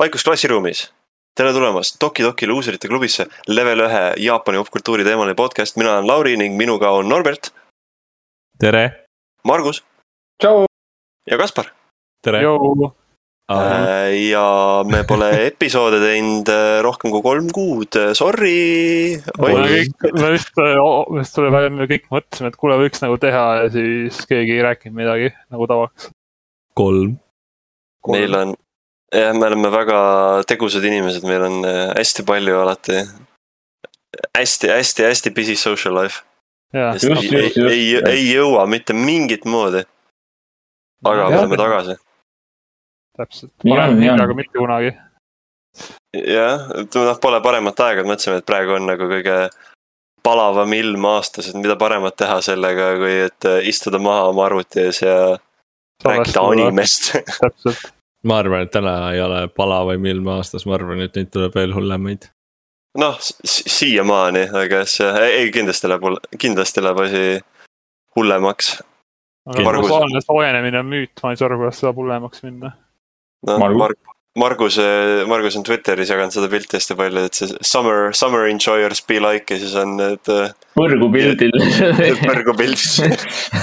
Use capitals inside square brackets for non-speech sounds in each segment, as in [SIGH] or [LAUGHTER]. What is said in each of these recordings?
vaikus klassiruumis. tere tulemast Toki Toki luuserite klubisse, level ühe Jaapani popkultuuri teemaline podcast, mina olen Lauri ning minuga on Norbert, tere, Margus tšau. ja Kaspar. tere. ja me pole [LAUGHS] episoode teinud äh, rohkem kui kolm kuud, sorry. Me kõik, me vist, vist tuli välja, me kõik mõtlesime, et kuule, võiks nagu teha ja siis keegi ei rääkinud midagi nagu tavaks. kolm. meil on, jah, me oleme väga tegusad inimesed, meil on äh, hästi palju alati hästi, hästi, hästi busy social life. jah, ei Just,, just, just. ei, ei jõua mitte mingit moodi. aga me oleme tagasi. täpselt. On, nii on. aga mitte kunagi. jah, noh, pole paremat aega, et mõtlesime, et praegu on nagu kõige palavam ilm aastas, et mida paremat teha sellega, kui et äh, istuda maha oma arvuti ees ja rääkida. animest. [LAUGHS] täpselt, ma arvan, et täna ei ole palavaim ilm aastas, ma arvan, et neid tuleb veel hullemaid. noh, siiamaani, aga see, ei kindlasti läheb, kindlasti läheb asi hullemaks. aga globaalne soojenemine on müüt, ma ei saa aru, kuidas saab hullemaks minna. noh, Margus? Marg-, Margus, Margus on Twitteris jaganud seda pilti hästi palju, et see summer, summer enjoyers be like ja siis on need äh, põrgu pildil. [LAUGHS] põrgupilt.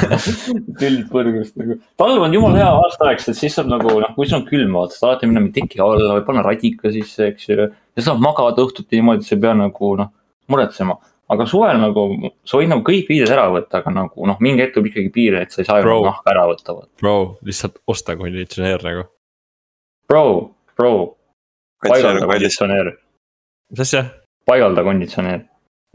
[LAUGHS] pild põrgust nagu. talv on jumala hea aastaaeg, sest siis saab nagu noh, kui sul on külm, vaata, saad alati minna teki alla või panna radika sisse, eks ju. ja saab magada õhtuti niimoodi, et sa ei pea nagu noh, muretsema. aga suvel nagu sa võid nagu kõik riided ära võtta, aga nagu noh, mingi hetk tuleb ikkagi piir, et sa ei saa ju Bro. nahka ära võtta. Bro, lihtsalt osta konditsioneer nagu. Bro, bro, paigalda kallis. konditsioneer, mis asja? paigalda konditsioneer.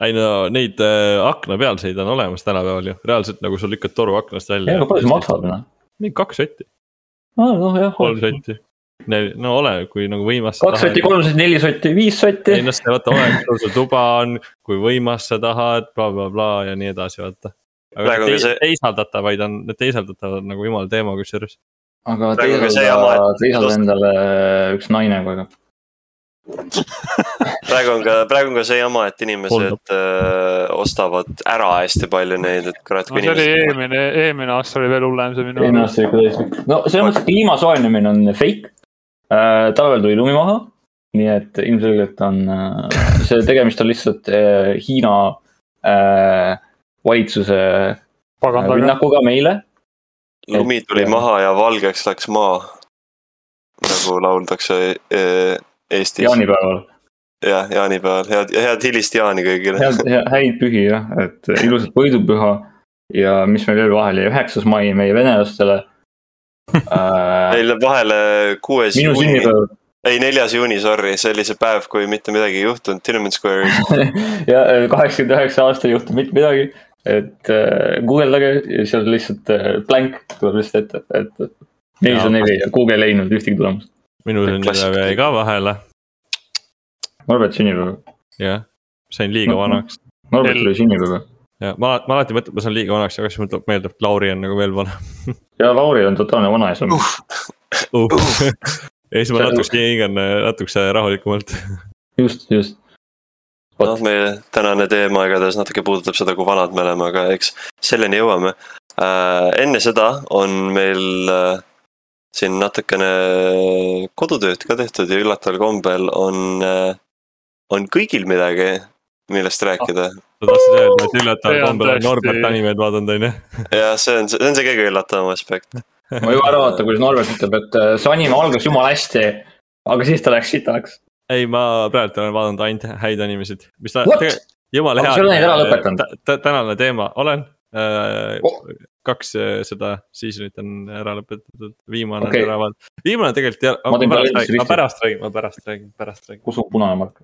ei no neid äh, aknapealseid on olemas tänapäeval ju, reaalselt nagu sa lükkad toru aknast välja. aga palju see maksab noh? mingi kaks sotti, noh jah, kolm sotti. no oleneb, kui nagu võimas. kaks sotti, kolm sotti, neli sotti, viis sotti ei. noh, see vaata oleneb, kus sul tuba on, kui võimas sa tahad bla,, blablabla ja nii edasi, vaata. aga on te, see- teisaldatavaid on, need teisaldatavad nagu jumala teema kusjuures. Aga teisalt et- teisalt endale üks naine kogu aeg. praegu on ka, praegu on ka see jama, et inimesed äh, ostavad ära hästi palju neid, et kurat, no kui see oli inimesed. eelmine, eelmine aasta oli veel hullem see minu eelmine aasta ikka täiesti. no selles mõttes, et kliima soojenemine on fake äh,. talvel tuli lumi maha, nii et ilmselgelt on äh,, see tegemist on lihtsalt äh, Hiina äh, valitsuse äh, rünnakuga meile. Lumi tuli maha ja valgeks läks maa. nagu lauldakse äh, Eestis. jaanipäeval. jah, jaanipäeval, head, head hilist jaani kõigile. head, häid pühi jah, et ilusat [LAUGHS] võidupüha ja mis meil veel vahele jäi, üheksas mai meie venelastele [LAUGHS] äh,. Meil läheb vahele kuues minu juuni, ei neljas juuni, sorry, see oli see päev, kui mitte midagi ei juhtunud Tiananmen Square'is. [LAUGHS] ja kaheksakümmend üheksa aasta ei juhtu mitte midagi. Et äh, guugeldage seal lihtsalt äh, blank tuleb lihtsalt ette, et nelisada neli ja Google ei leidnud ühtegi tulemust. minu sünnipäev jäi ka vahele, Norbert sünnipäev, jah, sain liiga vanaks. Norbert tuli sünnipäeva ja ma, ma alati mõtlen, et ma saan liiga vanaks, aga siis mul tuleb meelde, et Lauri on nagu veel vanem [LAUGHS] ja Lauri on totaalne vanaisa uh.. uh.. ja siis ma natukese hingan natukese rahulikumalt. just, just. noh, meie tänane teema igatahes natuke puudutab seda, kui vanad me oleme, aga eks selleni jõuame. enne seda on meil äh, siin natukene kodutööd ka tehtud ja üllataval kombel on, on kõigil midagi, millest rääkida. sa tahtsid öelda, et üllataval See on kombel on Norbert animeid vaadanud, on ju? [LAUGHS] ja see on, see on see kõige üllatavam aspekt. ma juba ära vaatan, kuidas Norbert ütleb, et äh, see anime algas jumala hästi, aga siis ta läks sitaks. ei, ma praegu olen vaadanud ainult häid animesid, mis ta jumala hea. sa ei ole neid ära lõpetanud? tänane teema, olen äh, Oh. kaks äh, seda seasonit on ära lõpetatud, viimane Okei. on ära vaadatud, viimane tegelikult jah, Ma ma pärast räägin, ma pärast räägin, ma pärast räägin, pärast räägin. kus on punane mark?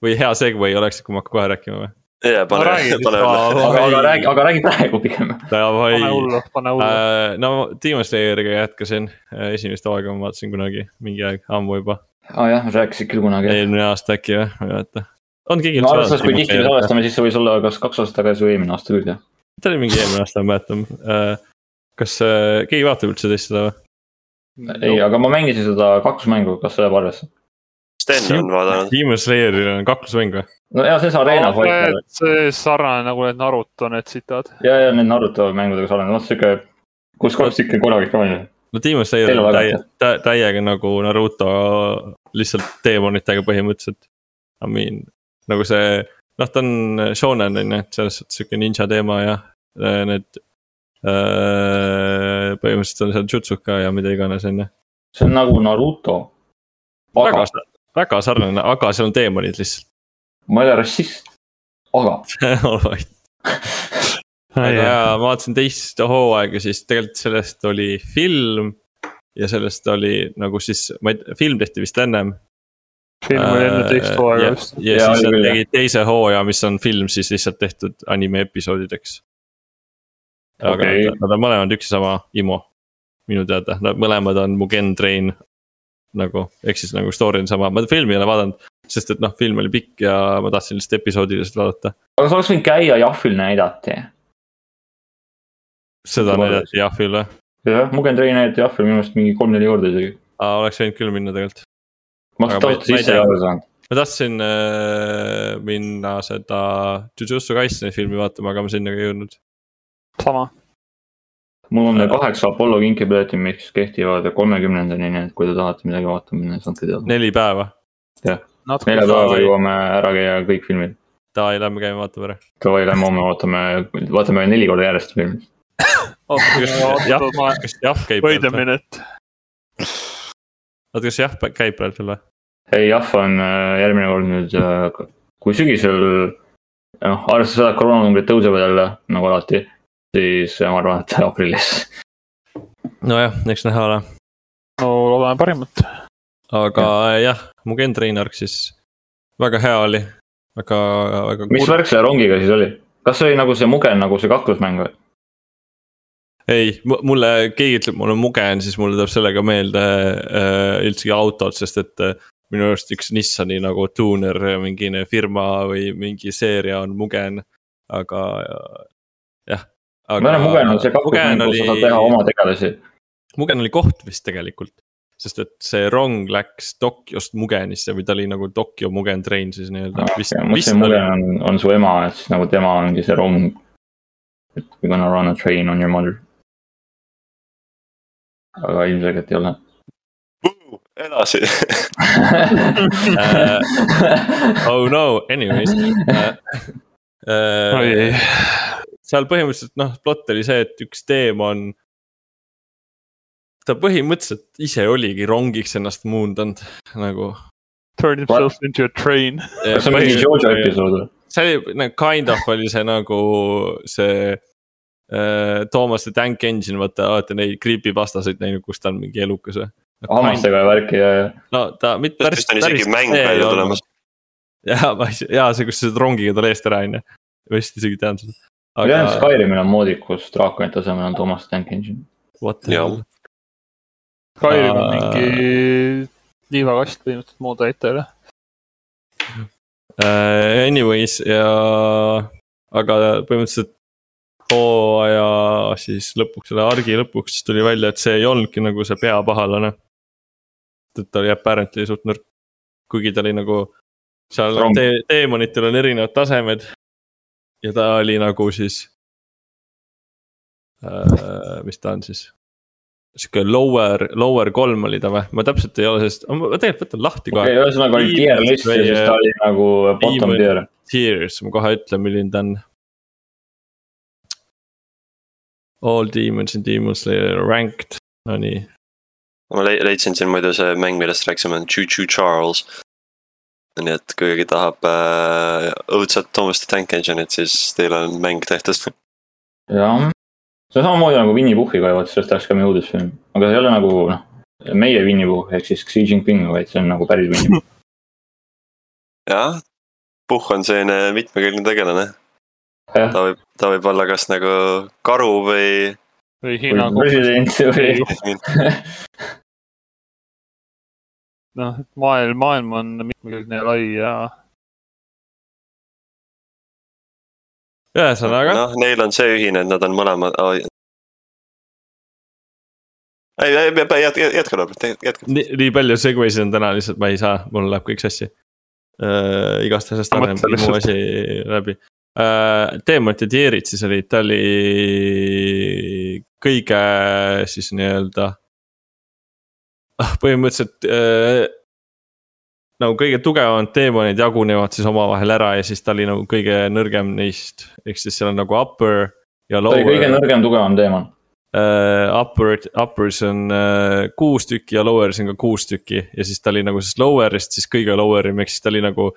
või hea segway oleks, kui ma hakkan kohe rääkima või? Ja pane No [LAUGHS] pane üle. aga, aga räägi, aga räägi praegu pigem. Davai pane. hullu, pane hullu. Äh, no Demon Slayeriga jätkasin, esimest hooaega ma vaatasin kunagi, mingi aeg, ammu juba, aa ah, jah, rääkisid küll kunagi. eelmine aasta äkki või, ma ei mäleta. on keegi no arvestades, kui tihti me salvestame, siis see võis olla kas kaks aastat tagasi või eelmine aasta küll jah. ta oli mingi eelmine aasta, ma mäletan. kas äh, keegi vaatab üldse teist seda või? ei, aga ma mängisin seda kaklusmängu, kas see läheb arvesse? Sten on vaadanud. Demon Slayeril on kaklusmäng või? no ja see on Arena Fight. see sarnane nagu need Naruto need sitad. ja, ja need Naruto mängudega sarnane, noh sihuke, kus kord sihuke korralik ka on ju. no Demon Slayer on täie, tä, täiega nagu Naruto lihtsalt teemonitega põhimõtteliselt. I mean nagu see, noh, ta on shonen on ju, et selles suhtes sihuke ninja teema ja äh, need äh,. põhimõtteliselt on seal jutsuka ja mida iganes on ju. see on nagu Naruto. väga väga sarnane, aga seal on teemonid lihtsalt ma ei ole rassist, aga [LAUGHS] Alright. aga jaa, ma vaatasin teist hooaega, siis tegelikult sellest oli film. ja sellest oli nagu siis, ma ei film tehti vist ennem. film oli enne teist hooaega ja, vist. ja Jaa, siis oli nad tegid teise hooaja, mis on film siis lihtsalt tehtud anime episoodideks. aga Okei. nad, nad on mõlemad üks ja sama IMO, minu teada, nad mõlemad on Mugen Train. nagu, ehk siis nagu story on sama, ma filmi ei ole vaadanud, sest et noh, film oli pikk ja ma tahtsin lihtsalt episoodiliselt vaadata. aga sa oleks võinud käia Jahvil näidati. seda näidati Jahvil või? jah, Mugen Train näidati Jahvil minu arust mingi kolm-neli korda isegi. aa, oleks võinud küll minna tegelikult. ma oleks tasuta sisse ei ole saanud. ma tahtsin äh, minna seda Jujutsu Kaiseni filmi vaatama, aga ma sinna ka ei jõudnud. sama. Mul on veel kaheksa Apollo kinkipiletit, mis kehtivad kolmekümnendani, nii et kui te tahate midagi vaatama minna, siis andke teada. neli päeva, nelja päevaga jõuame ära käia kõik filmid. davai, lähme käime vaatame ära. Davai, lähme homme vaatame, vaatame neli korda järjest filmi. jah, kas jah käib? Wait a minute. oota, kas jah käib praegu veel või? ei, Jahv on äh, järgmine kord nüüd, kui sügisel, noh, arvestades seda, et koroonanumbrid tõusevad jälle nagu alati, siis ma arvan, et aprillis. nojah, eks näha ole, no loodame parimat. aga ja. jah, Mugen Train Arc siis väga hea oli, väga, väga. mis värk selle rongiga siis oli? kas see oli nagu see Mugen nagu see kaklusmäng või? ei, mulle, keegi ütleb, mul on Mugen, siis mulle tuleb sellega meelde äh, üldsegi autod, sest et äh, minu arust üks Nissani nagu tuuner, mingine firma või mingi seeria on Mugen, aga äh, jah. ma Mugen on see kaklusmäng, kus sa saad teha oma tegelasi. Mugen oli koht vist tegelikult, sest et see rong läks Tokyost Mugenisse või ta oli nagu Tokyo Mugen Train siis nii-öelda. ma mõtlesin, Mugen on, on su ema, et siis nagu tema ongi see rong. et we gonna run a train on your mother. aga ilmselgelt ei ole. edasi. [LAUGHS] oh no, anyways äh. [LAUGHS] oi, seal põhimõtteliselt noh, plott oli see, et üks teemon. ta põhimõtteliselt ise oligi rongiks ennast muundanud nagu. turn himself into a train. kas see on mingi Jojo episood või? see oli nagu kind of oli see nagu see äh, Toomas the Tank Engine, vaata, olete neid creepypastasid näinud, kus ta on mingi elukas või? hammastega ja värki ja, ja. no ta mitte päris. vist on isegi mäng välja tulemas. ma ei, jaa, see, kus sa saad rongiga talle eest ära, on ju. vist isegi tean seda. Ma tean, et Skyrimil on moodid, kus draakonite asemel on Thomas Tank Engine. What the hell? Skyrim on mingi liivakast põhimõtteliselt mootorite üle. Uh, anyways ja, aga põhimõtteliselt hooaja siis lõpuks, selle argi lõpuks siis tuli välja, et see ei olnudki nagu see peapahalane. et ta oli apparently suht nõrk, kuigi ta oli nagu seal Rong. te teemonitel on erinevad tasemed. Ja ta oli nagu siis uh,, mis ta on siis? sihuke lower, lower kolm oli ta või, ma täpselt ei ole sellest, ma tegelikult võtan lahti kohe okei, ühesõnaga oli tier list ja siis ta oli nagu bottom tier. Tears, ma kohe ütlen, milline ta on. All demons in demon slayer ranked, no nii. ma le- leidsin siin muidu see mäng, millest rääkisime, on Choo Choo Charles. Nii et kui keegi tahab äh, õudset Thomas the Tank Engine'it, siis teil on mäng tehtud. jah, see on samamoodi nagu Winny Puhhiga, vaat sellest tahaks ka meie uudisfilm, aga see ei ole nagu noh, meie Winny Puhh ehk siis Xi Jinping, vaid see on nagu päris Winny Puhh. jah, Puhh on selline mitmekülgne tegelane. ta võib, ta võib olla kas nagu karu või. või Hiina president või. [LAUGHS] noh, maailm, maailm on mitmekülgne ja lai ja ühesõnaga, noh, neil on see ühine, et nad on mõlemad oh,. ei, ei, ei, jätka, jätka Robert, jätka. nii, nii palju segway'sid on täna lihtsalt, ma ei saa, mul läheb kõik sassi uh,. igast asjast areneb muu asi läbi uh,. Demon ja Tierid siis olid, ta oli kõige siis nii-öelda põhimõtteliselt äh, nagu kõige tugevamad teemonid jagunevad siis omavahel ära ja siis ta oli nagu kõige nõrgem neist. ehk siis seal on nagu upper ja ta lower. oli kõige nõrgem tugevam teemon uh, upper, uppers on uh, kuus tükki ja lowers on ka kuus tükki ja siis ta oli nagu siis lower'ist siis kõige lower im, ehk siis ta oli nagu.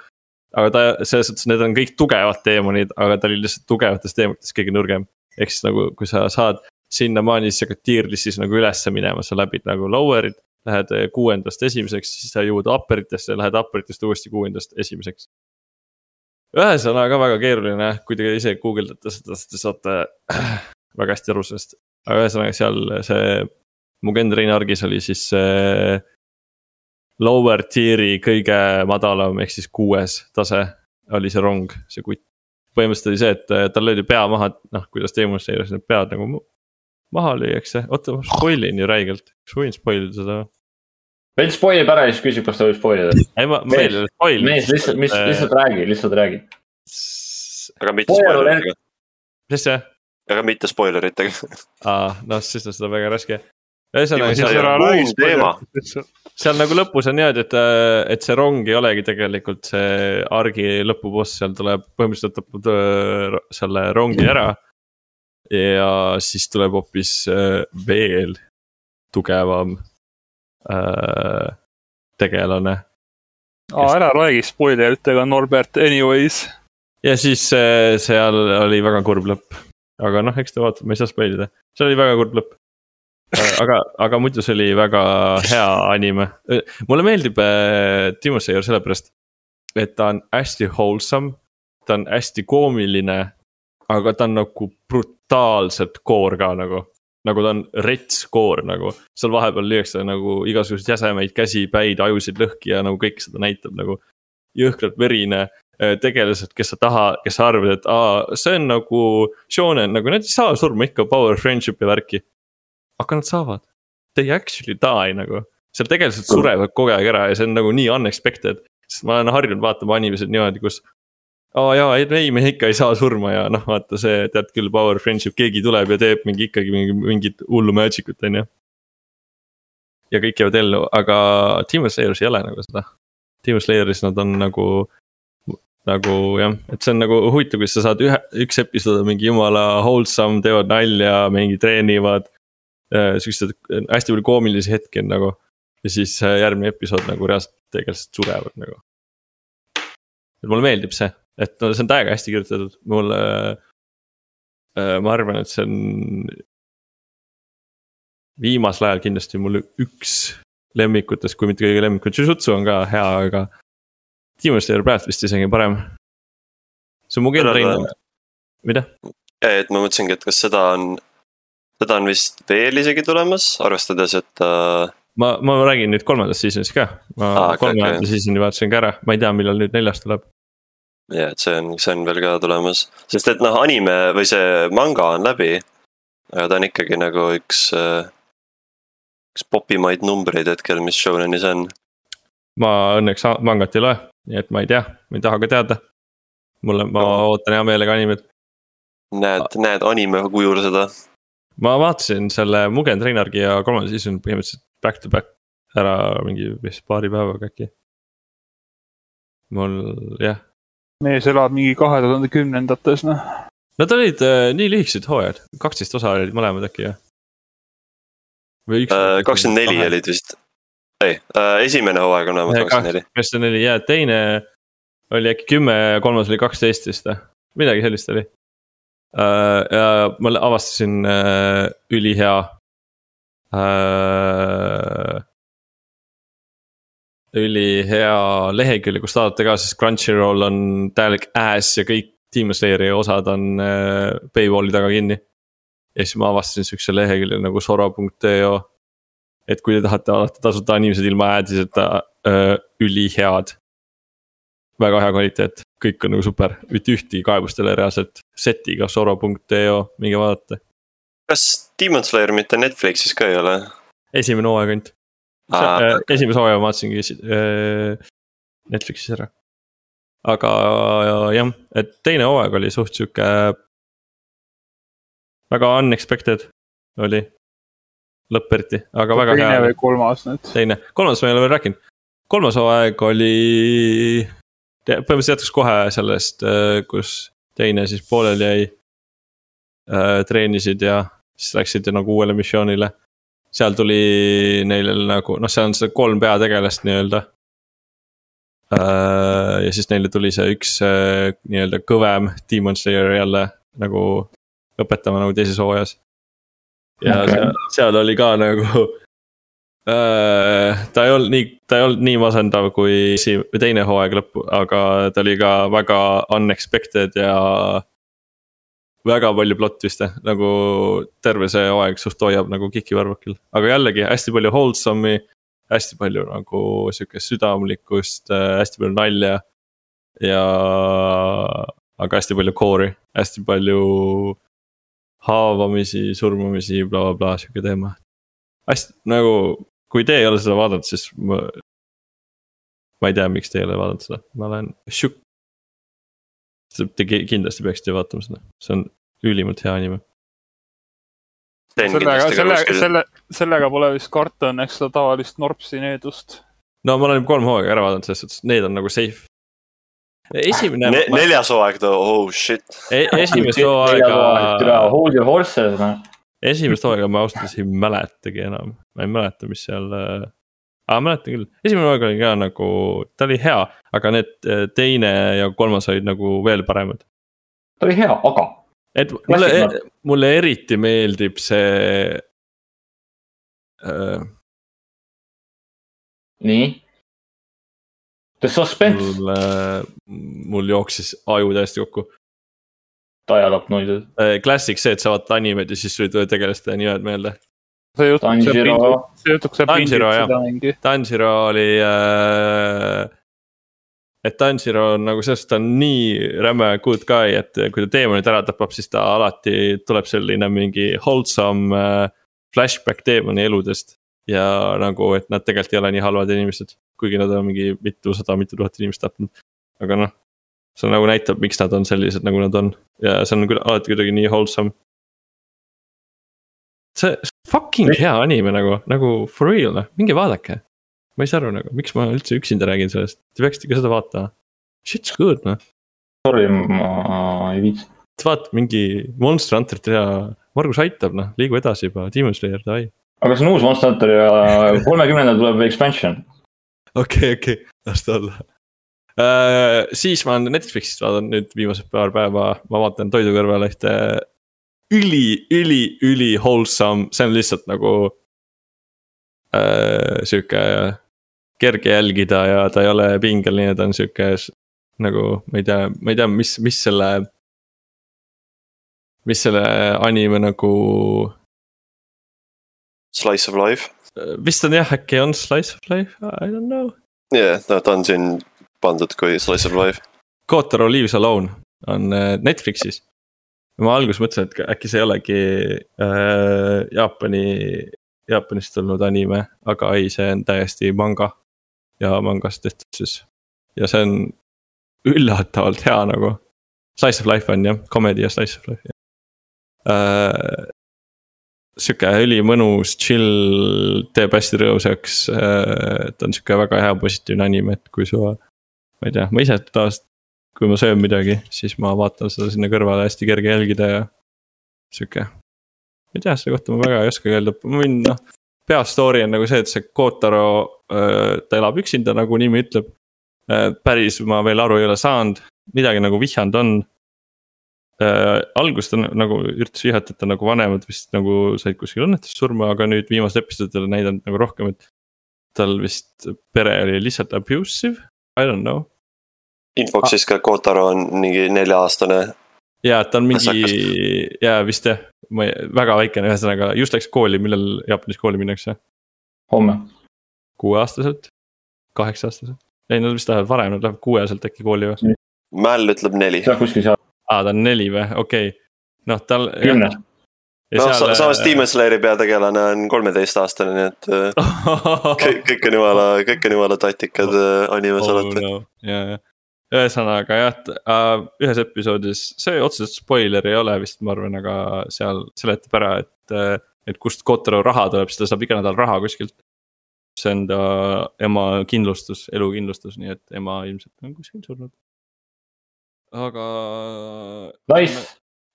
aga ta selles suhtes, need on kõik tugevad teemonid, aga ta oli lihtsalt tugevatest teemonitest kõige nõrgem. ehk siis nagu, kui sa saad sinnamaani, siis hakkad tier list'is nagu ülesse minema, sa läbid nagu lower'id. Lähed eh, kuuendast esimeseks, siis sa jõuad upper itesse, lähed upper itest uuesti kuuendast esimeseks ühesõnaga väga keeruline, kui te ise guugeldate seda, siis te saate [CLEARS THROAT] väga hästi aru sellest. aga ühesõnaga seal see Mugen Reinargis oli siis see. Lower tier'i kõige madalam ehk siis kuues tase oli see rong, see kutt. põhimõtteliselt oli see, et tal löödi pea maha, noh kuidas Demon Slayer'is need pead nagu maha lüüakse, oota ma spoil in ju räigelt, kas võin spoil ida seda? veits spoilib ära ja siis küsib, kas ta võib spoil ida. ei ma, ma veel ei spoil. mees lihtsalt, mis, lihtsalt räägi, lihtsalt räägi. aga mitte spoileritega. mis asja? aga mitte spoileritega. aa, noh siis on seda väga raske. ühesõnaga seal, seal nagu lõpus on niimoodi, et, et see rong ei olegi tegelikult see argi lõpuboss, seal tuleb põhimõtteliselt tapab äh, selle rongi ära. Ja siis tuleb hoopis äh, veel tugevam äh, tegelane. aa, ära räägi spoileritega, Norbert, anyways. ja siis äh, seal oli väga kurb lõpp, aga noh, eks te vaatate, ma ei saa spoil ida, see oli väga kurb lõpp aga, aga muidu see oli väga hea anime. mulle meeldib äh, Timo Seer sellepärast, et ta on hästi wholesome, ta on hästi koomiline. Aga ta on nagu brutaalselt koor ka nagu, nagu ta on rets koor nagu. seal vahepeal lüüakse nagu igasuguseid jäsemeid käsi, päid, ajusid lõhki ja nagu kõik seda näitab nagu jõhkralt verine tegelased, kes sa taha, kes sa arvad, et aa, see on nagu shonen, nagu nad ei saa surma ikka power friendship'i värki aga nad saavad. They actually die nagu, seal tegelased surevad kogu aeg ära ja see on nagu nii unexpected. sest ma olen harjunud vaatama animesid niimoodi, kus. Aa oh, jaa, ei, me ikka ei saa surma ja noh, vaata see tead küll, power friendship, keegi tuleb ja teeb mingi ikkagi mingi mingit hullu magic ut on ju. ja kõik jäävad ellu, aga Demon Slayer'is ei ole nagu seda. Demon Slayer'is nad on nagu nagu jah, et see on nagu huvitav, kuidas sa saad ühe, üks episood on mingi jumala wholesome, teevad nalja, mingi treenivad. Äh, siuksed äh, hästi palju koomilisi hetki on nagu. ja siis äh, järgmine episood nagu reaalselt tegelased surevad nagu. et mulle meeldib see, et no see on täiega hästi kirjutatud, mulle äh,. ma arvan, et see on. viimasel ajal kindlasti mul üks lemmikutest, kui mitte kõige lemmikum, Jujutsu on ka hea, aga. Demon Slayer praegu vist isegi parem. see on mu kindel, mida? et ma mõtlesingi, et kas seda on seda on vist veel isegi tulemas, arvestades, et uh.... ma, ma räägin nüüd kolmandast season'ist ka, ma ah, kolmanda okay. season'i vaatasin ka ära, ma ei tea, millal nüüd neljas tuleb. Ja, et see on, see on veel ka tulemas, sest et noh, anime või see manga on läbi. aga ta on ikkagi nagu üks, äh, üks popimaid numbreid hetkel, mis Shonenis on. ma õnneks mangat ei loe, nii et ma ei tea, ma ei taha ka teada. mulle, ma no. ootan hea meelega animet. näed, näed anime kujul seda ma vaatasin selle Mugen Treinargi ja kolmanda season põhimõtteliselt back to back ära mingi vist paari päevaga äkki. mul jah. Mees elab mingi kahe tuhande kümnendates noh. Nad olid äh, nii lühikesed hooajad, kaksteist osa olid mõlemad äkki jah? Äh, kakskümmend neli olid vist, ei äh,, esimene hooaeg on vähemalt kakskümmend neli. kakskümmend neli ja teine oli äkki kümme ja kolmas oli kaksteist vist või, midagi sellist oli Äh, ja ma avastasin äh, ülihea. Äh, ülihea lehekülje, kust vaadata ka, sest Crunchyroll on täielik ass ja kõik Demon Slayeri osad on paywall'i taga kinni. ja siis ma avastasin siukse lehekülje nagu soro.ee. et kui te tahate vaadata tasuta inimesed ilma ad'iseta äh, ülihead väga hea kvaliteet, kõik on nagu super, mitte ühtegi kaebust ei ole reaalselt, setiga soro.eo, minge vaadata. kas Demon Slayer mitte Netflixis ka ei ole? esimene hooaeg ainult. Äh, esimese hooaja ma vaatasingi äh, Netflixis ära. aga jah, et teine hooaeg oli suht sihuke. väga unexpected oli. lõpp eriti, aga väga teine hea või kolmas nüüd. teine, kolmas ma ei ole veel rääkinud. kolmas hooaeg oli, põhimõtteliselt jätkas kohe sellest, kus teine siis pooleli jäi. treenisid ja siis läksid nagu uuele missioonile. Seal tuli neil nagu noh, seal on see kolm peategelast nii-öelda. ja siis neile tuli see üks äh, nii-öelda kõvem Demon Slayer jälle nagu õpetama nagu teises hooajas. ja okay. seal, seal oli ka nagu äh, ta ei olnud nii, ta ei olnud nii masendav kui esi-, teine hooaeg lõppu, aga ta oli ka väga unexpected ja. Väga palju plot twist'e nagu terve see hooaeg suht hoiab nagu kiki varbakil, aga jällegi hästi palju wholesome'i. hästi palju nagu sihukest südamlikkust, hästi palju nalja ja, aga hästi palju core'i, hästi palju haavamisi, surmamisi bla,, blablabla sihuke teema. hästi nagu, kui te ei ole seda vaadanud, siis ma. ma ei tea, miks te ei ole vaadanud seda, ma olen šokk. Te ki- kindlasti peaksite vaatama seda, see on ülimalt hea anime. sellega, ka selle, sellega pole vist karta õnneks seda tavalist norpsi needust. no ma olen juba kolm hooaega ära vaadanud, selles suhtes, need on nagu safe. esimene Ne,. neljas hooaeg too, oh shit. esimest hooaega, Hold your horses, noh. esimest hooaega ma ausalt öeldes ei mäletagi enam, ma ei mäleta, mis seal aa, mäletan küll, esimene hooaeg oli ka nagu, ta oli hea, aga need äh, teine ja kolmas olid nagu veel paremad. ta oli hea, aga et mulle Klassik-, mulle eriti meeldib see äh,. nii. The suspense, mul mul jooksis aju täiesti kokku dial-up noises. äh,. Classic see, et sa vaatad animet ja siis sul ei tule tegelaste nimed meelde. See jutt, see Tanjiro, see saab Tanjiro, jah. seda mingi. Tanjiro oli äh,. et Tanjiro on nagu selles suhtes, ta on nii räme good guy, et kui ta teemonid ära tapab, siis ta alati tuleb selline mingi wholesome äh, flashback teemoni eludest. ja nagu, et nad tegelikult ei ole nii halvad inimesed, kuigi nad on mingi mitusada, mitu tuhat inimest tapnud. aga noh, see nagu näitab, miks nad on sellised, nagu nad on ja see on küll alati kuidagi nii wholesome. See fucking hea anime nagu, nagu for real noh, minge vaadake ma ei saa aru nagu, miks ma üldse üksinda räägin sellest, te peaksite ka seda vaatama. Shit's good noh, sorry, ma ei viitsi. vaata mingi Monster Hunterit ja Margus aitab noh, liigu edasi juba, Demon Slayer, davai. aga see on uus Monster Hunter ja kolmekümnendal tuleb expansion. okei, okei, las ta olla uh,. siis ma olen Netflixist vaadanud nüüd viimased paar päeva, ma vaatan toidu kõrvale ühte üli, üli, üli wholesome, see on lihtsalt nagu uh, sihuke kerge jälgida ja ta ei ole pingeline, ta on sihuke nagu ma ei tea, ma ei tea, mis, mis selle. mis selle anime nagu, Slice of life. vist on jah, äkki on Slice of Life, I don't know. jah, ta ta on siin pandud kui Slice of life. Kotaro Leaves Alone on äh, Netflixis. Ma alguses mõtlesin, et äkki see ei olegi äh, Jaapani, Jaapanist tulnud anime, aga ei, see on täiesti manga. ja mangast tehtud siis ja see on üllatavalt hea nagu. Slice of life on jah, comedy ja slice of life äh,. sihuke ülimõnus, chill, teeb hästi rõõmsaks äh,, ta on sihuke väga hea positiivne anime, et kui sa ma ei tea, ma ise tavaliselt, kui ma söön midagi, siis ma vaatan seda sinna kõrvale hästi kerge jälgida ja sihuke. ma ei tea, selle kohta ma väga ei oskagi öelda, ma võin noh, peastory on nagu see, et see Kotaro, ta elab üksinda, nagu nimi ütleb. päris ma veel aru ei ole saanud, midagi nagu vihjanud on. alguses ta nagu üritas vihjata, et ta nagu vanemad vist nagu said kuskil õnnetussurma, aga nüüd viimased episoodid on näidanud nagu rohkem, et. tal vist pere oli lihtsalt abusive, I don't know infoks siis ka Kotaro on mingi nelja-aastane. ja, ta on mingi ja vist jah, ma ei, väga väikene, ühesõnaga just läks kooli, millal Jaapanis kooli minnakse, homme. kuueaastaselt, kaheksa-aastaselt. ei, nad vist lähevad varem, nad lähevad kuueaastaselt äkki kooli või? Mäll ütleb neli. jah, kuskil seal, aa, ta on neli või, okei okay., noh tal. kümnes. noh, samas Demon Slayeri peategelane on kolmeteistaastane, nii et äh, [LAUGHS] kõik, kõik on jumala, kõik on jumala tatikad äh, animes oh, alati. no.. ja, ja, ühesõnaga jah, et äh, ühes episoodis, see otseselt spoiler ei ole vist, ma arvan, aga seal seletab ära, et äh, et kust Kotaro raha tuleb, siis ta saab iga nädal raha kuskilt. see on ta ema kindlustus, elukindlustus, nii et ema ilmselt on kuskil surnud. aga. Nice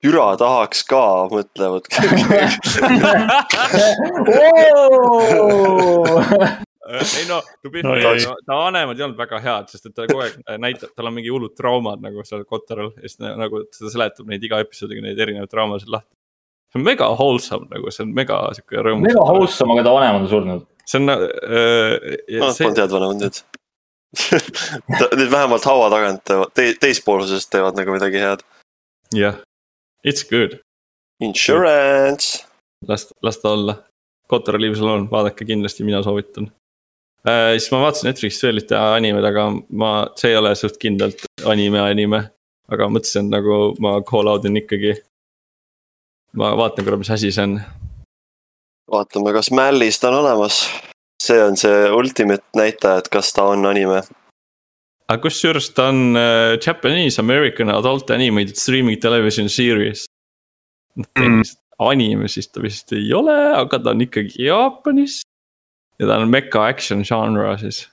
türa tahaks ka, mõtlevad [LAUGHS] [LAUGHS] [LAUGHS] ei no, to be fair, ta vanemad ei olnud väga head, sest et ta kogu aeg näitab, tal on mingi hullud traumad nagu seal Kotaril ja siis nagu seda seletab neid iga episoodiga neid erinevaid traumasid lahti. see on mega wholesome nagu, see on mega sihuke rõõmus. mega wholesome, aga ta vanemad on surnud. see on äh,. Nad see... polnud head vanemad nüüd Nüüd vähemalt haua tagant teevad te, teispoolsusest teevad nagu midagi head. jah yeah., it's good. Insurance. las, las ta olla. Kotor sul on, vaadake kindlasti, mina soovitan äh,. siis ma vaatasin Netflixist veel ühte animet, aga ma, see ei ole suht kindlalt anime, anime. aga mõtlesin nagu ma call out in ikkagi. ma vaatan korra, mis asi see on. vaatame, kas Mällis ta on olemas. see on see ultimate näitaja, et kas ta on anime. aga kusjuures ta on uh, Japanese American adult animated streaming television series mm.. anime siis ta vist ei ole, aga ta on ikkagi Jaapanis ja ta on mecha action genre siis.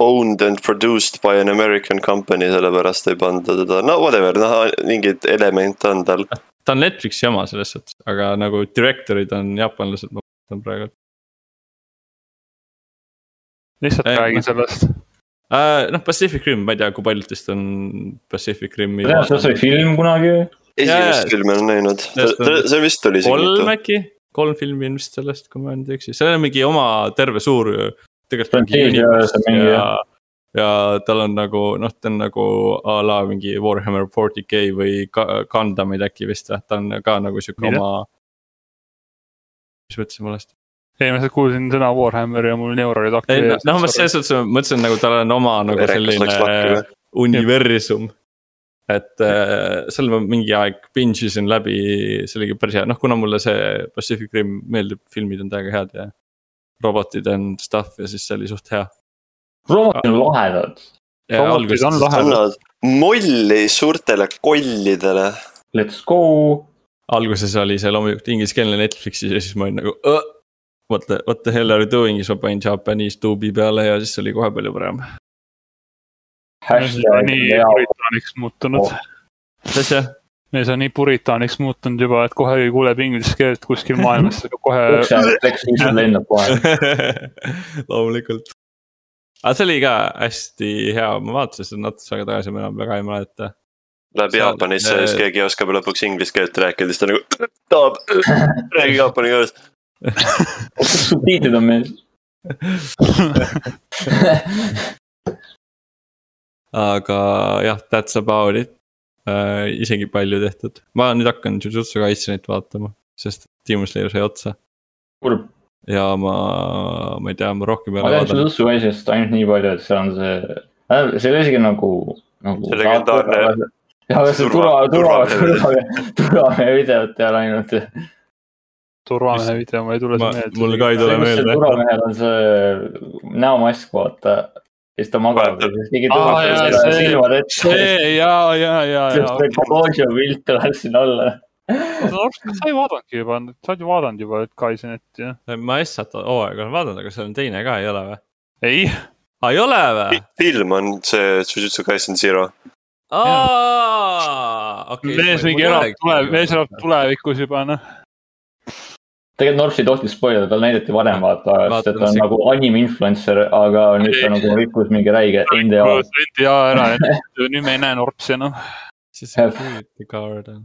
Owned and produced by an American company, sellepärast ei panda teda, no whatever, noh mingeid elemente on tal. ta on Netflixi oma selles suhtes, aga nagu director'id on jaapanlased, ma mõtlen praegu. lihtsalt äh, räägi sellest uh,. noh, Pacific Rim, ma ei tea, kui paljud teist on Pacific Rimi. sellest oli film kunagi. esimest filmi olen näinud, see vist oli. kolm äkki kolm filmi on vist sellest, kui ma nüüd ei eksi, seal on mingi oma terve suur. ja, ja tal on nagu noh, ta on nagu a la mingi Warhammer 40k või Gundamid äkki vist või, ta on ka nagu sihuke oma. mis ma ütlesin valesti? ei, ma lihtsalt kuulsin sõna Warhammer ja mul neurolid aktiveerisid. noh, ma selles suhtes mõtlesin nagu tal on oma nagu selline universum et äh, seal ma mingi aeg binge isin läbi, see oligi päris hea, noh kuna mulle see Pacific Rim meeldib, filmid on täiega head ja. robotid and stuff ja siis see oli suht hea. robotid on lahedad. robotid on lahedad. molli suurtele kollidele. Let's go. alguses oli see loomulikult ingliskeelne Netflixis ja siis ma olin nagu what the, what the hell are you doing, siis ma panin Japanese tuubi peale ja siis oli kohe palju parem nii puritaaniks muutunud oh.. mis asja? mees on nii puritaaniks muutunud juba, et kohe ei kuuleb inglise keelt kuskil maailmas, kohe. [LAUGHS] lennab kohe. [LAUGHS] loomulikult. aga see oli ka hästi hea, ma vaatasin seda natuke aega tagasi, ma enam väga ei mäleta. Läheb Jaapanisse ja siis keegi oskab lõpuks inglise keelt rääkida, siis ta nagu [LAUGHS] tahab, räägi jaapani keeles. subtiitrid on mees aga jah, that's about it äh,. isegi palju tehtud, ma nüüd hakkan Jujutsu Kaisenit vaatama, sest Demon Slayer sai otsa. kurb. ja ma, ma ei tea, ma rohkem ei ole vaadanud. ma tean Jujutsu Kaisenist ainult nii palju, et seal on see, äh, see oli isegi nagu, nagu. see legendaarne. jah, aga see turva, turva, turva, turvamehe videot ei ole ainult turvamehe video, ma ei tule see meelde. mul ka ei tule meelde. turvamehel on see näomask, vaata siis ta magab ja siis keegi tõmbab talle silmad ette. see ja, ja, ja, ja. Kambodža pilt tuleb sinna alla. sa ei vaadanudki juba, sa oled ju vaadanud juba Kaisenetti jah? ma Essat hooaega olen vaadanud, aga seal on teine ka, ei ole või? ei. aa, ei ole või? film on see Jujutsu Kaisen Zero. aa, okei. mees mingi elab tulev, mees elab tulevikus juba noh tegelikult Norsi tohtis spoilida, tal näidati varem vaata, sest et ta on nagu anime influencer, aga nüüd ta nagu rikkus mingi räige NDA. NDA ära ja [LAUGHS] nüüd me ei näe Norpsi enam. siis on Security Guard on.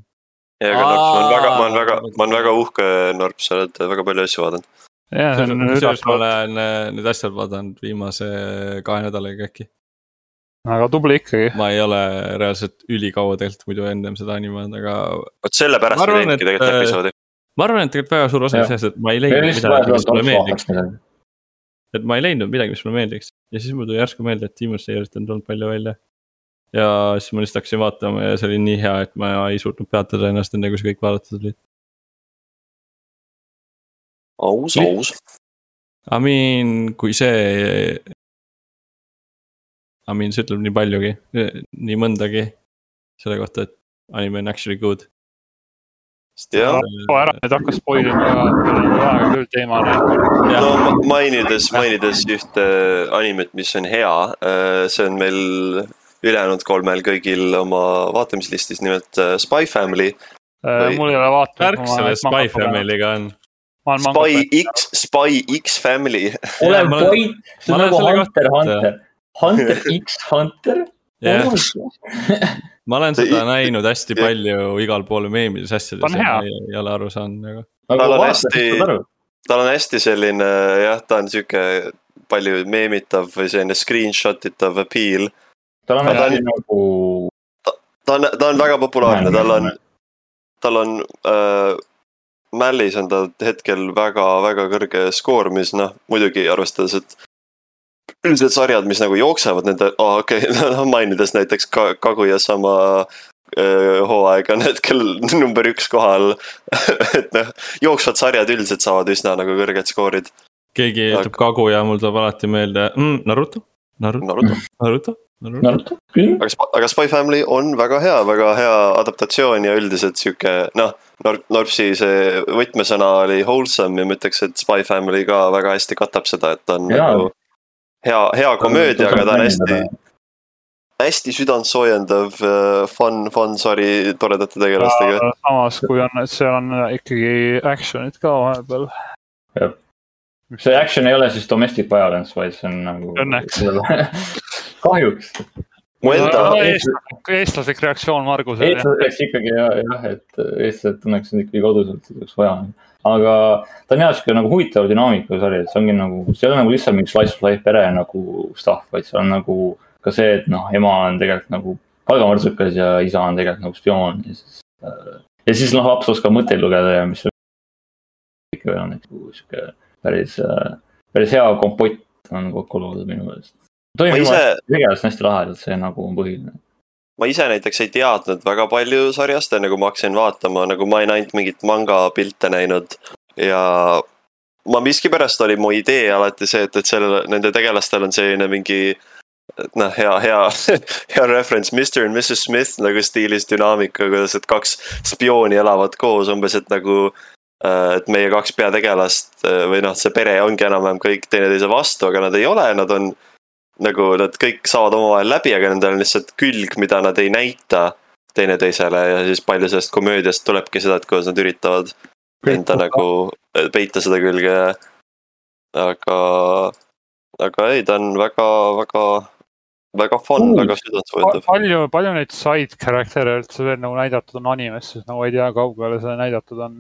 ja, aga Norps, ma olen väga, ma olen väga, ma olen väga uhke Norps, sa oled väga palju asju vaadanud. ja, see on kusjuures ma olen äh, need asjad vaadanud viimase kahe nädalaga äkki. väga tubli ikkagi. ma ei ole reaalselt ülikaua tegelikult muidu ennem seda anime aga. vot sellepärast ma teengi tegelikult äh, episoodi ma arvan, et tegelikult väga suur osa sellest, et ma ei leidnud midagi, mis mulle meeldiks. et ma ei leidnud midagi, mis mulle meeldiks ja siis mul tuli järsku meelde, et Demon Slayer'ist on tulnud palju välja. ja siis ma lihtsalt hakkasin vaatama ja see oli nii hea, et ma ei suutnud peatada ennast enne, kui see kõik vaadatud oli. aus, aus. I mean, kui see. I mean, see ütleb nii paljugi, nii mõndagi selle kohta, et anime on actually good jah, oo ära nüüd hakka spoil ima aega küll teema näinud. no ma- mainides, mainides ühte animet, mis on hea, see on meil ülejäänud kolmel kõigil oma vaatamislistis, nimelt äh, Spy Family. Või- mul ei ole vaatanud. värk selle Spy. Family'ga on. Spy. X, Spy X Family. ole vait, see on nagu Hunter, Hunter, Hunter X Hunter. jah, ma olen seda näinud hästi palju igal pool meemides asjades ja ma ei, ei ole aru saanud nagu. Tal on hästi- tal on hästi selline jah, ta on sihuke palju meemitav või selline screenshot itav appeal. tal on hästi nagu, ta on, ta on väga populaarne, tal on, tal on äh,. Mallis on tal hetkel väga-väga kõrge skoor, mis noh, muidugi arvestades, et üldiselt sarjad, mis nagu jooksevad nende oh,, okei [LAUGHS] okay,, mainides näiteks ka Kaguya sama äh, hooaeg on hetkel [LAUGHS] number üks kohal. [LAUGHS] et noh, jooksvad sarjad üldiselt saavad üsna nagu kõrged skoorid. keegi Aga- ütleb Kagu ja mul tuleb alati meelde mm, Naruto, Naruto, Naruto. Naruto, Naruto. Naruto, aga, aga Spy Family on väga hea, väga hea adaptatsioon ja üldiselt sihuke noh, Norp, Norpsi see võtmesõna oli wholesome ja ma ütleks, et Spy Family ka väga hästi katab seda, et ta on Jaa. nagu hea, hea komöödia, aga ta on hästi hästi südantsoojendav, fun, fun sari toredate tegelastega. samas, kui on, et seal on ikkagi action'it ka vahepeal. see action ei ole siis domestic violence, vaid see on nagu. Õnneks. [LAUGHS] kahjuks. mu enda, eestlaslik reaktsioon Margusele. eestlased oleks ikkagi jah, jah, et eestlased tunneks end ikkagi koduselt, seda oleks vaja. Aga ta on jah sihuke nagu huvitav dünaamika sari, et see ongi nagu, see ei ole nagu lihtsalt mingi slice of life pere nagu stuff, vaid see on nagu ka see, et noh, ema on tegelikult nagu palgamõrtsukas ja isa on tegelikult nagu spioon ja siis. ja siis noh, laps oskab mõtteid lugeda ja mis ikka veel on nagu sihuke päris, päris hea kompott on kokku loodud minu meelest. toimib ise on hästi lahedad, see nagu on põhiline. Ma ise näiteks ei teadnud väga palju sarjast, enne kui ma hakkasin vaatama, nagu ma olin ainult mingit manga pilte näinud. Ja ma miskipärast oli mu idee alati see, et, et sellel, nende tegelastel on selline mingi noh, hea, hea, [LAUGHS] hea reference, Mr and Mrs Smith nagu stiilis dünaamika, kuidas, et kaks spiooni elavad koos umbes, et nagu äh, et meie kaks peategelast äh, või noh, see pere ongi enam-vähem kõik teineteise vastu, aga nad ei ole, nad on nagu nad kõik saavad omavahel läbi, aga nendel on lihtsalt külg, mida nad ei näita teineteisele ja siis palju sellest komöödiast tulebki seda, et kuidas nad üritavad enda nagu äh, peita seda külge ja aga, aga ei, ta on väga, väga, väga fun, Uus. väga südantsvõetav. palju, palju neid side character'e üldse veel nagu näidatud on animes, sest nagu ei tea, kaugele see näidatud on.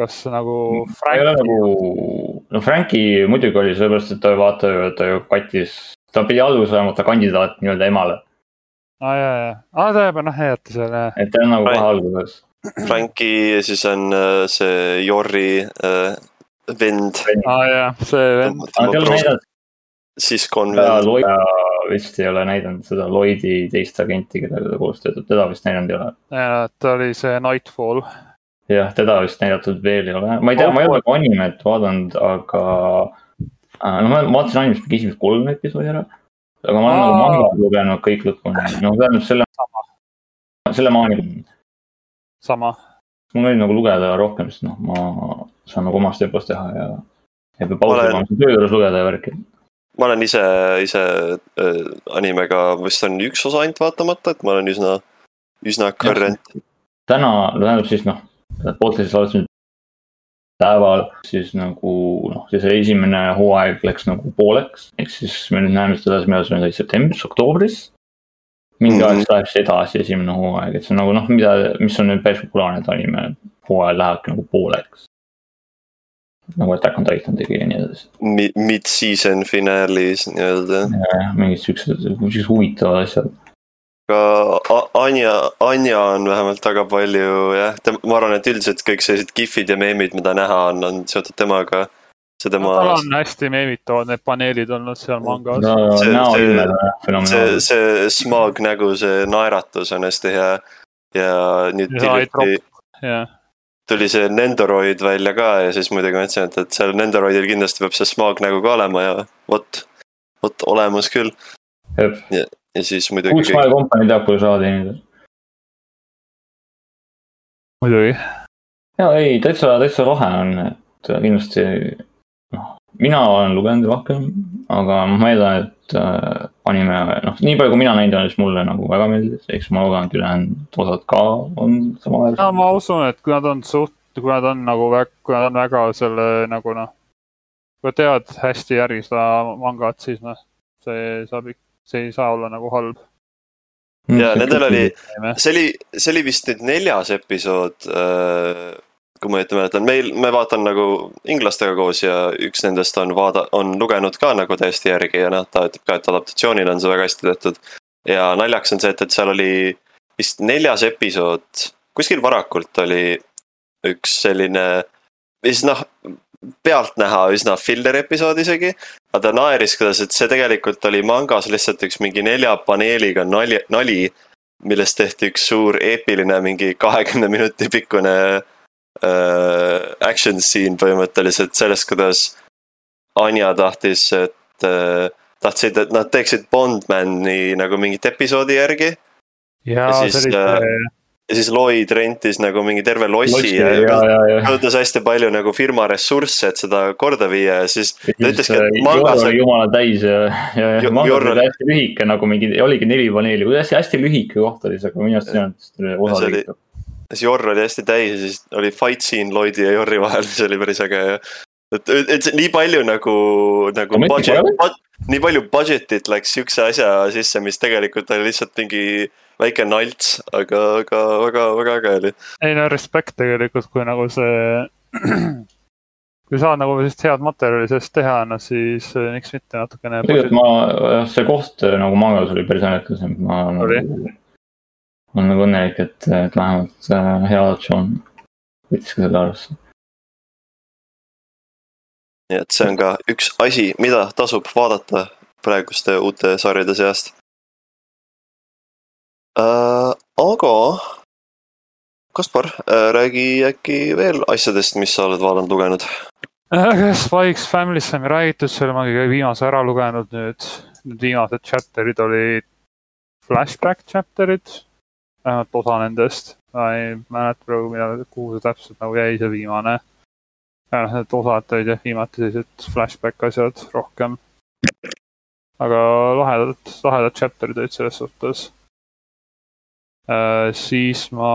Kas nagu ole Frank nagu, no Franki muidugi oli sellepärast, et ta vaata, ta ju kattis, ta pidi alguses olema ta kandidaat nii-öelda emale, aa jaa, jaa, aa ta jääb noh seal jah. et ta on nagu kohe alguses. [CLEARS THROAT] Franki ja siis on äh, see Jorri äh, vend, aa jaa, see vend, siskon vend. Vist ei ole näidanud seda Lloydi teist agenti, kellega ta koos töötab, teda vist näidanud ei ole. ta oli see Nightfall. jah, teda vist näidatud veel ei ole, ma ei tea, ma ei ole nagu animet vaadanud, aga äh, no ma vaatasin animest mingi esimesed kolm episoodi ära. aga ma olen nagu Aa. manga lugenud kõik lõpuni, no tähendab selle, selle maani sama, mul oli nagu lugeda rohkem, sest noh, ma saan nagu omas tempos teha ja. ja peab pausi olen- tegema, töö juures lugeda ja värki. ma olen ise, ise äh, animega vist on üks osa ainult vaatamata, et ma olen üsna, üsna current. täna, tähendab siis noh, podcast'i salvestamise päeval siis nagu noh, siis see esimene hooaeg läks nagu pooleks, ehk siis me nüüd näeme seda millal see oli septembris, oktoobris. mingi Mhm. aeg siis läheb siis edasi esimene hooaeg, et see on nagu noh, mida, mis on nüüd päris populaarne, et anime hooajal lähebki nagu pooleks. nagu Attack on Titan tegi ja nii edasi. Mid-season finaalis nii-öelda. mingid siuksed, siuksed huvitavad asjad. Aga A- Anja, Anja on vähemalt väga palju jah, ma arvan, et üldiselt kõik sellised gifid ja meemid, mida näha on, on seotud temaga. see tema tal, on hästi meemitavad need paneelid olnud seal mangas. no See- jah see, fenomenaalsed. see smog nägu, see naeratus on hästi hea. ja nüüd Ja hiljuti tuli see Nendoroid välja ka ja siis muidugi mõtlesin, et, et seal Nendoroidil kindlasti peab see smog nägu ka olema ja vot, vot olemas küll. Ja siis muidugi kuus maja kompanii teab, kuidas raha teenida. muidugi. ja ei, täitsa, täitsa lahe on, et kindlasti noh, mina olen lugenud rohkem, aga ma eeldan, et äh, anime, noh, nii palju kui mina näinud olen, siis mulle nagu väga meeldis, eks ma loodan, et ülejäänud osad ka on samal ajal. ma usun, et kui nad on suht, kui nad on nagu väga, kui nad on väga selle nagu noh, kui tead hästi järgi seda mangat, siis noh, see saab, see ei saa olla nagu halb. Ja nendel oli, see oli, see oli vist nüüd neljas episood äh, kui ma õieti mäletan, meil, me vaatan nagu inglastega koos ja üks nendest on vaada-, on lugenud ka nagu täiesti järgi ja noh, ta ütleb ka, et adaptatsioonina on see väga hästi tehtud. ja naljaks on see, et, et seal oli vist neljas episood, kuskil varakult oli üks selline, siis noh, pealtnäha üsna filler episood isegi. Aga ta naeris, kuidas, et see tegelikult oli mangas lihtsalt üks mingi nelja paneeliga nali, nali millest tehti üks suur eepiline mingi kahekümne minuti pikkune äh, action scene põhimõtteliselt sellest, kuidas Anja tahtis, et äh, tahtsid, et nad teeksid Bondmani nagu mingit episoodi järgi. ja, ja siis, see oli äh, see ja siis Lloyd rentis nagu mingi terve lossi, lossi ja, ja, ja, ja. kasutas hästi palju nagu firma ressursse, et seda korda viia ja siis. ta ütleski, et äh, mangas. jumala täis ja, ja, ja mangas oli hästi lühike nagu mingi, oligi neli paneeli, hästi, hästi lühike koht oli see, aga minu arust see on osa lühike siis Jorr oli hästi täis ja siis oli fight scene Lloydi ja Jorri vahel, [LAUGHS] mis oli päris äge ja. Et, et nii palju nagu, nagu budget, nii palju budget'it läks siukse asja sisse, mis tegelikult oli lihtsalt mingi väike nalts, aga, aga väga, väga äge oli. ei no respekt tegelikult, kui nagu see [CLEARS THROAT] kui saad nagu sellist head materjali sellest teha, no siis eh, miks mitte natukene. tegelikult ma, see koht eh, nagu mangas oli päris naljakas, ma nagu olen nagu õnnelik, et, et vähemalt äh, hea adoptsioon võttis ka selle arvesse. Nii et see on ka üks asi, mida tasub vaadata praeguste uute sarjade seast äh,. aga Kaspar äh,, räägi äkki veel asjadest, mis sa oled vaadanud, lugenud äh,? Spikes Family'st sai räägitud, selle ma kõige viimase ära lugenud nüüd. Need viimased chapter'id olid flashback chapter'id vähemalt osa nendest. ma ei mäleta praegu, millal, kuhu see täpselt nagu jäi, see viimane. Noh, need osad olid jah, viimati sellised flashback asjad rohkem. aga lahedad, lahedad chapter'id olid selles suhtes äh,. siis ma,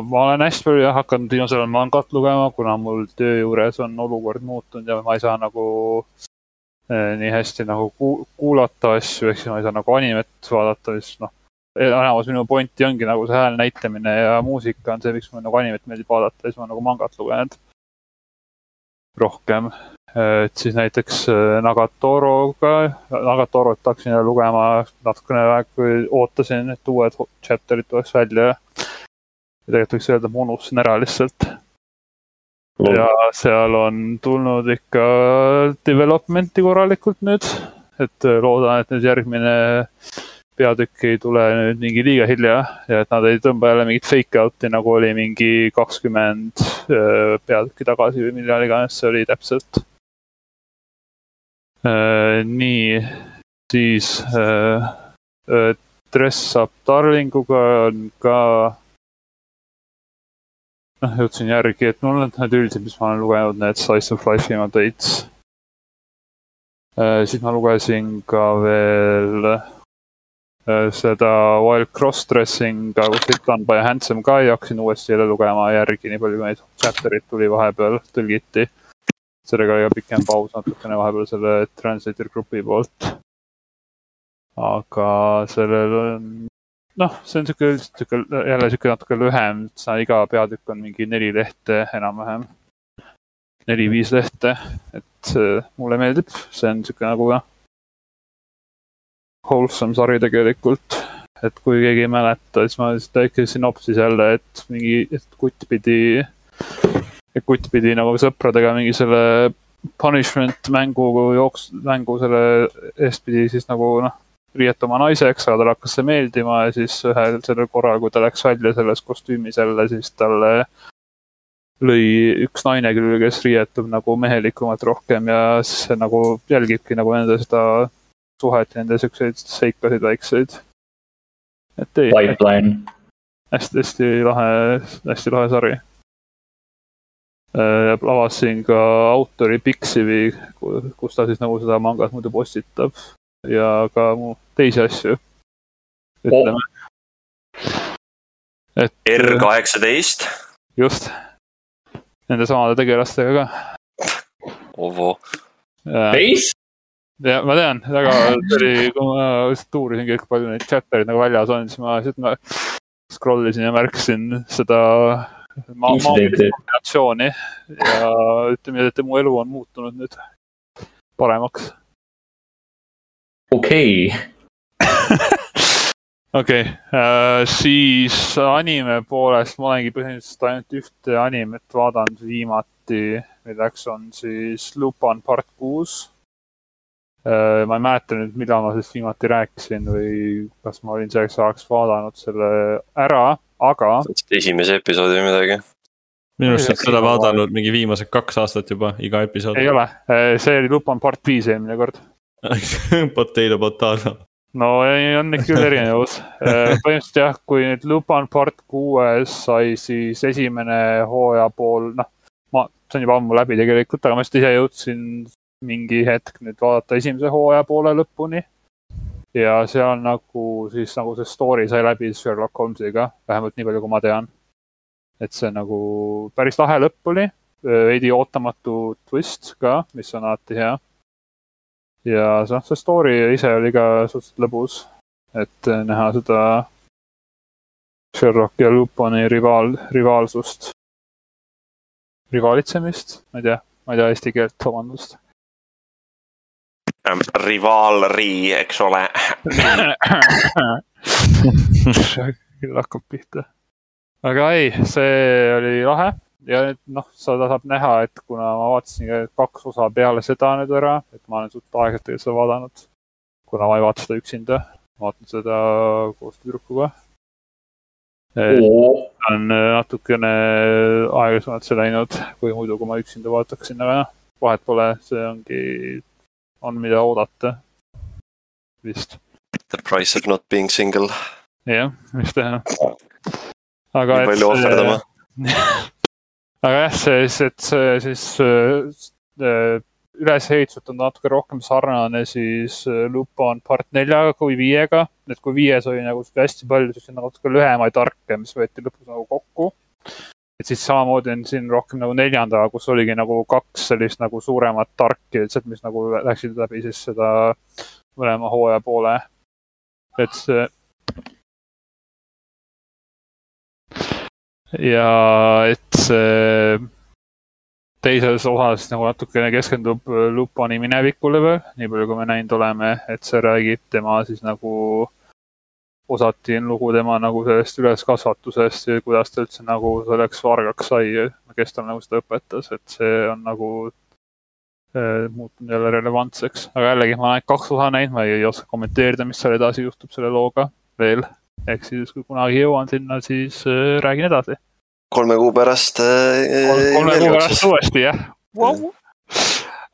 ma olen hästi palju jah hakanud viimasel ajal mangat lugema, kuna mul töö juures on olukord muutunud ja ma ei saa nagu äh, nii hästi nagu kuulata asju, ehk siis ma ei saa nagu animet vaadata, siis noh enamus minu pointi ongi nagu see hääl näitamine ja muusika on see, miks mulle nagu animet meeldib vaadata ja siis ma nagu mangat lugenud rohkem. et siis näiteks äh, Nagatoroga, Nagatorot hakkasin lugema natukene aega, ootasin, et uued chapter'id tuleks välja. ja tegelikult võiks öelda, ma unustasin ära lihtsalt. ja seal on tulnud ikka development'i korralikult nüüd, et äh, loodan, et nüüd järgmine peatükk ei tule nüüd mingi liiga hilja ja et nad ei tõmba jälle mingit fake out'i nagu oli mingi kakskümmend peatükki tagasi või millal iganes see oli täpselt. Nii, siis Dress Up Darlinguga on ka noh, jõudsin järgi, et mul on need üldised, mis ma olen lugenud, need Slice of Life'i ma täits. siis ma lugesin ka veel seda Wild Crossdressing, kus ikka on by handsome guy, hakkasin uuesti jälle lugema järgi, nii palju kui neid chapter'id tuli vahepeal, tõlgiti. sellega oli ka pikem paus natukene vahepeal selle translator grupi poolt. aga sellel on, noh, see on sihuke, sihuke jälle sihuke natuke lühem, iga peatükk on mingi neli lehte enam-vähem. neli-viis lehte, et mulle meeldib, see on sihuke nagu jah wholesome sari tegelikult. et kui keegi ei mäleta, siis ma lihtsalt väike sünopsis jälle, et mingi, et kutt pidi, kutt pidi nagu sõpradega mingi selle punishment mängu jooks-, mängu selle eest pidi siis nagu noh, riietuma naiseks, aga talle hakkas see meeldima ja siis ühel sellel korral, kui ta läks välja selles kostüümis jälle, siis talle lõi üks naine küll, kes riietub nagu mehelikumalt rohkem ja siis see nagu jälgibki nagu nende seda suhet ja nende siukseid seikasid väikseid. et ei. Pipeline. hästi-hästi lahe, hästi lahe sari. avastasin ka autori Pixivi, kus ta siis nagu seda mangat muidu postitab ja ka mu teisi asju. ütleme oh.. et. R kaheksateist. just, nende samade tegelastega ka. Ovo. Base? Ja ma tean, väga, see oli, kui ma lihtsalt uurisin kõik palju neid chapter'id nagu väljas on, siis ma lihtsalt ma scroll isin ja märkasin seda ma, kombinatsiooni ja ütleme, et mu elu on muutunud nüüd paremaks. okei. [LAUGHS] okei, äh, siis anime poolest ma olengi põhimõtteliselt ainult ühte animet vaadanud viimati, milleks on siis Lupin part kuus ma ei mäleta nüüd, millal ma sellest viimati rääkisin või kas ma olin selleks ajaks vaadanud selle ära, aga. esimese episoodi või midagi? minu arust oled seda vaadanud mingi viimased kaks aastat juba, iga episood. ei ole, see oli Lupin part viis eelmine kord [LAUGHS] Potato, potato. no ei, on ikka küll erinevus põhimõtteliselt jah, kui nüüd Lupin part kuues sai siis esimene hooaja pool, noh, ma, see on juba ammu läbi tegelikult, aga ma just ise jõudsin mingi hetk nüüd vaadata esimese hooaja poole lõpuni. Ja seal nagu siis nagu see story sai läbi Sherlock Holmesiga, vähemalt nii palju, kui ma tean. Et see nagu päris lahe lõpp oli, veidi ootamatu twist ka, mis on alati hea. ja noh, see story ise oli ka suhteliselt lõbus, et näha seda Sherlock ja Luponi rivaal, rivaalsust, rivaalitsemist, ma ei tea, ma ei tea eesti keelt, vabandust rivaalri, eks ole küll hakkab pihta aga ei, see oli lahe ja nüüd noh, seda saab näha, et kuna ma vaatasin kaks osa peale seda nüüd ära, et ma olen suht aeglaselt seda vaadanud. kuna ma ei vaata seda üksinda, vaatan seda koos tüdrukuga. on natukene aeglasemalt see läinud, kui muidu, kui ma üksinda vaataksin, aga noh, vahet pole, see ongi, on mida oodata. vist. The price of not being single. jah, mis teha aga. nii palju ohverdama [LAUGHS] aga jah, see, et see siis äh, ülesehituselt on natuke rohkem sarnane siis äh, Lupin part neljaga kui viiega. et kui viies oli nagu hästi palju siukseid natuke lühemaid arke, mis võeti lõpus nagu kokku. Et siis samamoodi on siin rohkem nagu neljandaga, kus oligi nagu kaks sellist nagu suuremat arki lihtsalt, mis nagu läksid läbi siis seda mõlema hooaja poole. et see ja et see teises osas nagu natukene keskendub Lupani minevikule veel, nii palju kui me näinud oleme, et see räägib tema siis nagu, osati lugu tema nagu sellest üleskasvatusest ja kuidas ta üldse nagu selleks vargaks sai kes tal nagu seda õpetas, et see on nagu äh, muutunud jälle relevantseks, aga jällegi ma olen kaks osa näinud, ma ei oska kommenteerida, mis seal edasi juhtub selle looga veel ehk siis, kui kunagi jõuan sinna, siis äh, räägin edasi. kolme kuu pärast äh,. kolme kuu pärast uuesti, jah wow..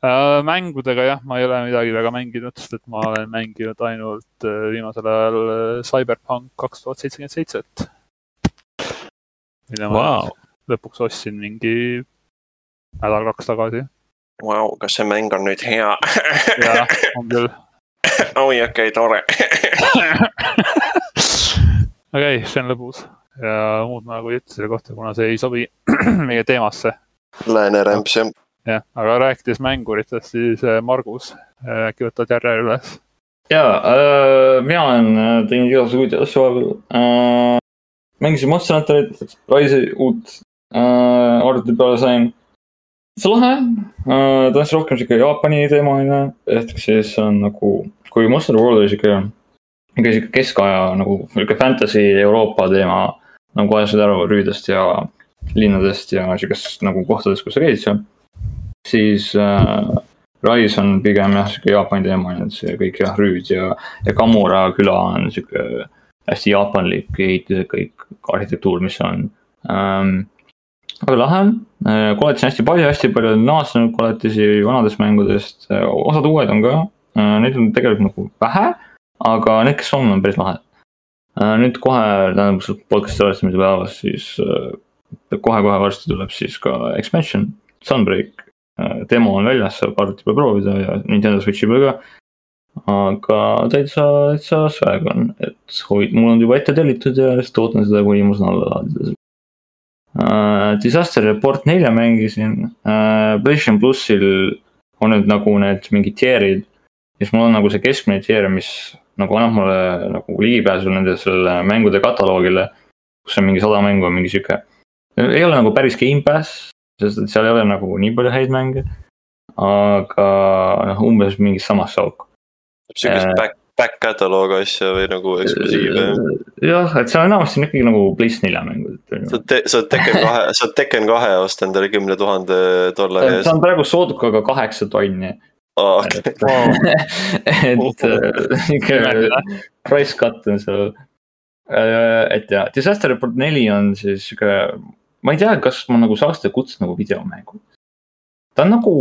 Äh, mängudega jah, ma ei ole midagi väga mänginud, sest et ma olen mänginud ainult äh, viimasel ajal äh, Cyberpunk kaks tuhat seitsekümmend seitset. mille ma wow. lõpuks ostsin mingi nädal-kaks tagasi. Vau, kas see mäng on nüüd hea? jah, on küll. [LAUGHS] oi, okei okay,, tore [LAUGHS] okei see on lõbus ja muud ma nagu ei ütle selle kohta, kuna see ei sobi [CLEARS THROAT] meie teemasse. Lääne rämps jah. Jah, aga rääkides mänguritest, siis äh, Margus, äh, äkki võtad järje üles? ja äh,, mina olen teinud igasuguseid asju vahepeal äh,. mängisin Monster Hunterit, Rise'i uut äh, arvuti peale sain. see on lahe äh,, ta on siis rohkem sihuke Jaapani teemaline, ehk siis on nagu, kui Monster World oli sihuke ikka sihuke keskaja nagu sihuke fantasy Euroopa teema nagu ajasid ära rüüdest ja linnadest ja sihukest nagu kohtadest, kus seal. Siis äh, Rise on pigem jah, sihuke Jaapani teema, et see kõik jah, rüüd ja, ja Kamura küla on sihuke hästi jaapanlik ehitus, kõik arhitektuur, mis on ähm,. väga lahe äh,, koletisi on hästi palju, hästi palju naasnud koletisi vanadest mängudest, osad uued on ka äh,, neid on tegelikult nagu vähe aga need, kes on, on päris lahedad. Äh, nüüd kohe, tähendab podcast'i salvestamise päevast, siis äh, kohe-kohe varsti tuleb siis ka expansion, Sunbreak. Demo on väljas, saab arvuti peal proovida ja Nintendo Switch'i peal ka. aga täitsa, täitsa swag on, et hoid-, mul on juba ette tellitud ja lihtsalt ootan seda, kuni ma saan alla laadida uh,. Disaster Report nelja mängisin uh,, PlayStation plussil on nüüd nagu need mingid tier'id. siis mul on nagu see keskmine tier, mis nagu annab mulle nagu ligipääsu nende selle mängude kataloogile. kus on mingi sada mängu, mingi sihuke, ei ole nagu päris Gamepass, sest et seal ei ole nagu nii palju häid mänge. aga noh, umbes mingis samas auku. sihukest äh, back, back catalog asja või nagu eksklusiive. jah, et seal enamasti on ikkagi nagu PlayStation nelja mängud. sa oled, sa oled Tekken kahe, sa oled Tekken kahe osta endale kümne tuhande dollari eest. see on praegu soodukaga kaheksa tonni Oh, okay. et [LAUGHS] ikka price cut on seal. Äh, et ja, Disaster Report neli on siis sihuke, ma ei tea, kas ma nagu saaks seda kutsuda nagu videomängu. ta on nagu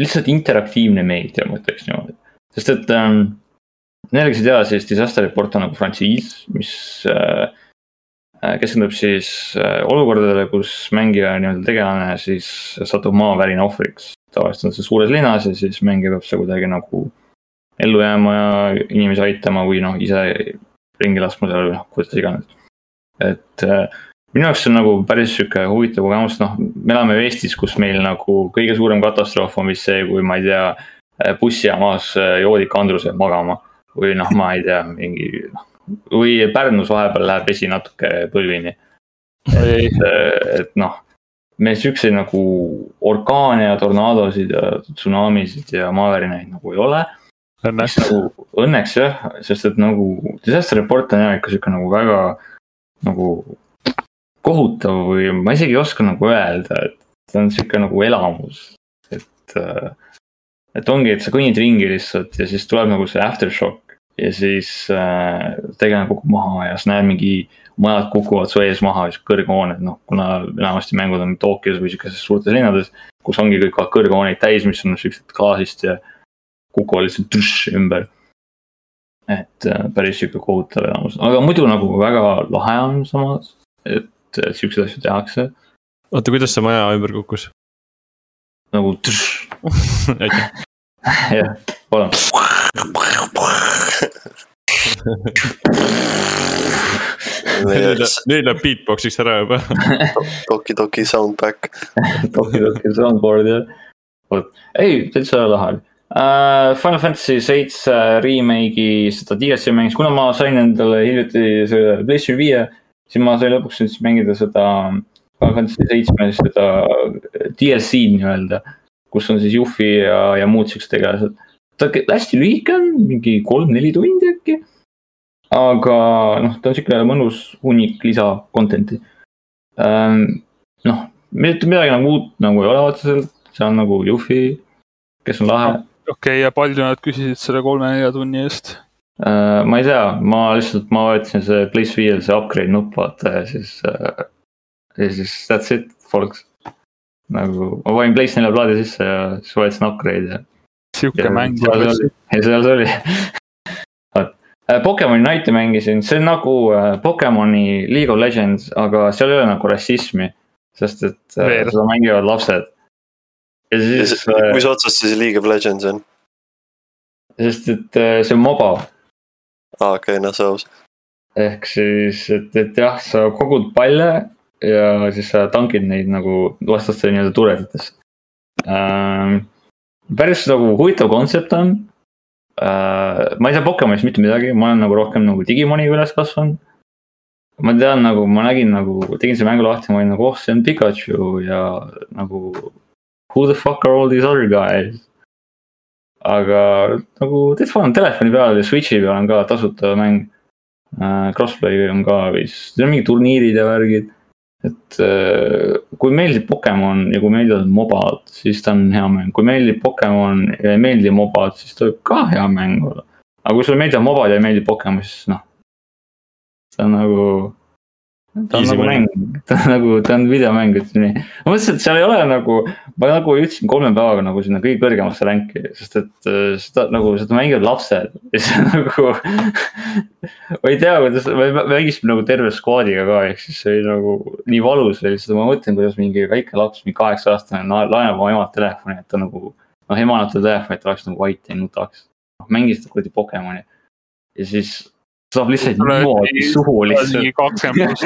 lihtsalt interaktiivne meedia, ma ütleks niimoodi, sest et ähm, Neile, kes ei tea, siis Disaster Report on nagu frantsiis, mis äh, äh, keskendub siis äh, olukordadele, kus mängija nii-öelda tegelane siis satub maavärina ohvriks. tavaliselt on see suures linnas ja siis mängija peab seal kuidagi nagu ellu jääma ja inimesi aitama või noh, ise ringi laskma seal või noh, kuidas iganes. et äh, minu jaoks on nagu päris sihuke huvitav kogemus, noh, me elame ju Eestis, kus meil nagu kõige suurem katastroof on vist see, kui ma ei tea, bussijaamas joodik Andrus jääb magama või noh, ma ei tea, mingi noh, või Pärnus vahepeal läheb vesi natuke põlvini. et, et noh, meil siukseid nagu orkaane ja tornaadosid ja tsunamisid ja maavärinaid nagu ei ole. Õnneks. Nagu, õnneks jah, sest et nagu disaster report on jah ikka sihuke nagu väga nagu kohutav või ma isegi ei oska nagu öelda, et see on sihuke nagu elamus, et äh, et ongi, et sa kõnnid ringi lihtsalt ja siis tuleb nagu see aftershock ja siis äh, tegelane kukub maha ja sa näed mingi majad kukuvad su ees maha, kõrghooned, noh, kuna enamasti mängud on Tokyos või siukestes suurtes linnades, kus ongi kõik kõrghooneid täis, mis on siuksed klaasist ja kukuvad lihtsalt tšš, ümber. et äh, päris sihuke kohutav elamus, aga muidu nagu väga lahe on samas, et, et siukseid asju tehakse. oota, kuidas see maja ümber kukkus? [LAUGHS] nagu jah, palun. nüüd läheb beatbox'iks ära juba. [LAUGHS] Toki Toki soundback. Toki Toki soundboard jah, ei täitsa lahe uh,. Final Fantasy seitse remake'i seda DLC mängis, kuna ma sain endale hiljuti selle PlayStation viie, siis ma sain lõpuks siis mängida seda Final Fantasy seitsme seda DLC-d nii-öelda, kus on siis Juhvi ja, ja muud siuksed tegelased. ta hästi lühike on, mingi kolm-neli tundi äkki. aga noh, ta on siuke mõnus hunnik lisa content'i ähm,. noh, mitte midagi nagu uut nagu ei ole otseselt, see on nagu Juhvi, kes on lahe. okei okay,, ja palju nad küsisid selle kolme-nelja tunni eest? Uh, ma ei tea, ma lihtsalt, ma vajutasin see Place Wheel, see upgrade nupp vaata ja siis uh, ja siis that's it, folks. nagu ma panin PlayStation nelja plaadi sisse ja siis vajutasin upgrade ja. sihuke mäng. ja seal see oli [LAUGHS] vot, äh, Pokemoni Night'i mängisin, see on nagu äh, Pokemoni League of Legends, aga seal ei ole nagu rassismi. sest et äh, Veel. seda mängivad lapsed. ja siis. mis otsast siis League of Legends on? sest et see on moba. Aa, okei, noh, see aus. ehk siis, et, et jah, sa kogud palle ja siis sa tankid neid nagu vastaste nii-öelda tuleditesse ähm,. päris nagu huvitav kontsept on äh,. ma ei tea Pokemonist mitte midagi, ma olen nagu rohkem nagu Digimoniga üles kasvanud. ma tean nagu, ma nägin nagu, tegin selle mängu lahti, ma olin nagu, oh, see on Pikachu ja nagu. Who the fuck are all these other guys? Aga nagu täitsa fun, telefoni peal ja Switch'i peal on ka tasuta mäng äh,. Crossplay on ka vist, seal on mingid turniirid ja värgid et äh, kui meeldib Pokemon ja kui meeldivad mobad, siis ta on hea mäng, kui meeldib Pokemon ja ei meeldi mobad, siis ta võib ka hea mäng olla. aga kui sulle meeldivad mobad ja ei meeldi Pokemon, siis noh. see on nagu, ta on Easy nagu mäng, [LAUGHS] ta on nagu, ta on videomäng, ütleme nii. ma mõtlesin, et seal ei ole nagu, ma nagu jõudsin kolme päevaga nagu sinna kõige kõrgemasse ränki, sest et äh, seda nagu, seda mängivad lapsed [LAUGHS] ja see nagu. ma ei tea, kuidas, me me mängisime nagu terve skuadiga ka, ehk siis see oli nagu nii valus oli, sest ma mõtlen, kuidas mingi väike laps, mingi kaheksa aastane na- laenab oma emalt telefoni, et ta nagu. noh, ema annab talle telefoni, et ta oleks nagu vait ja ei nutaks. noh, mängis seda kuradi Pokemoni ja siis saab lihtsalt niimoodi suhu lihtsalt kakskümmend pluss,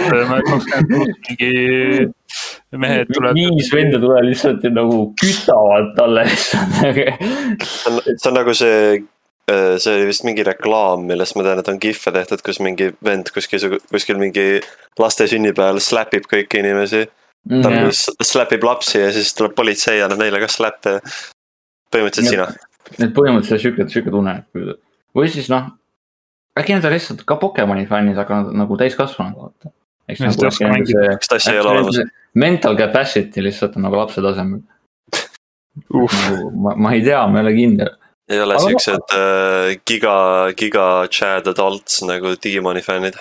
kakskümmend pluss mingi mehed tulevad. viis venda tulevad lihtsalt ja nagu kütavad talle lihtsalt. see on, nagu see, see oli vist mingi reklaam, millest ma tean, et on kihve tehtud, kus mingi vend kuskil, kuskil mingi laste sünnipäeval slapib kõiki inimesi. ta nagu s- slapib lapsi ja siis tuleb politsei ja annab neile ka slap'e. põhimõtteliselt sina. et põhimõtteliselt sihuke, sihuke tunne, või siis noh, äkki nad on lihtsalt ka Pokemoni fännid, aga nad nagu täiskasvanud vaata. nagu mental capacity lihtsalt on nagu lapse tasemel. Nagu ma, ma ei tea, ma ei ole kindel. ei ole siuksed äh, giga, giga Chad adults nagu Digimoni fännid.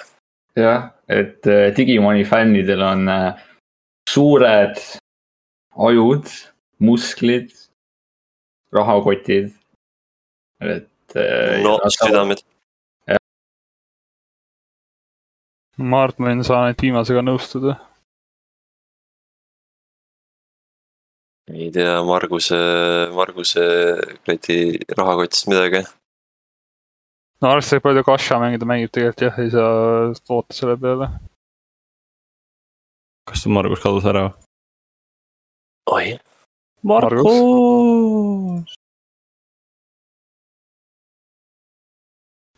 jah, et äh, Digimoni fännidel on äh, suured ajud, musklid, rahakotid. et. no südamed. Ma arvan, et ma võin saan ainult viimasega nõustuda. ei tea Marguse, Marguse kuradi rahakotist midagi. no arvestades, palju Kasha mängida mängib, tegelikult jah, ei saa loota selle peale. kas Margus kadus ära? oi, Margus.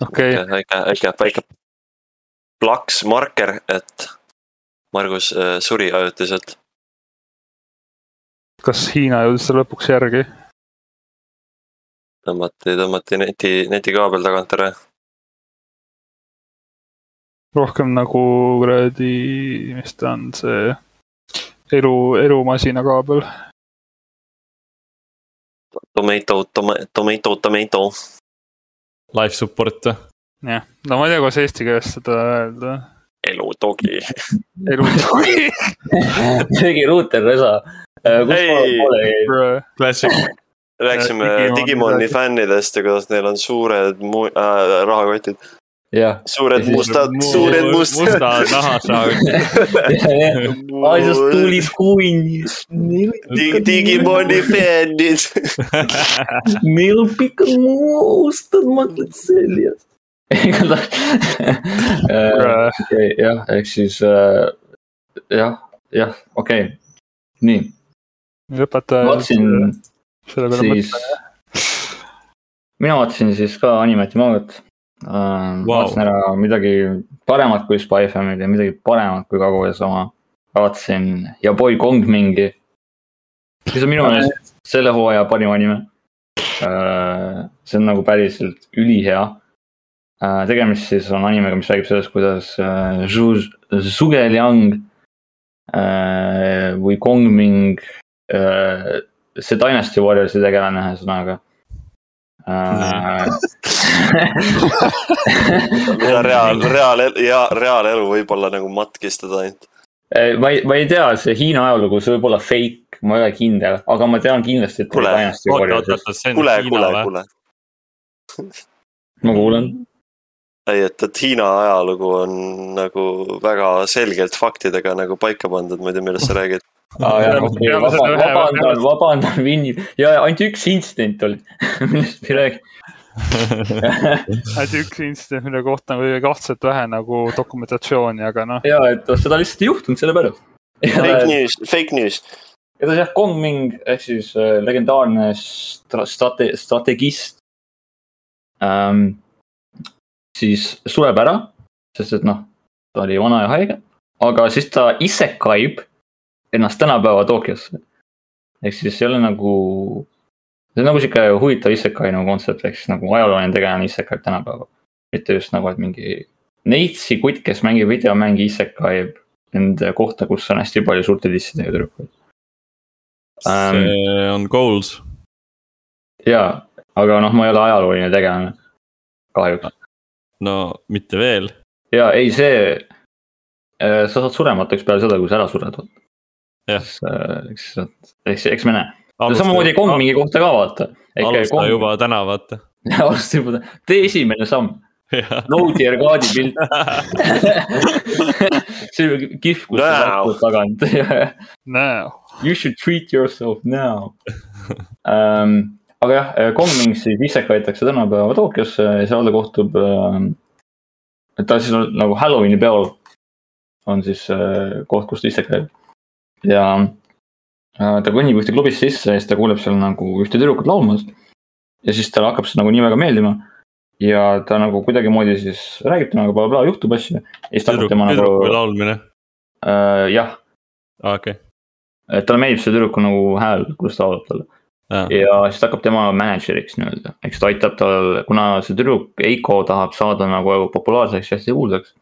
okei okay., väike, väike, väike plaks, marker, et Margus äh, suri ajutiselt. kas Hiina jõudis talle lõpuks järgi? tõmmati, tõmmati neti, netikaabel tagant ära. rohkem nagu kuradi, mis ta on, see elu, elumasina kaabel. Tomato, tomato, tomato. Life support või? jah, no ma ei tea, kuidas eesti keeles seda öelda. elutogi. elu tegi [LAUGHS] [LAUGHS] ruuter resa. jäi? Classic. rääkisime Digimoni Digimoni fännidest ja kuidas neil on suured mu- äh, rahakotid. jah. suured mustad, suured mustad. mustad nahasraagid. [LAUGHS] I just tulid kuuni. Digimoni fännid. meil on pikad mustad maklad seljas. igatahes, okei, jah, ehk siis äh, jah, jah, okei, nii, lõpetaja. vaatasin siis mina vaatasin siis ka animati mangat uh,. Vau. vaatasin ära midagi paremat kui Spy Family ja midagi paremat kui Kaguya sama. vaatasin ja Boy Kong mingi. mis on minu meelest selle hooaja parim anime uh,. see on nagu päriselt ülihea. Tegemist siis on animega, mis räägib sellest, kuidas uh, Zhu, Zhuge Liang uh, või Kong Ming uh, see Dynasty Warriorsi tegelane ühesõnaga mida [LAUGHS] reaal, reaal, ja reaalelu võib-olla nagu matkistada ainult. ma ei, ma ei tea, see Hiina ajalugu, see võib olla fake, ma ei ole kindel, aga ma tean kindlasti, et Kuule, kuule, kuule. ma kuulen. ei, et, et Hiina ajalugu on nagu väga selgelt faktidega nagu paika pandud, ma ei tea, millest sa räägid. peame seda ühe- vabandan, vabandan, Vinni ja ainult üks intsident oli, [LAUGHS] millest me ei räägi. [LAUGHS] ainult üks intsident, mille kohta on kuidagi kahtlaselt vähe nagu dokumentatsiooni, aga noh, ja, et seda lihtsalt ei juhtunud sellepärast. [LAUGHS] Fake news, fake news. igatahes jah, Kong Ming ehk siis äh, legendaarne stra-, strate-, strategist ähm,. Siis sureb ära, sest et noh, ta oli vana ja haige, aga siis ta isekaib ennast tänapäeva Tokyosse. ehk siis see ei ole nagu, see on nagu sihuke huvitav isekai nagu kontsept, ehk siis nagu ajalooline tegelane isekaib tänapäeva. mitte just nagu, et mingi neitsi kutt, kes mängib videomänge isekaib nende kohta, kus on hästi palju suurte tissidega tüdrukuid. See on goals. jaa, aga noh, ma ei ole ajalooline tegelane. kahjuks. No mitte veel. ja ei, see, sa saad surematuks peale seda, kui sa ära sured. Jah. eks, eks, eks me näe. samamoodi Kong mingi kohta ka vaata. [LAUGHS] alusta juba täna, vaata. alusta juba, tee esimene samm. Node'i ja kaadi pilt. [LAUGHS] see on kihv, kus sa Now. lahkud tagant. [LAUGHS] You should treat yourself now um,. Aga jah, Kongming siis isek võetakse tänapäeva Tokyosse ja seal ta kohtub um,. et ta siis on nagu Halloweeni peol on siis uh, koht, kus ta ise käib. ja ta kõnnib ühte klubisse sisse ja siis ta kuuleb seal nagu ühte tüdrukut laulmas. ja siis talle hakkab see nagu nii väga meeldima. ja ta nagu kuidagimoodi siis räägib temaga blablabla, juhtub asju. tüdruk, tema nagu tüdruku laulmine, uh,, jah okei. et talle meeldib see tüdruku nagu hääl, kuidas ta laulab talle ja siis ta hakkab tema mänedžeriks nii-öelda, eks ta aitab tal, kuna see tüdruk Eiko tahab saada nagu populaarseks ja hästi kuulsaks.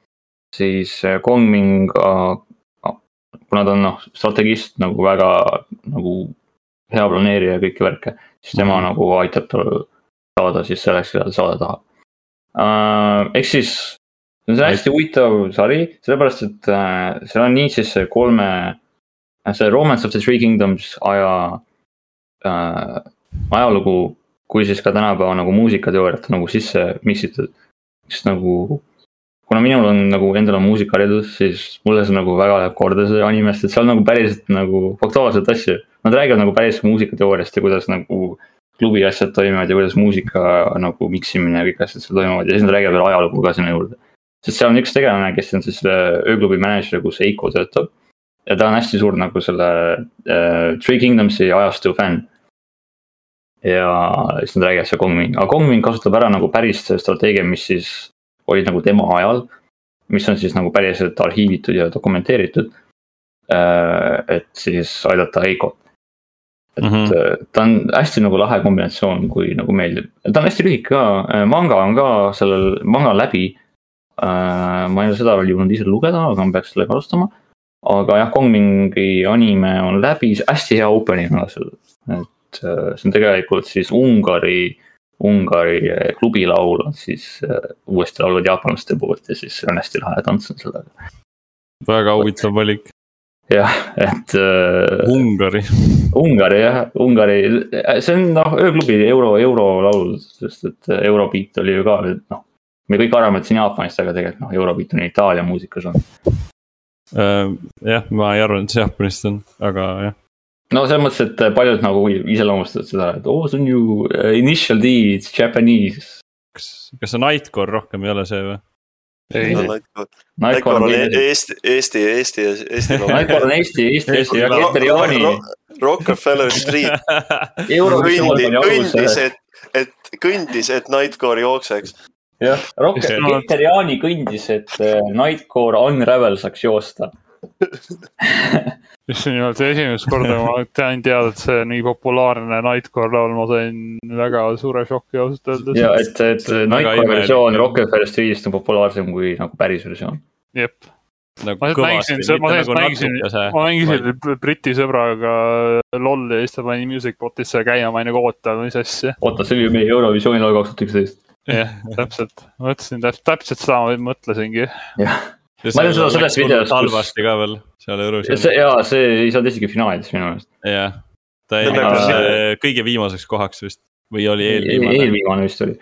siis äh, Kongming, kuna ta on noh, strategist nagu väga nagu hea planeerija ja kõiki värke, siis tema Mhm. nagu aitab tal saada siis selleks, keda ta saada tahab uh,. ehk siis see on hästi huvitav sari, sellepärast et uh, seal on nii siis see kolme, see Romance of the Three Kingdoms aja äh, ajalugu, kui siis ka tänapäeva nagu muusikateooriat nagu sisse mix itud. sest nagu, kuna minul on nagu endal on muusikaharidus, siis mulle see nagu väga läheb korda see animest, et seal nagu päriselt nagu faktuaalseid asju. Nad räägivad nagu päris muusikateooriast ja kuidas nagu klubi asjad toimivad ja kuidas muusika nagu mix imine ja kõik asjad seal toimuvad ja siis nad räägivad veel ajalugu ka sinna juurde. sest seal on üks tegelane, kes on siis selle ööklubi mänedžer, kus Eiko töötab. ja ta on hästi suur nagu selle äh, Three Kingdomsi ajastu fänn ja siis nad räägivad seal Kongming, aga Kongming kasutab ära nagu päris strateegia, mis siis olid nagu tema ajal. mis on siis nagu päriselt arhiivitud ja dokumenteeritud. et siis aidata Eikot. et mm. -hmm. ta on hästi nagu lahe kombinatsioon, kui nagu meeldib, ta on hästi lühike ka, manga on ka sellel, manga on läbi. ma ei ole seda veel jõudnud ise lugeda, aga ma peaks sellega alustama. aga jah, Kongmingi anime on läbi, hästi hea opening on seal, et äh, see on tegelikult siis Ungari, Ungari äh, klubilaul on siis äh, uuesti laulud jaapanlaste poolt ja siis on hästi lahe tants on sellega. väga huvitav valik, jah, et äh, Ungari, Ungari jah, Ungari, see on noh, ööklubi euro, eurolaul, sest et Eurobeat oli ju ka noh. me kõik arvame, et see on Jaapanist, aga tegelikult noh, Eurobeat on Itaalia muusikas on. Äh, jah, ma ei arvanud, et see Jaapanist on, aga jah, no selles mõttes, et paljud nagu iseloomustavad seda, et oo, see on ju äh, initial D, it's Japanese. kas, kas see Nightcore rohkem ei ole see või? ei, Nightcore Nightcore on Eesti, Eesti, Eesti, Eesti, [LAUGHS] Nightcore on Eesti, Eesti, Eesti ja Keter Jaani Ro- Rockefeller Street [LAUGHS] kõndis, et, et kõndis, et Nightcore jookseks. jah, Rock-, Mis nemad- Keter Jaani kõndis, et äh, Nightcore Unravel saaks joosta. [LAUGHS] just nimelt esimest korda ma tean teada, et see on nii populaarne Nightcore laul, ma sain väga suure šoki ausalt öeldes. ja et, et Nightcore versioon Rockefeller Streetist on populaarsem kui nagu päris versioon. jep, nagu ma kõvasti, mängisin, ma nagu mängisin, ma mängisin Briti sõbraga LOL-i ja siis ta pani Music Botisse käima, ma olin nagu oota, mis asja. oota, see oli ju meie Eurovisiooni laul kaks tuhat üksteist. jah, täpselt, mõtlesin täpselt, täpselt seda ma mõtlesingi. jah, Ma tean seda sellest videost, kus- halvasti ka veel seal Eurovisioonil, see ja see ei saanud isegi finaalis minu meelest. jah. ta jäi nagu kõige viimaseks kohaks vist või oli eelviimane. eelviimane vist oli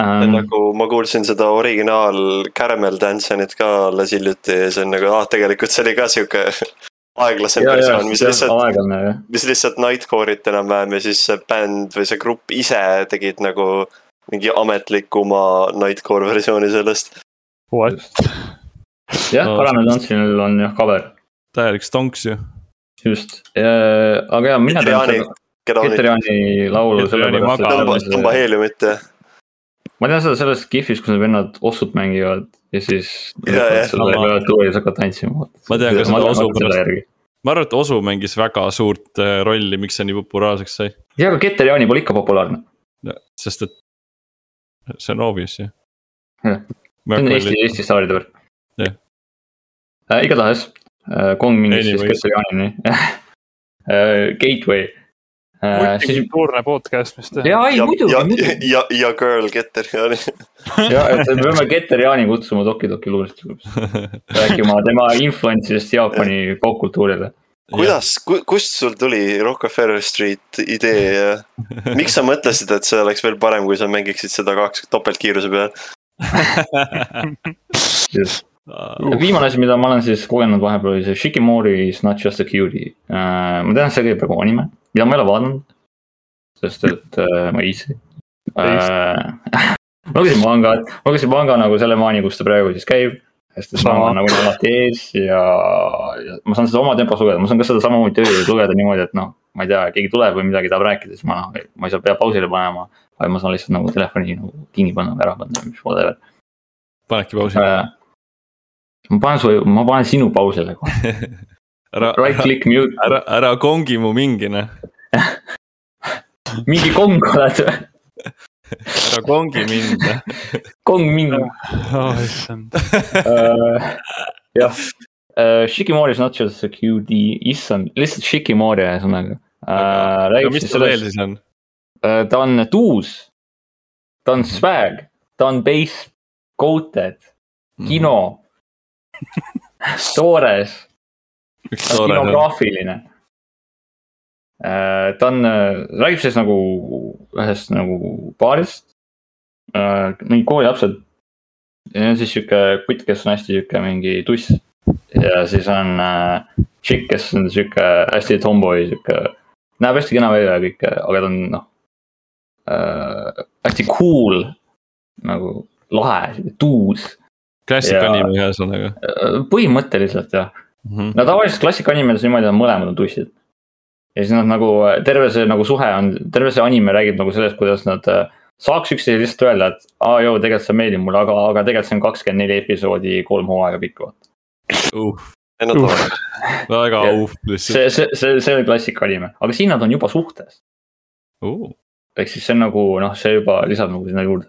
um,. nagu, ma kuulsin seda originaal Caramel Dance'it ka alles hiljuti ja see on nagu, ah tegelikult see oli ka sihuke [LAUGHS] aeglasem versioon, mis lihtsalt, mis lihtsalt Nightcore'it enam-vähem ja siis see bänd või see grupp ise tegid nagu mingi ametlikuma Nightcore versiooni sellest. What? jah, No, Karanel Tantsil on jah cover, täielik stonks ju. just, aga ja mina tean Keter-Jaani laulu tõmba, tõmba heeliumit ja ma tean seda sellest GIF-ist, kus need vennad ossut mängivad ja siis Ja, ja. klaviatuuris hakkavad tantsima. Ma tean ka seda osu pärast. ma arvan, et Osu mängis väga suurt äh, rolli, miks see nii populaarseks sai. ja, aga Keter-Jaani pole ikka populaarne, sest et see on obvious ju. See on Eesti, Eesti staaride värk Jah. äh,. igatahes äh, Kong mingis siis Anyways. Keter-Jaanini [LAUGHS] äh,. Gateway siis kultuurne podcast, mis teha. ja ei muidugi, ja, muidugi. ja, ja girl Getter Jaani. [LAUGHS] ja, et me peame Getter Jaani kutsuma Toki Toki luulest [LAUGHS] rääkima tema influence'ist Jaapani popkultuurile. kuidas, kust sul tuli Rockefeller Street idee ja miks sa mõtlesid, et see oleks veel parem, kui sa mängiksid seda kaks topeltkiiruse peal? Viimane asi, mida ma olen siis kogenud vahepeal oli see Shikimori is not just a cutie. ma tean, see käib praegu anime, mida ma ei ole vaadanud. sest et äh, ma ei viitsi äh. [LAUGHS] ma lugesin mangat, ma lugesin manga nagu selle maani, kus ta praegu siis käib. sest et Sama. manga on nagu alati ees ja, ja ma saan seda oma tempos lugeda, ma saan ka seda samamoodi tööl lugeda niimoodi, et noh, ma ei tea, keegi tuleb või midagi tahab rääkida, siis ma noh, ma ei saa pea pausile panema. vaid ma saan lihtsalt nagu telefoni nagu kinni panna või ära panna, mis whatever panedki pausi. äh,. Ma panen su, ma panen sinu pausile kohe, [LAUGHS] ära, right click mute, ära, ära kongi mu mingine, [LAUGHS] mingi kong oled, [LAUGHS] ära kongi mind. kong mingi oh issand, uh,. jah. Uh,, Shikimori is not just a QD, issand, lihtsalt Shikimori ühesõnaga uh,. aga räägib mis tal veel siis on? uh, ta on tuus, ta on swag, ta on base coated, Mhm. kino, [LAUGHS] toores üks ta on kinograafiline. ta on, räägib siis nagu ühest nagu baarist. mingi koolilapsed. ja on siis sihuke kutt, kes on hästi sihuke mingi tuss. ja siis on äh, tšikk, kes on sihuke hästi tomboy, sihuke, näeb hästi kena välja ja kõike, aga ta on noh äh,. hästi cool nagu lahe, tuus. Klassika ja- anime ühesõnaga. põhimõtteliselt jah, Mhm. no tavaliselt klassikaanimedes niimoodi on mõlemad on tussid. ja siis nad nagu terve see nagu suhe on, terve see anime räägib nagu sellest, kuidas nad äh, saaks üksteisele lihtsalt öelda, et aa joo, tegelikult see meeldib mulle, aga, aga tegelikult see on kakskümmend neli episoodi, kolm hooaega pikk. uh, ei no tore, väga Ja- uh lihtsalt see, see, see, see on klassikaanime, aga siin nad on juba suhtes. uh.. ehk siis see on nagu noh, see juba lisab nagu sinna juurde.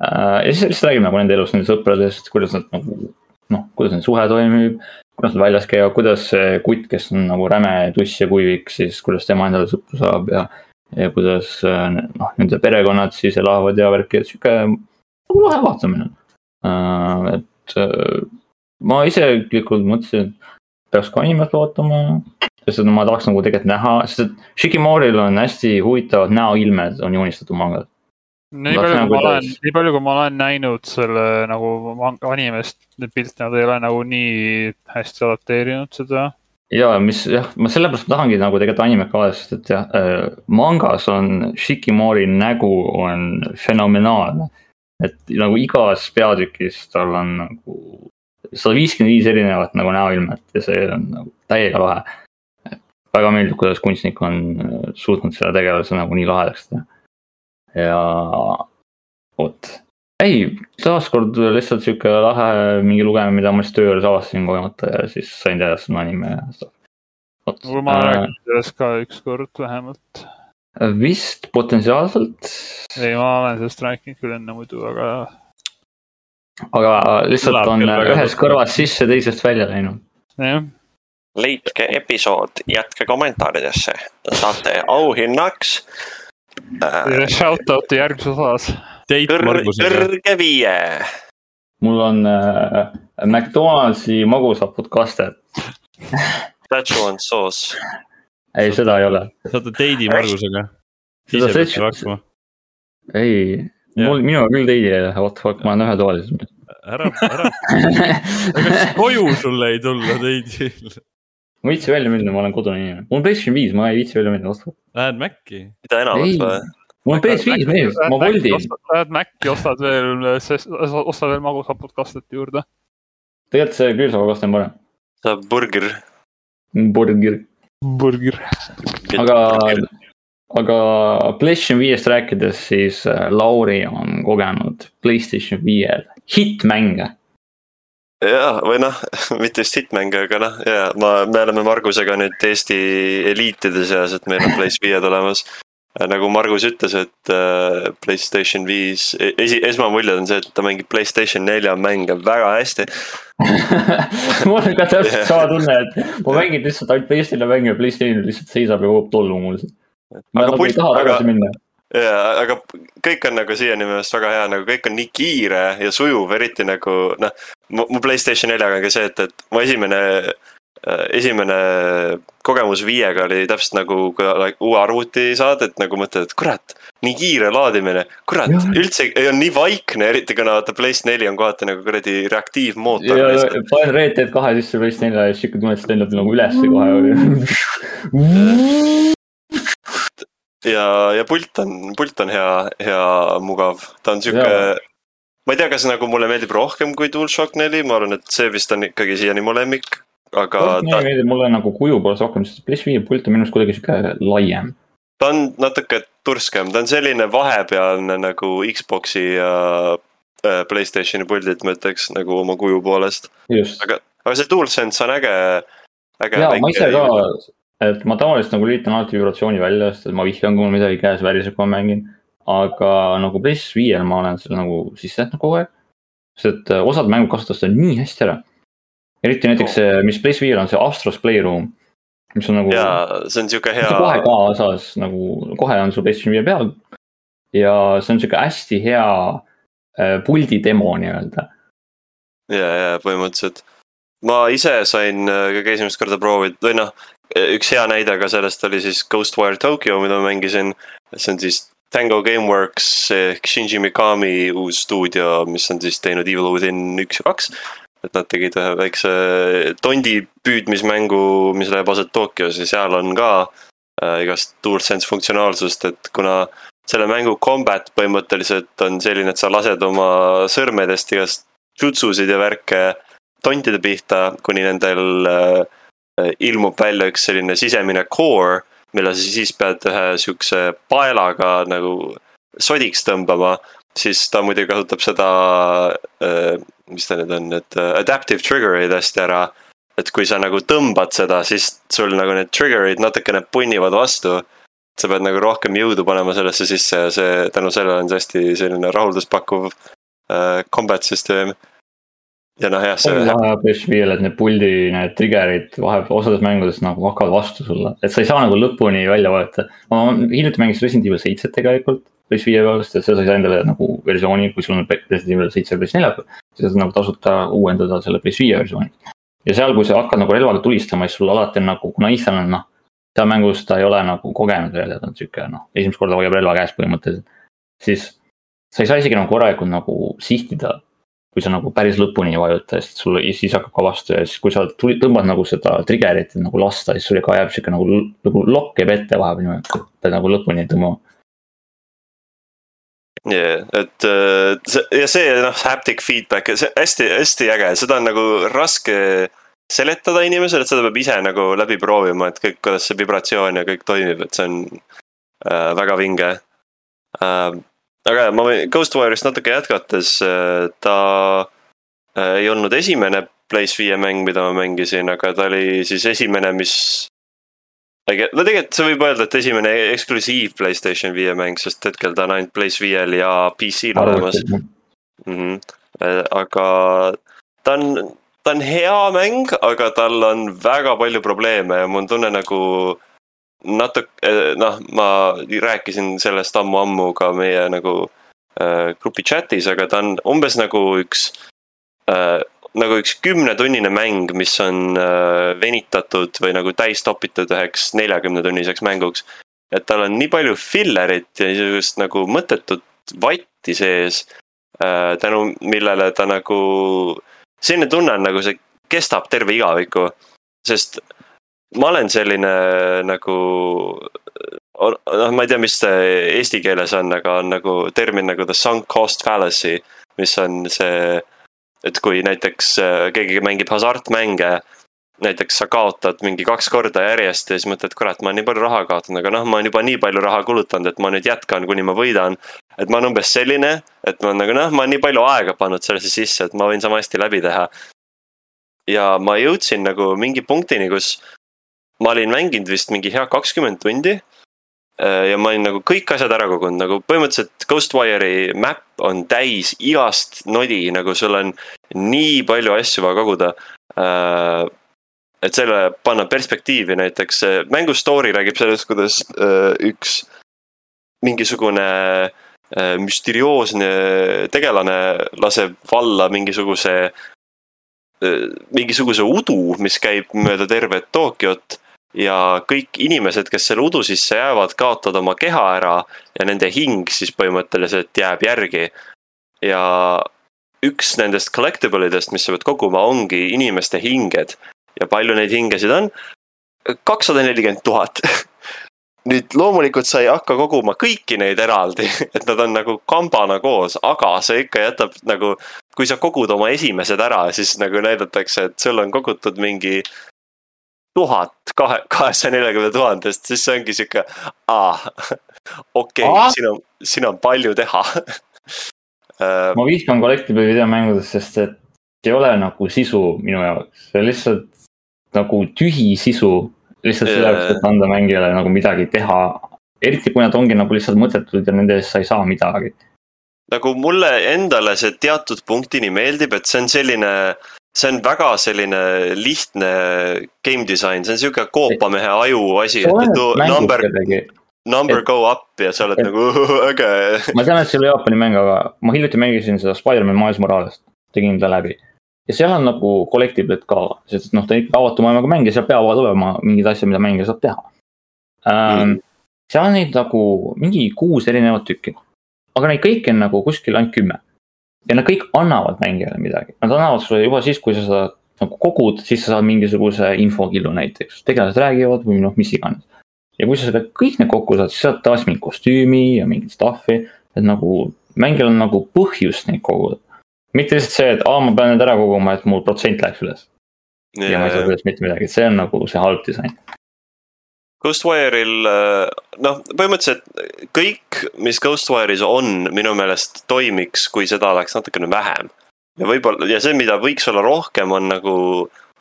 Ja siis lihtsalt räägime nagu nende elust, nende sõpradest, kuidas nad nagu noh, kuidas nende suhe toimib. kuidas nad väljas käivad, kuidas see kutt, kes on nagu räme tuss ja kuivik, siis kuidas tema endale sõpru saab ja. ja kuidas äh, noh, nende perekonnad siis elavad ja värki, et sihuke nagu lahe vaatamine. et äh, ma isiklikult mõtlesin, et peaks ka animet vaatama sest et ma tahaks nagu tegelikult näha, sest et Shikimoril on hästi huvitavad näoilmed on joonistatud mangas. Nii palju, tahaks kui ma nagu olen nii palju, kui ma olen näinud selle nagu animest neid pilte, nad ei ole nagu nii hästi adapteerinud seda. ja mis jah, ma sellepärast tahangi nagu tegelikult animet ka vaadata, sest et jah äh,, mangas on Shikimori nägu on fenomenaalne. et nagu igas peatükis tal on nagu sada viiskümmend viis erinevat nagu näoilmet ja see on nagu täiega lahe. väga meeldib, kuidas kunstnik on äh, suutnud selle tegelase nagu nii lahedaks teha. Ja vot, ei, taaskord lihtsalt sihuke lahe mingi lugemine, mida ma siis töö juures avastasin kogemata ja siis sain teada, et see on anime ja stuff. vot, ma räägin sellest ka ükskord vähemalt. vist potentsiaalselt, ei, ma olen sellest rääkinud küll enne muidu, aga aga lihtsalt Kõlab on tuttav. kõrvast sisse, teisest välja läinud. jah, leidke episood, jätke kommentaaridesse, saate auhinnaks äh,. Shout out'i järgmises osas. Kõrge viie. mul on äh, McDonaldsi magusapud kastet, Szechuan sauce. ei seda ei ole, saate Teidi Margusega. Seda ise peate Szechuan- hakkama. ei, mul, minul küll teidi ei ole, what the fuck, ma olen ühetoalises. ära, ära, [LAUGHS] ega koju sulle ei tulla Teidil. Ma ei viitsi välja minna, ma olen kodune inimene, mul on PlayStation viis, ma ei viitsi välja minna, fuck. Lähed Maci? mida Ei. enamat või? mul on PS5 meeles, ma voldin, Lähed Maci, ostad veel, ostad veel magusapud kastet juurde. tegelikult see küülsapakaste on parem, saab burger. burger, burger. aga, aga PlayStation viiest rääkides, siis äh, Lauri on kogenud PlayStation viiel hittmänge. ja, või noh, [LAUGHS] mitte just hitmänge, aga noh, ja ma, me oleme Margusega nüüd Eesti eliitide seas, et meil on [LAUGHS] Playstation viied olemas. nagu Margus ütles, et äh, Playstation viis, esi, esmamuljed on see, et ta mängib Playstation nelja mänge väga hästi. [LAUGHS] mul on ka täpselt sama tunne, et ma mängin lihtsalt ainult PlayStationi mänge ja PlayStation lihtsalt seisab ja kogub tolmu mul. ma nagu ei taha aga- tagasi minna. jaa, aga kõik on nagu siiani minu meelest väga hea, nagu kõik on nii kiire ja sujuv, eriti nagu noh. mu Playstation neljaga on ka see, et, et mu esimene, esimene kogemus viiega oli täpselt nagu, like, uue arvuti saad, et nagu mõtled, et kurat. nii kiire laadimine, kurat üldse ei- on nii vaikne, eriti kuna vaata Playst neli on kohati nagu kuradi reaktiivmootor panen Red Dead kahe sisse PlayStation neljale ja siis siuke tunne, et see lendab nagu ülesse kohe. [LAUGHS] ja, ja pult on, pult on hea, hea, mugav, ta on sihuke ma ei tea, kas nagu mulle meeldib rohkem kui DualShock neli, ma arvan, et see vist on ikkagi siiani mu lemmik. aga ta, meeldib mulle nagu kuju poolest rohkem, sest PS5 pult on minu arust kuidagi siuke laiem. ta on natuke turskem, ta on selline vahepealne nagu Xbox'i ja äh, Playstationi puldid, ma ütleks nagu oma kuju poolest. aga, aga see DualSense on äge, äge. ja ma ise ka, et ma tavaliselt nagu lülitan alati vibratsiooni välja, sest et ma vihkan, kui mul midagi käes väriseb, kui ma mängin. aga nagu PS5-l ma olen selle nagu sisse jätnud kogu aeg. sest et äh, osad mängud kasutavad seda nii hästi ära. eriti näiteks see, mis PS5-l on see Astros Playroom, mis on nagu. ja see on sihuke hea. kohe kaasas nagu, kohe on sul PlayStation viie peal. ja see on sihuke hästi hea äh, puldi demo nii-öelda. ja, ja põhimõtteliselt ma ise sain äh, kõige esimest korda proovida või noh, üks hea näide ka sellest oli siis Ghostwire Tokyo, mida ma mängisin. see on siis Tango Gameworks ehk Shinji Mikami uus stuudio, mis on siis teinud Evil Within üks ja kaks. et nad tegid ühe väikse tondi püüdmismängu, mis leiab aset Tokyos ja seal on ka äh, igast DualSense funktsionaalsust, et kuna selle mängu combat põhimõtteliselt on selline, et sa lased oma sõrmedest igast jutsusid ja värke tondide pihta, kuni nendel äh, ilmub välja üks selline sisemine core, mille sa siis pead ühe siukse paelaga nagu sodiks tõmbama, siis ta muidugi kasutab seda äh,, mis ta nüüd on, need äh, adaptive trigger'id hästi ära. et kui sa nagu tõmbad seda, siis sul nagu need trigger'id natukene punnivad vastu. sa pead nagu rohkem jõudu panema sellesse sisse ja see tänu sellele on see hästi selline rahulduspakkuv äh, combat süsteem. Ja noh, jah, see lahe PS5-l, et need puldi need trigger'id vahepeal osades mängudes nagu hakkavad vastu sulle, et sa ei saa nagu lõpuni välja vaadata. ma hiljuti mängisin Resident Evil seitset tegelikult PS5 pealt, et seda sa ei saa endale nagu versiooni, kui sul on Resident Evil seitse PS4 peal. siis saad nagu tasuta uuendada selle PS5 versiooni. ja seal, kui sa hakkad nagu relvaga tulistama, siis sul alati on nagu, kuna Ethan on noh, seal mängus ta ei ole nagu kogenud veel ja ta on sihuke noh, esimest korda hoiab relva käes põhimõtteliselt. siis sa ei saa isegi nagu korralikult nagu sihtida kui sa nagu päris lõpuni ei vajuta, sest sul siis hakkab ka vastu ja siis, kui sa tõmbad nagu seda trigger'it nagu lasta, siis sul ka jääb sihuke nagu, nagu lokk jääb ette vahepeal niimoodi, pead nagu lõpuni tõmbama. yeah,, et äh, see ja see noh, haptic feedback, see hästi-hästi äge, seda on nagu raske seletada inimesele, et seda peab ise nagu läbi proovima, et kõik, kuidas see vibratsioon ja kõik toimib, et see on äh, väga vinge äh,. Aga ma võin Ghostwire'ist natuke jätkates äh,, ta äh, ei olnud esimene Place5 mäng, mida ma mängisin, aga ta oli siis esimene, mis no tegelikult sa võib öelda, et esimene eksklusiiv Playstation viie mäng, sest hetkel ta on ainult Place5-l ja PC-l olemas mm. -hmm. aga ta on, ta on hea mäng, aga tal on väga palju probleeme ja mul on tunne nagu natuke, noh, ma rääkisin sellest ammu-ammu ka meie nagu äh, grupi chat'is, aga ta on umbes nagu üks äh, nagu üks kümnetunnine mäng, mis on äh, venitatud või nagu täis topitud üheks neljakümnetunniseks mänguks. et tal on nii palju fillerit ja niisugust nagu mõttetut vatti sees äh,, tänu millele ta nagu, selline tunne on nagu see kestab terve igaviku, sest ma olen selline nagu noh, ma ei tea, mis see eesti keeles on, aga on nagu termin nagu the sunk cost fallacy, mis on see et kui näiteks äh, keegi mängib hasartmänge, näiteks sa kaotad mingi kaks korda järjest ja siis mõtled, kurat, ma olen nii palju raha kaotanud, aga noh, ma olen juba nii palju raha kulutanud, et ma nüüd jätkan, kuni ma võidan. et ma olen umbes selline, et ma nagu noh, ma olen nii palju aega pannud sellesse sisse, et ma võin sama hästi läbi teha. ja ma jõudsin nagu mingi punktini, kus ma olin mänginud vist mingi hea kakskümmend tundi ja ma olin nagu kõik asjad ära kogunud, nagu põhimõtteliselt Ghostwire'i map on täis igast nodi, nagu sul on nii palju asju vaja koguda. et selle panna perspektiivi näiteks, mängu story räägib sellest, kuidas äh, üks mingisugune äh, müsterioosne tegelane laseb valla mingisuguse äh,, mingisuguse udu, mis käib mööda tervet Tokyot ja kõik inimesed, kes selle udu sisse jäävad, kaotavad oma keha ära ja nende hing siis põhimõtteliselt jääb järgi. ja üks nendest collectible idest, mis sa pead koguma, ongi inimeste hinged ja palju neid hingesid on? kakssada nelikümmend tuhat. [LAUGHS] nüüd loomulikult sa ei hakka koguma kõiki neid eraldi, [LAUGHS] et nad on nagu kambana koos, aga see ikka jätab nagu. kui sa kogud oma esimesed ära, siis nagu näidatakse, et sul on kogutud mingi tuhat kahe, kahesaja neljakümne tuhandest, siis see ongi sihuke, aa, okei okay,, siin on, siin on palju teha ma vihkan collectible videomängudest, sest et ei ole nagu sisu minu jaoks, see on lihtsalt nagu tühi sisu. lihtsalt selleks, et anda mängijale nagu midagi teha, eriti kui nad ongi nagu lihtsalt mõttetud ja nende eest sa ei saa midagi. nagu mulle endale see teatud punktini meeldib, et see on selline see on väga selline lihtne game disain, see on sihuke koopamehe aju asi, et number, number et... go up ja sa oled et... nagu äge. ma tean, et see ei ole Jaapani mäng, aga ma hiljuti mängisin seda Spider-man Miles Morales't, tegin ta läbi. ja seal on nagu collectible'id ka, sest noh, ta on ikka avatu maailmaga mäng ja seal peavad olema mingid asjad, mida mängija saab teha. Mm.. seal on neid nagu mingi kuus erinevat tükki, aga neid kõiki on nagu kuskil ainult kümme ja nad kõik annavad mängijale midagi, nad annavad sulle juba siis, kui sa seda nagu kogud, siis sa saad mingisuguse infokillu näiteks, tegelased räägivad või noh, mis iganes. ja kui sa seda kõik need kokku saad, siis saad taas mingi kostüümi ja mingit stuff'i, et nagu mängijal on nagu põhjust neid koguda. mitte lihtsalt see, et aa, ma pean need ära koguma, et mul protsent läheks üles. ja ma ei saa sellest mitte midagi, et see on nagu see halb disain Ghostwire'il äh, noh, põhimõtteliselt kõik, mis Ghostwire'is on, minu meelest toimiks, kui seda oleks natukene vähem. ja võib-olla ja see, mida võiks olla rohkem, on nagu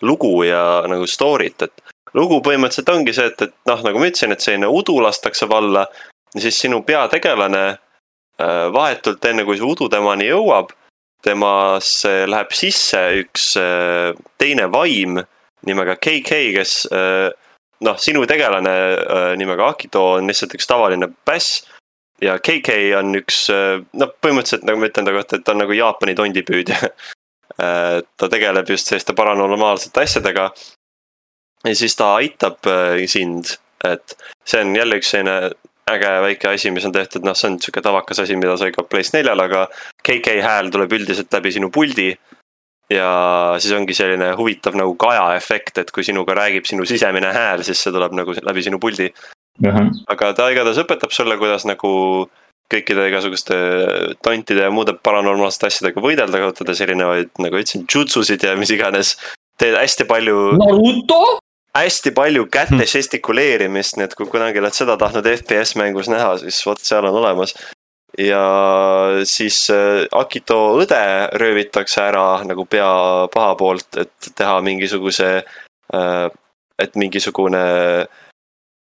lugu ja nagu story't, et lugu põhimõtteliselt ongi see, et, et noh, nagu ma ütlesin, et selline udu lastakse valla. ja siis sinu peategelane äh, vahetult enne, kui see udu temani jõuab, temasse läheb sisse üks äh, teine vaim nimega KK, kes noh, sinu tegelane äh, nimega Akito on lihtsalt üks tavaline päss. ja KK on üks äh, noh, põhimõtteliselt nagu ma ütlen ta kohta, et ta on nagu Jaapani tondipüüdja [LAUGHS] äh, ta tegeleb just selliste paranormaalsete asjadega. ja siis ta aitab äh, sind, et see on jälle üks selline äge väike asi, mis on tehtud, noh, see on sihuke tavakas asi, mida sai ka Playstation neljal, aga KK hääl tuleb üldiselt läbi sinu puldi ja siis ongi selline huvitav nagu kaja efekt, et kui sinuga räägib sinu sisemine hääl, siis see tuleb nagu läbi sinu puldi aga ta igatahes õpetab sulle, kuidas nagu kõikide igasuguste tontide ja muude paranormaalsete asjadega võidelda, kasutades erinevaid, nagu ütlesin, jutsusid ja mis iganes. teed hästi palju. Naruto? hästi palju käte žestikuleerimist, nii et kui kunagi oled seda tahtnud FPS mängus näha, siis vot seal on olemas ja siis äh, Akito õde röövitakse ära nagu pea paha poolt, et teha mingisuguse, äh, et mingisugune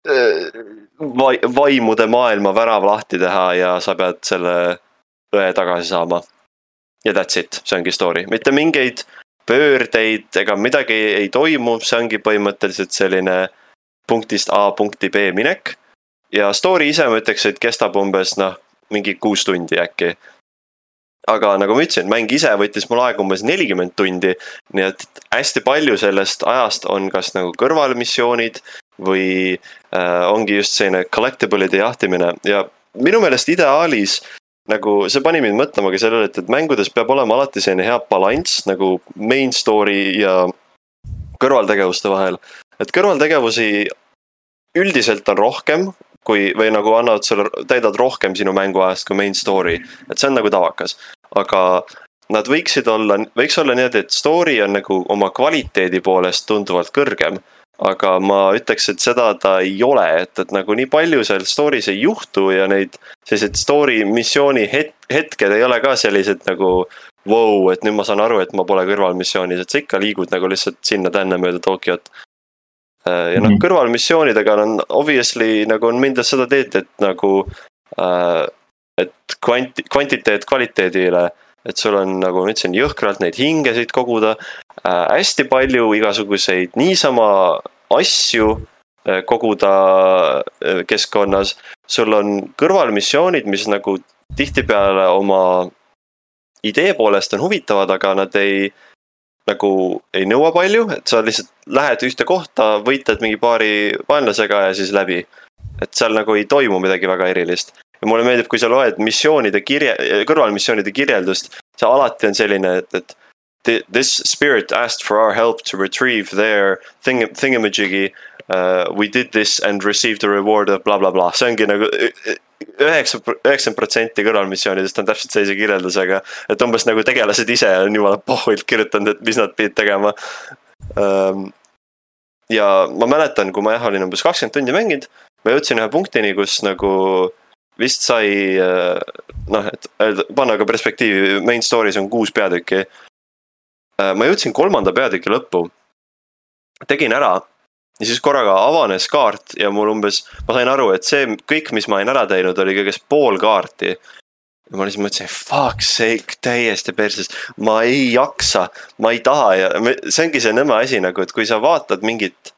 äh, vai-, vaimude maailma värav lahti teha ja sa pead selle õe tagasi saama. ja that's it, see ongi story, mitte mingeid pöördeid ega midagi ei toimu, see ongi põhimõtteliselt selline punktist A punkti B minek. ja story ise ma ütleks, et kestab umbes noh mingi kuus tundi äkki. aga nagu ma ütlesin, mäng ise võttis mul aega umbes nelikümmend tundi, nii et hästi palju sellest ajast on kas nagu kõrvalmissioonid või äh, ongi just selline collectible'ide jahtimine ja minu meelest ideaalis nagu see pani mind mõtlema ka sellele, et, et mängudes peab olema alati selline hea balanss nagu main story ja kõrvaltegevuste vahel. et kõrvaltegevusi üldiselt on rohkem, kui, või nagu annavad sulle, täidavad rohkem sinu mänguajast kui main story, et see on nagu tavakas, aga nad võiksid olla, võiks olla niimoodi, et story on nagu oma kvaliteedi poolest tunduvalt kõrgem. aga ma ütleks, et seda ta ei ole, et, et nagu nii palju seal story's ei juhtu ja neid selliseid story missiooni het-, hetked ei ole ka sellised nagu vau et nüüd ma saan aru, et ma pole kõrvalmissioonis, et sa ikka liigud nagu lihtsalt sinna-tänna mööda Tokyot. Äh, ja noh, mhm. kõrvalmissioonidega on obviously nagu on mindud seda teed, et nagu äh,. et kvanti-, kvantiteet kvaliteedile et sul on, nagu ma ütlesin, jõhkralt neid hingesid koguda äh,. hästi palju igasuguseid niisama asju äh, koguda äh, keskkonnas. sul on kõrvalmissioonid, mis nagu tihtipeale oma idee poolest on huvitavad, aga nad ei nagu ei nõua palju, et sa lihtsalt lähed ühte kohta, võitled mingi paari vaenlasega ja siis läbi. et seal nagu ei toimu midagi väga erilist. ja mulle meeldib, kui sa loed missioonide kirje, kõrvalmissioonide kirjeldust, see alati on selline, et, et. This spirit asked for our help to retrieve their thing, thingamajig'i uh,. We did this and received the reward of blablabla bla, bla. see ongi nagu üheksa, üheksakümmend protsenti kõrvalmissioonidest on täpselt sellise kirjeldusega. et umbes nagu tegelased ise on jumala pohvilt kirjutanud, et mis nad pidid tegema. Ehm, ja ma mäletan, kui ma jah olin umbes kakskümmend tundi mänginud, ma jõudsin ühe punktini, kus nagu vist sai noh, et öelda, panna ka perspektiivi, main story's on kuus peatükki. Eh, ma jõudsin kolmanda peatüki lõppu. tegin ära ja siis korraga avanes kaart ja mul umbes, ma sain aru, et see kõik, mis ma olin ära teinud, oli kõigest pool kaarti. ja ma lihtsalt mõtlesin, fuck sake, täiesti perses, ma ei jaksa, ma ei taha ja see ongi see nõme asi nagu, et kui sa vaatad mingit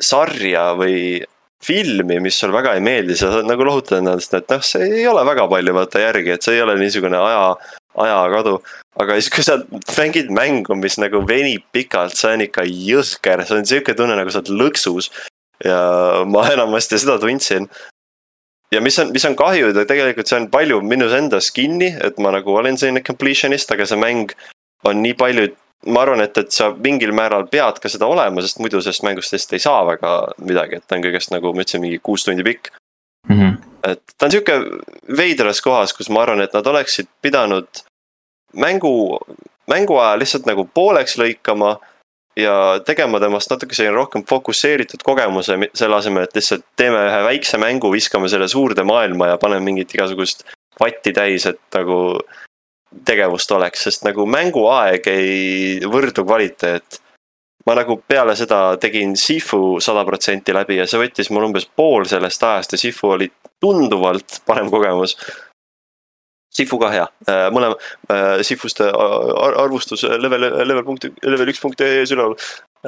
sarja või filmi, mis sulle väga ei meeldi, sa saad nagu lohutada ennast, et noh, see ei ole väga palju vaata järgi, et see ei ole niisugune aja, ajakadu aga siis, kui sa mängid mängu, mis nagu venib pikalt, see on ikka jõhker, see on sihuke tunne, nagu sa oled lõksus. ja ma enamasti seda tundsin. ja mis on, mis on kahju, tegelikult see on palju minus endas kinni, et ma nagu olen selline completionist, aga see mäng on nii palju ma arvan, et, et sa mingil määral pead ka seda olema, sest muidu sellest mängust lihtsalt ei saa väga midagi, et ta on kõigest nagu ma ütlesin, mingi kuus tundi pikk mm. -hmm. et ta on sihuke veidras kohas, kus ma arvan, et nad oleksid pidanud mängu, mängu ajal lihtsalt nagu pooleks lõikama ja tegema temast natuke selline rohkem fokusseeritud kogemuse, selle asemel, et lihtsalt teeme ühe väikse mängu, viskame selle suurde maailma ja paneme mingit igasugust vatti täis, et nagu tegevust oleks, sest nagu mänguaeg ei võrdu kvaliteet. Ma nagu peale seda tegin Sifu sada protsenti läbi ja see võttis mul umbes pool sellest ajast ja Sifu oli tunduvalt parem kogemus Sifu ka hea, äh, mõlema äh,, Sifuste arvustus level, level punkt, level üks punkt ees üleval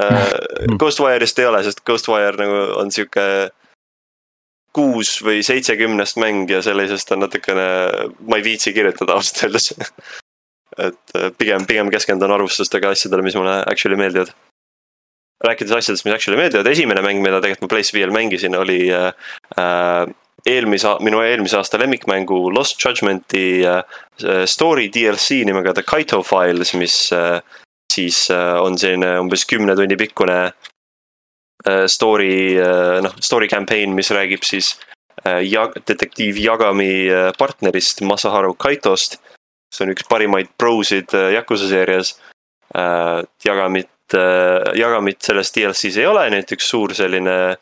äh,. Ghostwire'ist ei ole, sest Ghostwire nagu on sihuke kuus või seitsekümnest mäng ja sellisest on natukene, ma ei viitsi kirjutada ausalt öeldes [LAUGHS] et pigem, pigem keskendun arvustustega asjadele, mis mulle actually meeldivad. Rääkides asjadest, mis actually meeldivad, esimene mäng, mida tegelikult ma PlayStation 5-l mängisin, oli äh, äh eelmise, minu eelmise aasta lemmikmängu Lost Judgment'i äh, story DLC nimega The Kaito Files, mis äh, siis äh, on selline umbes kümne tunni pikkune story, noh, story campaign, mis räägib siis jag-, detektiiv Yagami partnerist Masaharu Kaitost. see on üks parimaid prosid Yakuza seerias. Yagamit, Yagamit selles DLC-s ei ole, nii et üks suur selline äh,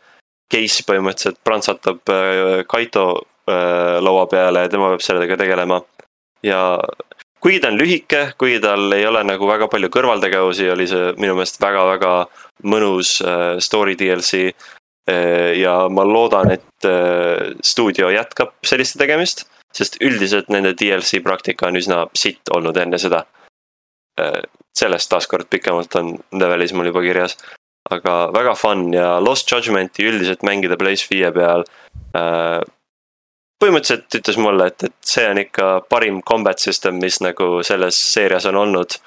case põhimõtteliselt prantsatab äh, Kaito äh, laua peale ja tema peab sellega tegelema. ja kuigi ta on lühike, kuigi tal ei ole nagu väga palju kõrvaltegevusi, oli see minu meelest väga-väga mõnus äh, story DLC. ja ma loodan, et stuudio jätkab selliste tegemist, sest üldiselt nende DLC praktika on üsna sitt olnud enne seda. Sellest taaskord pikemalt on levelis mul juba kirjas aga väga fun ja Lost Judgment'i üldiselt mängida Place5 peal äh,. põhimõtteliselt ütles mulle, et, et see on ikka parim combat system, mis nagu selles seerias on olnud.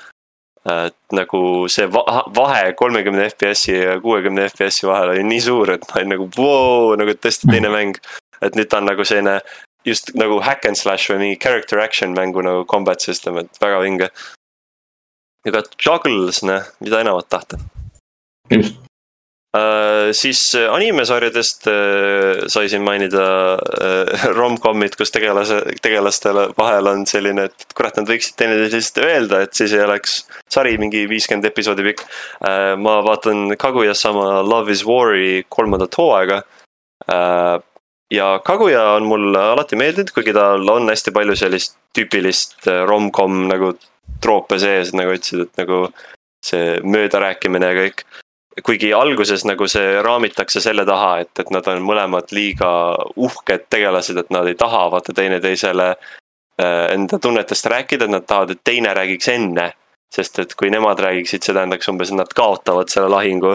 et nagu see vahe kolmekümne FPS-i ja kuuekümne FPS-i vahel oli nii suur, et ma olin nagu voo, nagu tõesti teine hmm. mäng. et nüüd ta on nagu selline just nagu hack and slash või mingi character action mängu nagu combat system, et väga vinge. Ka juggles, noh, mida enamat tahta just Uh, siis äh, animesarjadest uh, sai siin mainida [LAUGHS] uh, rom-com'id, kus tegelase, tegelastele vahel on selline, et kurat, nad võiksid teineteisest öelda, et siis ei oleks sari mingi viiskümmend episoodi pikk. ma vaatan Kaguya-sama Love is War'i kolmandat hooaega. ja Kaguya on mulle alati meeldinud, kuigi tal on hästi palju sellist tüüpilist rom-com nagu troope sees, nagu ütlesid, et nagu see möödarääkimine ja kõik kuigi alguses nagu see raamitakse selle taha, et, et nad on mõlemad liiga uhked tegelased, et nad ei taha vaata teineteisele äh, enda tunnetest rääkida, et nad tahavad, et teine räägiks enne. sest et kui nemad räägiksid, see tähendaks umbes, et nad kaotavad selle lahingu.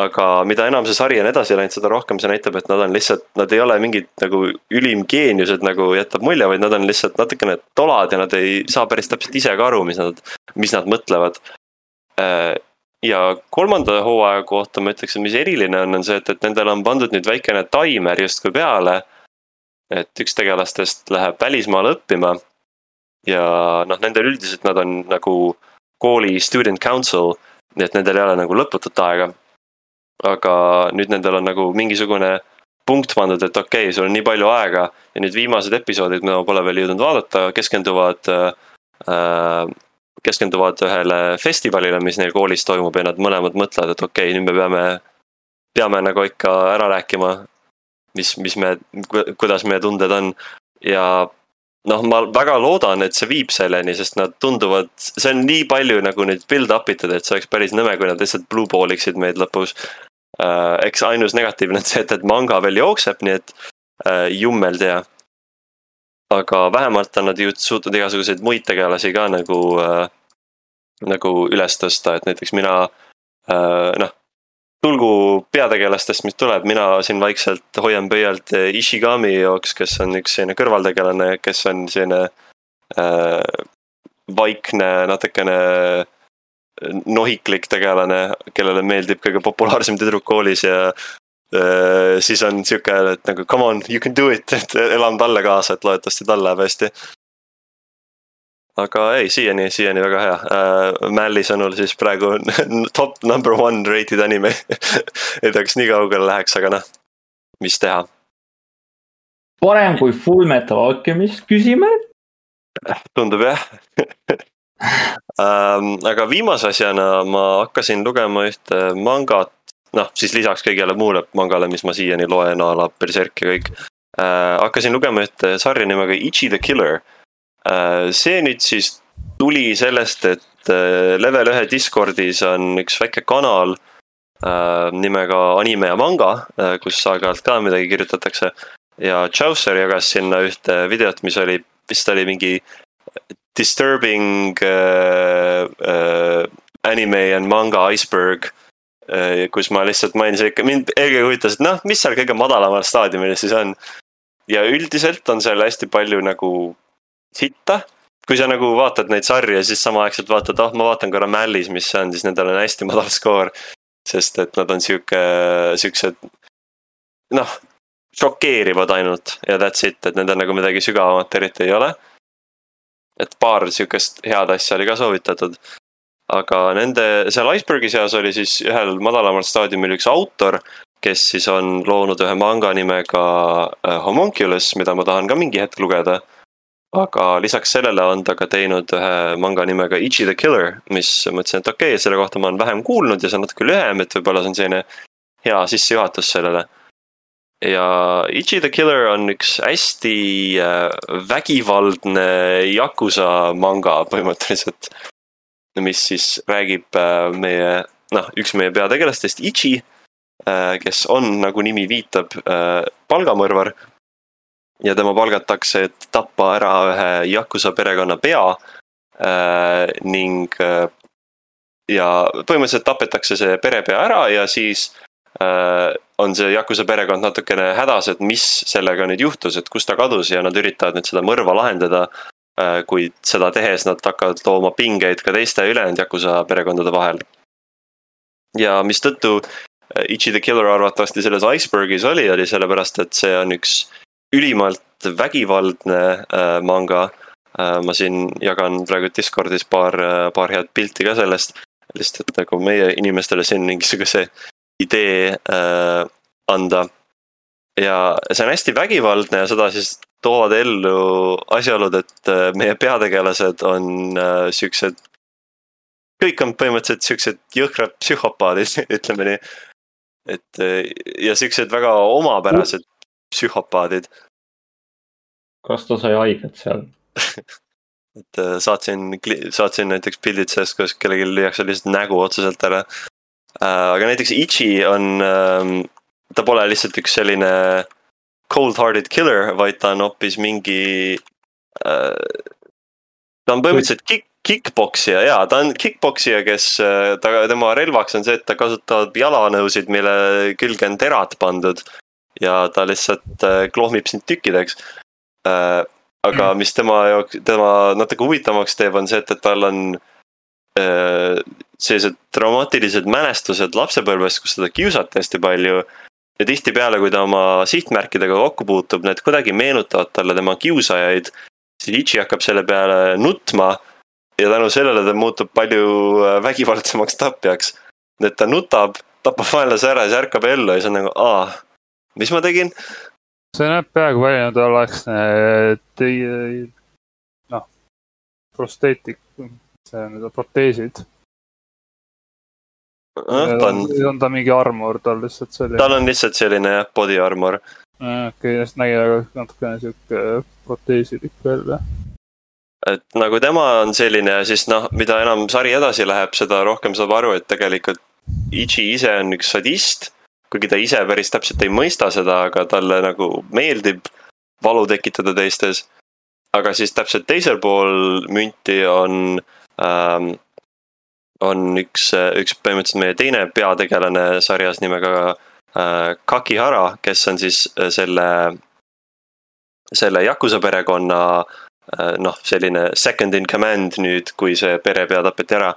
Aga mida enam see sari on edasi läinud, seda rohkem see näitab, et nad on lihtsalt, nad ei ole mingid nagu ülimgeeniused, nagu jätab mulje, vaid nad on lihtsalt natukene tolad ja nad ei saa päris täpselt ise ka aru, mis nad, mis nad mõtlevad äh, ja kolmanda hooaja kohta ma ütleks, et mis eriline on, on see, et, et nendele on pandud nüüd väikene taimer justkui peale. et üks tegelastest läheb välismaale õppima. ja noh, nendel üldiselt nad on nagu kooli student council, nii et nendel ei ole nagu lõputut aega. Aga nüüd nendel on nagu mingisugune punkt pandud, et okei okay,, sul on nii palju aega ja nüüd viimased episoodid, mida ma pole veel jõudnud vaadata, keskenduvad äh, keskenduvad ühele festivalile, mis neil koolis toimub ja nad mõlemad mõtlevad, et okei okay,, nüüd me peame, peame nagu ikka ära rääkima, mis, mis me, kuidas meie tunded on ja noh, ma väga loodan, et see viib selleni, sest nad tunduvad, see on nii palju nagu nüüd build-up itud, et see oleks päris nõme, kui nad lihtsalt blue ball iksid meid lõpus. Eks ainus negatiivne [LAUGHS] on see, et, et manga veel jookseb, nii et uh, jummel tea aga vähemalt on nad ju suutnud igasuguseid muid tegelasi ka nagu äh,, nagu üles tõsta, et näiteks mina äh, noh. tulgu peategelastest, mis tuleb, mina siin vaikselt hoian pöialt Ishigami jooks, kes on üks selline kõrvaltegelane, kes on selline äh, vaikne, natukene nohiklik tegelane, kellele meeldib kõige populaarsem tüdruk koolis ja Äh, siis on sihuke, et nagu come on, you can do it, [LAUGHS] et elan talle kaasa, et loodetavasti tal läheb hästi. aga ei, siiani, siiani väga hea uh,. Mälli sõnul siis praegu [LAUGHS] top number one rated anime [LAUGHS] ei tea, kas nii kaugele läheks, aga noh, mis teha. parem kui Full Metal Alchemist, küsimärk? tundub jah aga viimase asjana ma hakkasin lugema ühte mangat noh, siis lisaks kõigele muule mangale, mis ma siiani loen, a la Berserk ja kõik äh,. hakkasin lugema ühte sarja nimega Ichi the Killer äh,. see nüüd siis tuli sellest, et äh, level ühe Discordis on üks väike kanal äh, nimega Anime ja manga äh,, kus aeg-ajalt ka midagi kirjutatakse. ja Chaucer jagas sinna ühte videot, mis oli, vist oli mingi disturbing äh, äh, anime and manga iceberg Äh, kus ma lihtsalt mainisin ikka, mind eelkõige huvitas, et noh, mis seal kõige madalamal staadiumil siis on. ja üldiselt on seal hästi palju nagu sitta. kui sa nagu vaatad neid sarju, siis samaaegselt vaatad, oh ma vaatan korra Mällis, mis see on, siis nendel on hästi madal skoor. sest et nad on sihuke, siuksed noh, šokeerivad ainult ja that's it, et nendel nagu midagi sügavamat eriti ei ole. Et paar sihukest head asja oli ka soovitatud aga nende, seal Icebergi seas oli siis ühel madalamal staadiumil üks autor, kes siis on loonud ühe manga nimega äh, Homunculus, mida ma tahan ka mingi hetk lugeda. aga lisaks sellele on ta ka teinud ühe manga nimega Ichi the Killer, mis mõtlesin, et okei okay,, selle kohta ma olen vähem kuulnud ja see on natuke lühem, et võib-olla see on selline hea sissejuhatus sellele ja Ichi the Killer on üks hästi äh, vägivaldne Yakuza manga põhimõtteliselt mis siis räägib äh, meie, noh, üks meie peategelastest, Ichi, äh, kes on, nagu nimi viitab, palgamõrvar. ja tema palgatakse, et tappa ära ühe Yakuza perekonna pea ning ja põhimõtteliselt tapetakse see perepea ära ja siis on see Yakuza perekond natukene hädas, et mis sellega nüüd juhtus, et kus ta kadus ja nad üritavad nüüd seda mõrva lahendada Äh, kuid seda tehes nad hakkavad looma pingeid ka teiste ülejäänud Yakuza perekondade vahel. ja mistõttu äh, Ichi the Killer arvatavasti selles Icebergis oli, oli sellepärast, et see on üks ülimalt vägivaldne äh, manga äh,. ma siin jagan praegu Discordis paar, äh, paar head pilti ka sellest. lihtsalt et nagu meie inimestele siin mingisuguse idee äh, anda. ja see on hästi vägivaldne ja seda siis toovad ellu asjaolud, et äh, meie peategelased on äh, siuksed. kõik on põhimõtteliselt siuksed jõhkrad psühhopaadid, [LAUGHS] ütleme nii. et äh, ja siuksed väga omapärased psühhopaadid. kas ta sai haiget seal [LAUGHS] et saatsin, saatsin näiteks pildid sellest, kuidas kellelgi lüüakse lihtsalt nägu otseselt ära. Aga näiteks Ichi on, ähm, ta pole lihtsalt üks selline cold-hearted killer, vaid ta on hoopis mingi ta on põhimõtteliselt kick, kick-poksija ja ta on kick-poksija, kes, ta, tema relvaks on see, et ta kasutab jalanõusid, mille külge on terad pandud. ja ta lihtsalt klohmib sind tükkideks. aga [CLEARS THROAT] mis tema jaoks, tema natuke huvitavamaks teeb, on see, et, et tal on sellised traumaatilised mälestused lapsepõlvest, kus teda kiusati hästi palju ja tihtipeale, kui ta oma sihtmärkidega kokku puutub, need kuidagi meenutavad talle tema kiusajaid. siis Ichi hakkab selle peale nutma ja tänu sellele ta muutub palju äh, vägivaldsemaks tapjaks. et ta nutab, tapab vaenlase ära ja siis ärkab ellu ja siis on nagu, aa, mis ma tegin? see näeb peaaegu välja, ta oleks teie, noh, prosteetik, on proteesid noh, ta on. on ta mingi armor tal lihtsalt selline? tal on lihtsalt selline jah, body armor. okei okay,, nägi väga natukene sihuke proteesilik välja. et nagu tema on selline ja siis noh, mida enam sari edasi läheb, seda rohkem saab aru, et tegelikult Ichi ise on üks sadist. kuigi ta ise päris täpselt ei mõista seda, aga talle nagu meeldib valu tekitada teistes. aga siis täpselt teisel pool münti on ähm, on üks, üks põhimõtteliselt meie teine peategelane sarjas nimega äh, Kakihara, kes on siis äh, selle, selle Yakuza perekonna äh, noh, selline second in command nüüd, kui see perepea tapeti ära.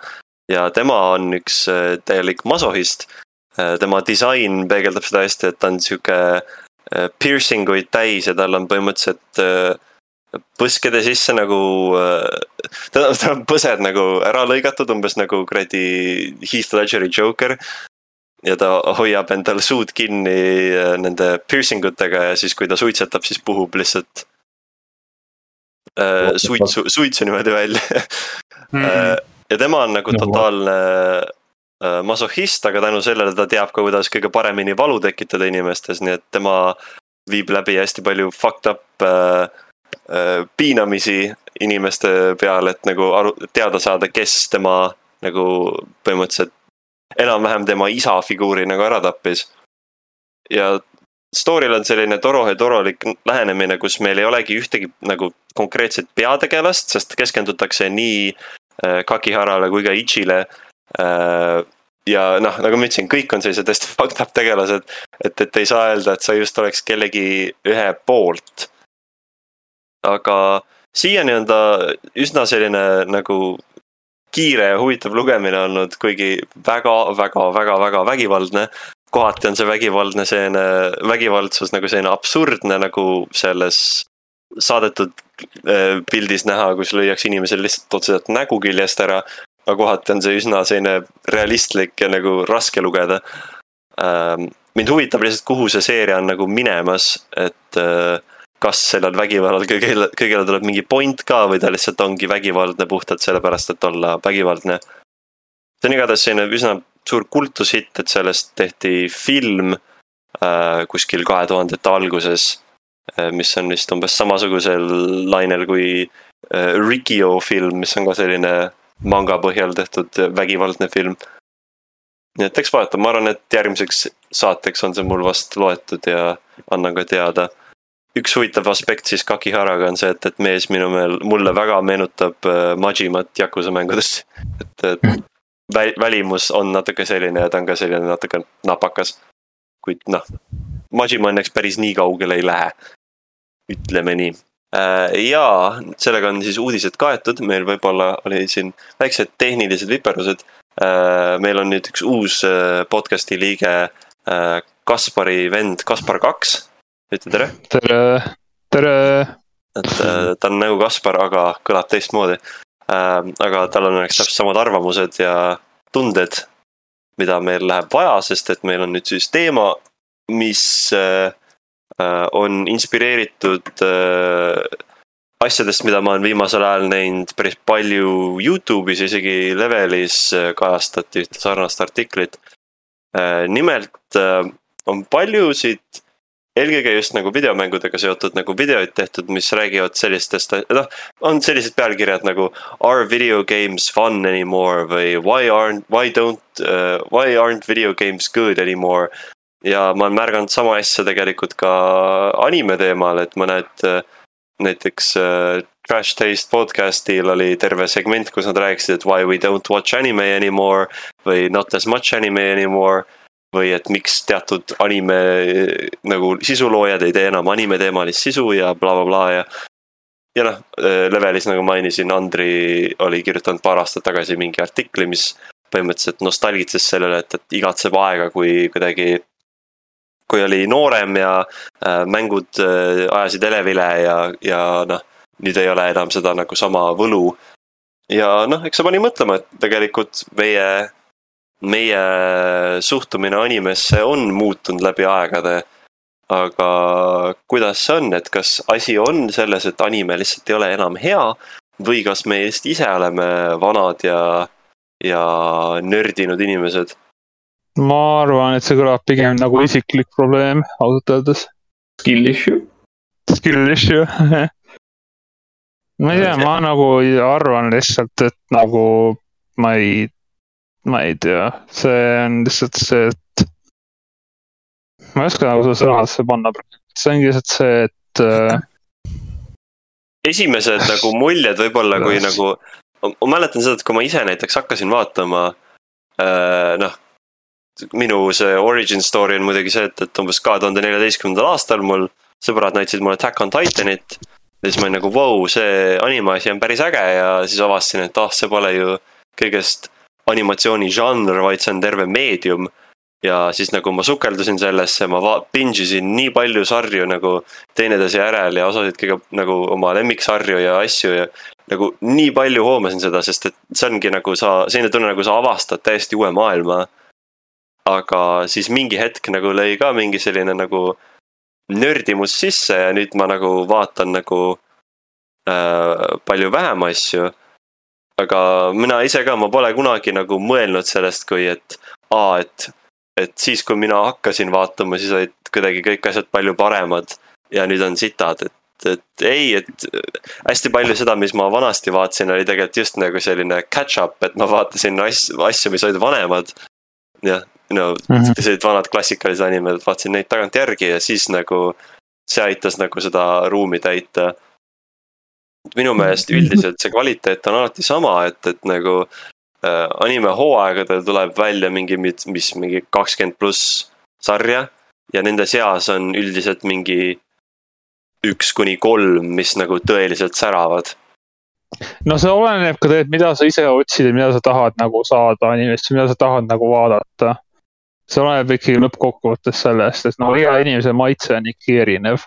ja tema on üks äh, täielik masohist äh,. tema disain peegeldab seda hästi, et ta on sihuke piercing uid täis ja tal on põhimõtteliselt põskede sisse nagu, äh, tal on põsed nagu ära lõigatud, umbes nagu kuradi Heath Ledgeri Joker. ja ta hoiab endal suud kinni äh, nende piercing utega ja siis, kui ta suitsetab, siis puhub lihtsalt äh, suitsu, suitsu niimoodi välja mm. -hmm. ja tema on nagu totaalne äh, masohhist, aga tänu sellele ta teab ka, kuidas kõige paremini valu tekitada inimestes, nii et tema viib läbi hästi palju fucked up Äh, piinamisi inimeste peale, et nagu aru, teada saada, kes tema nagu põhimõtteliselt enam-vähem tema isa figuuri nagu ära tappis. ja story'l on selline torohe torolik lähenemine, kus meil ei olegi ühtegi nagu konkreetset peategelast, sest keskendutakse nii äh, Kakiharale kui ka Ichile äh, ja noh, nagu ma ütlesin, kõik on sellised hästi [LAUGHS] fucked up tegelased, et, et ei saa öelda, et sa just oleks kellegi ühe poolt aga siiani on ta üsna selline nagu kiire ja huvitav lugemine olnud, kuigi väga, väga, väga, väga vägivaldne. kohati on see vägivaldne selline, vägivaldsus nagu selline absurdne nagu selles saadetud äh, pildis näha, kus lüüakse inimesel lihtsalt otseselt nägu küljest ära. aga kohati on see üsna selline realistlik ja nagu raske lugeda. Ähm, mind huvitab lihtsalt, kuhu see seeria on nagu minemas, et äh, kas sellel vägivallal kõigile, kõigile tuleb mingi point ka või ta lihtsalt ongi vägivaldne puhtalt sellepärast, et olla vägivaldne. see on igatahes selline üsna suur kultushitt, et sellest tehti film äh, kuskil kahe tuhandete alguses äh,. mis on vist umbes samasugusel lainel kui äh, Rikio film, mis on ka selline manga põhjal tehtud vägivaldne film. nii et eks vaata, ma arvan, et järgmiseks saateks on see mul vast loetud ja annan ka teada üks huvitav aspekt siis Kakiharaga on see, et, et mees minu meel, mulle väga meenutab äh, Majimat Yakuza mängudes. et, et vä, välimus on natuke selline ja ta on ka selline natuke napakas. kuid noh, Majima õnneks päris nii kaugele ei lähe. ütleme nii äh,. ja sellega on siis uudised kaetud, meil võib-olla oli siin väiksed tehnilised viperused äh,. meil on nüüd üks uus podcast'i liige Kaspari vend Kaspar kaks ütle tere. tere, tere. et äh, ta on nagu Kaspar, aga kõlab teistmoodi äh,. aga tal on õnneks täpselt samad arvamused ja tunded, mida meil läheb vaja, sest et meil on nüüd siis teema, mis äh, äh on inspireeritud asjadest, mida ma olen viimasel ajal näinud päris palju Youtube'is, isegi Levelis kajastati ühte sarnast artiklit. nimelt on paljusid eelkõige just nagu videomängudega seotud nagu videoid tehtud, mis räägivad sellistest, noh, on sellised pealkirjad nagu Are video games fun anymore või Why aren't, why don't uh,, why aren't video games good anymore. ja ma olen märganud sama asja tegelikult ka anime teemal, et mõned uh, näiteks äh, Trash Taste podcast'il oli terve segment, kus nad rääkisid, et why we don't watch anime anymore või not as much anime anymore. Või et miks teatud anime nagu sisuloojad ei tee enam anime teemalist sisu ja blablabla bla, bla, ja. ja noh, Levelis nagu mainisin, Andri oli kirjutanud paar aastat tagasi mingi artikli, mis põhimõtteliselt nostalgitses sellele, et, et igatseb aega, kui kuidagi kui oli noorem ja äh, mängud äh, ajasid elevile ja, ja noh, nüüd ei ole enam seda nagu sama võlu. ja noh, eks see pani mõtlema, et tegelikult meie, meie suhtumine animesse on muutunud läbi aegade. aga kuidas see on, et kas asi on selles, et anime lihtsalt ei ole enam hea või kas me just ise oleme vanad ja, ja nördinud inimesed ma arvan, et see kõlab pigem nagu isiklik probleem, ausalt öeldes. Skill issue. Skill issue [LAUGHS] ma ei tea, ma nagu arvan lihtsalt, et nagu ma ei, ma ei tea, see on lihtsalt see, et. ma ei oska nagu seda sõnadesse panna, see ongi lihtsalt see, et äh.... esimesed nagu muljed võib-olla, kui nagu, ma mäletan seda, et kui ma ise näiteks hakkasin vaatama äh,, noh minu see origin story on muidugi see, et, et umbes kahe tuhande neljateistkümnendal aastal mul sõbrad näitasid mulle Attack on Titanit. ja siis ma olin nagu vau see animaasi on päris äge ja siis avastasin, et ah, see pole ju kõigest animatsiooni žanr, vaid see on terve meedium. ja siis nagu ma sukeldusin sellesse, ma binge isin nii palju sarju nagu teineteise järel ja osasid kõige nagu oma lemmiksarju ja asju ja. nagu nii palju hoomasin seda, sest et see ongi nagu sa, selline tunne, nagu sa avastad täiesti uue maailma aga siis mingi hetk nagu lõi ka mingi selline nagu nördimus sisse ja nüüd ma nagu vaatan nagu äh, palju vähem asju. Aga mina ise ka, ma pole kunagi nagu mõelnud sellest, kui et aa, et, et siis, kui mina hakkasin vaatama, siis olid kuidagi kõik asjad palju paremad ja nüüd on sitad, et et ei, et hästi palju seda, mis ma vanasti vaatasin, oli tegelikult just nagu selline catch-up, et ma vaatasin asju, asju, mis olid vanemad. jah, no mm -hmm. sellised vanad klassikalised animed, vaatasin neid tagantjärgi ja siis nagu see aitas nagu seda ruumi täita. Minu meelest üldiselt see kvaliteet on alati sama, et, et nagu äh, anime hooaegadel tuleb välja mingi, mis mingi kakskümmend pluss sarja ja nende seas on üldiselt mingi üks kuni kolm, mis nagu tõeliselt säravad. No see oleneb ka tegelikult, mida sa ise otsid ja mida sa tahad nagu saada animest, mida sa tahad nagu vaadata. See oleneb ikkagi lõppkokkuvõttes sellest, et no iga inimese maitse on ikkagi erinev.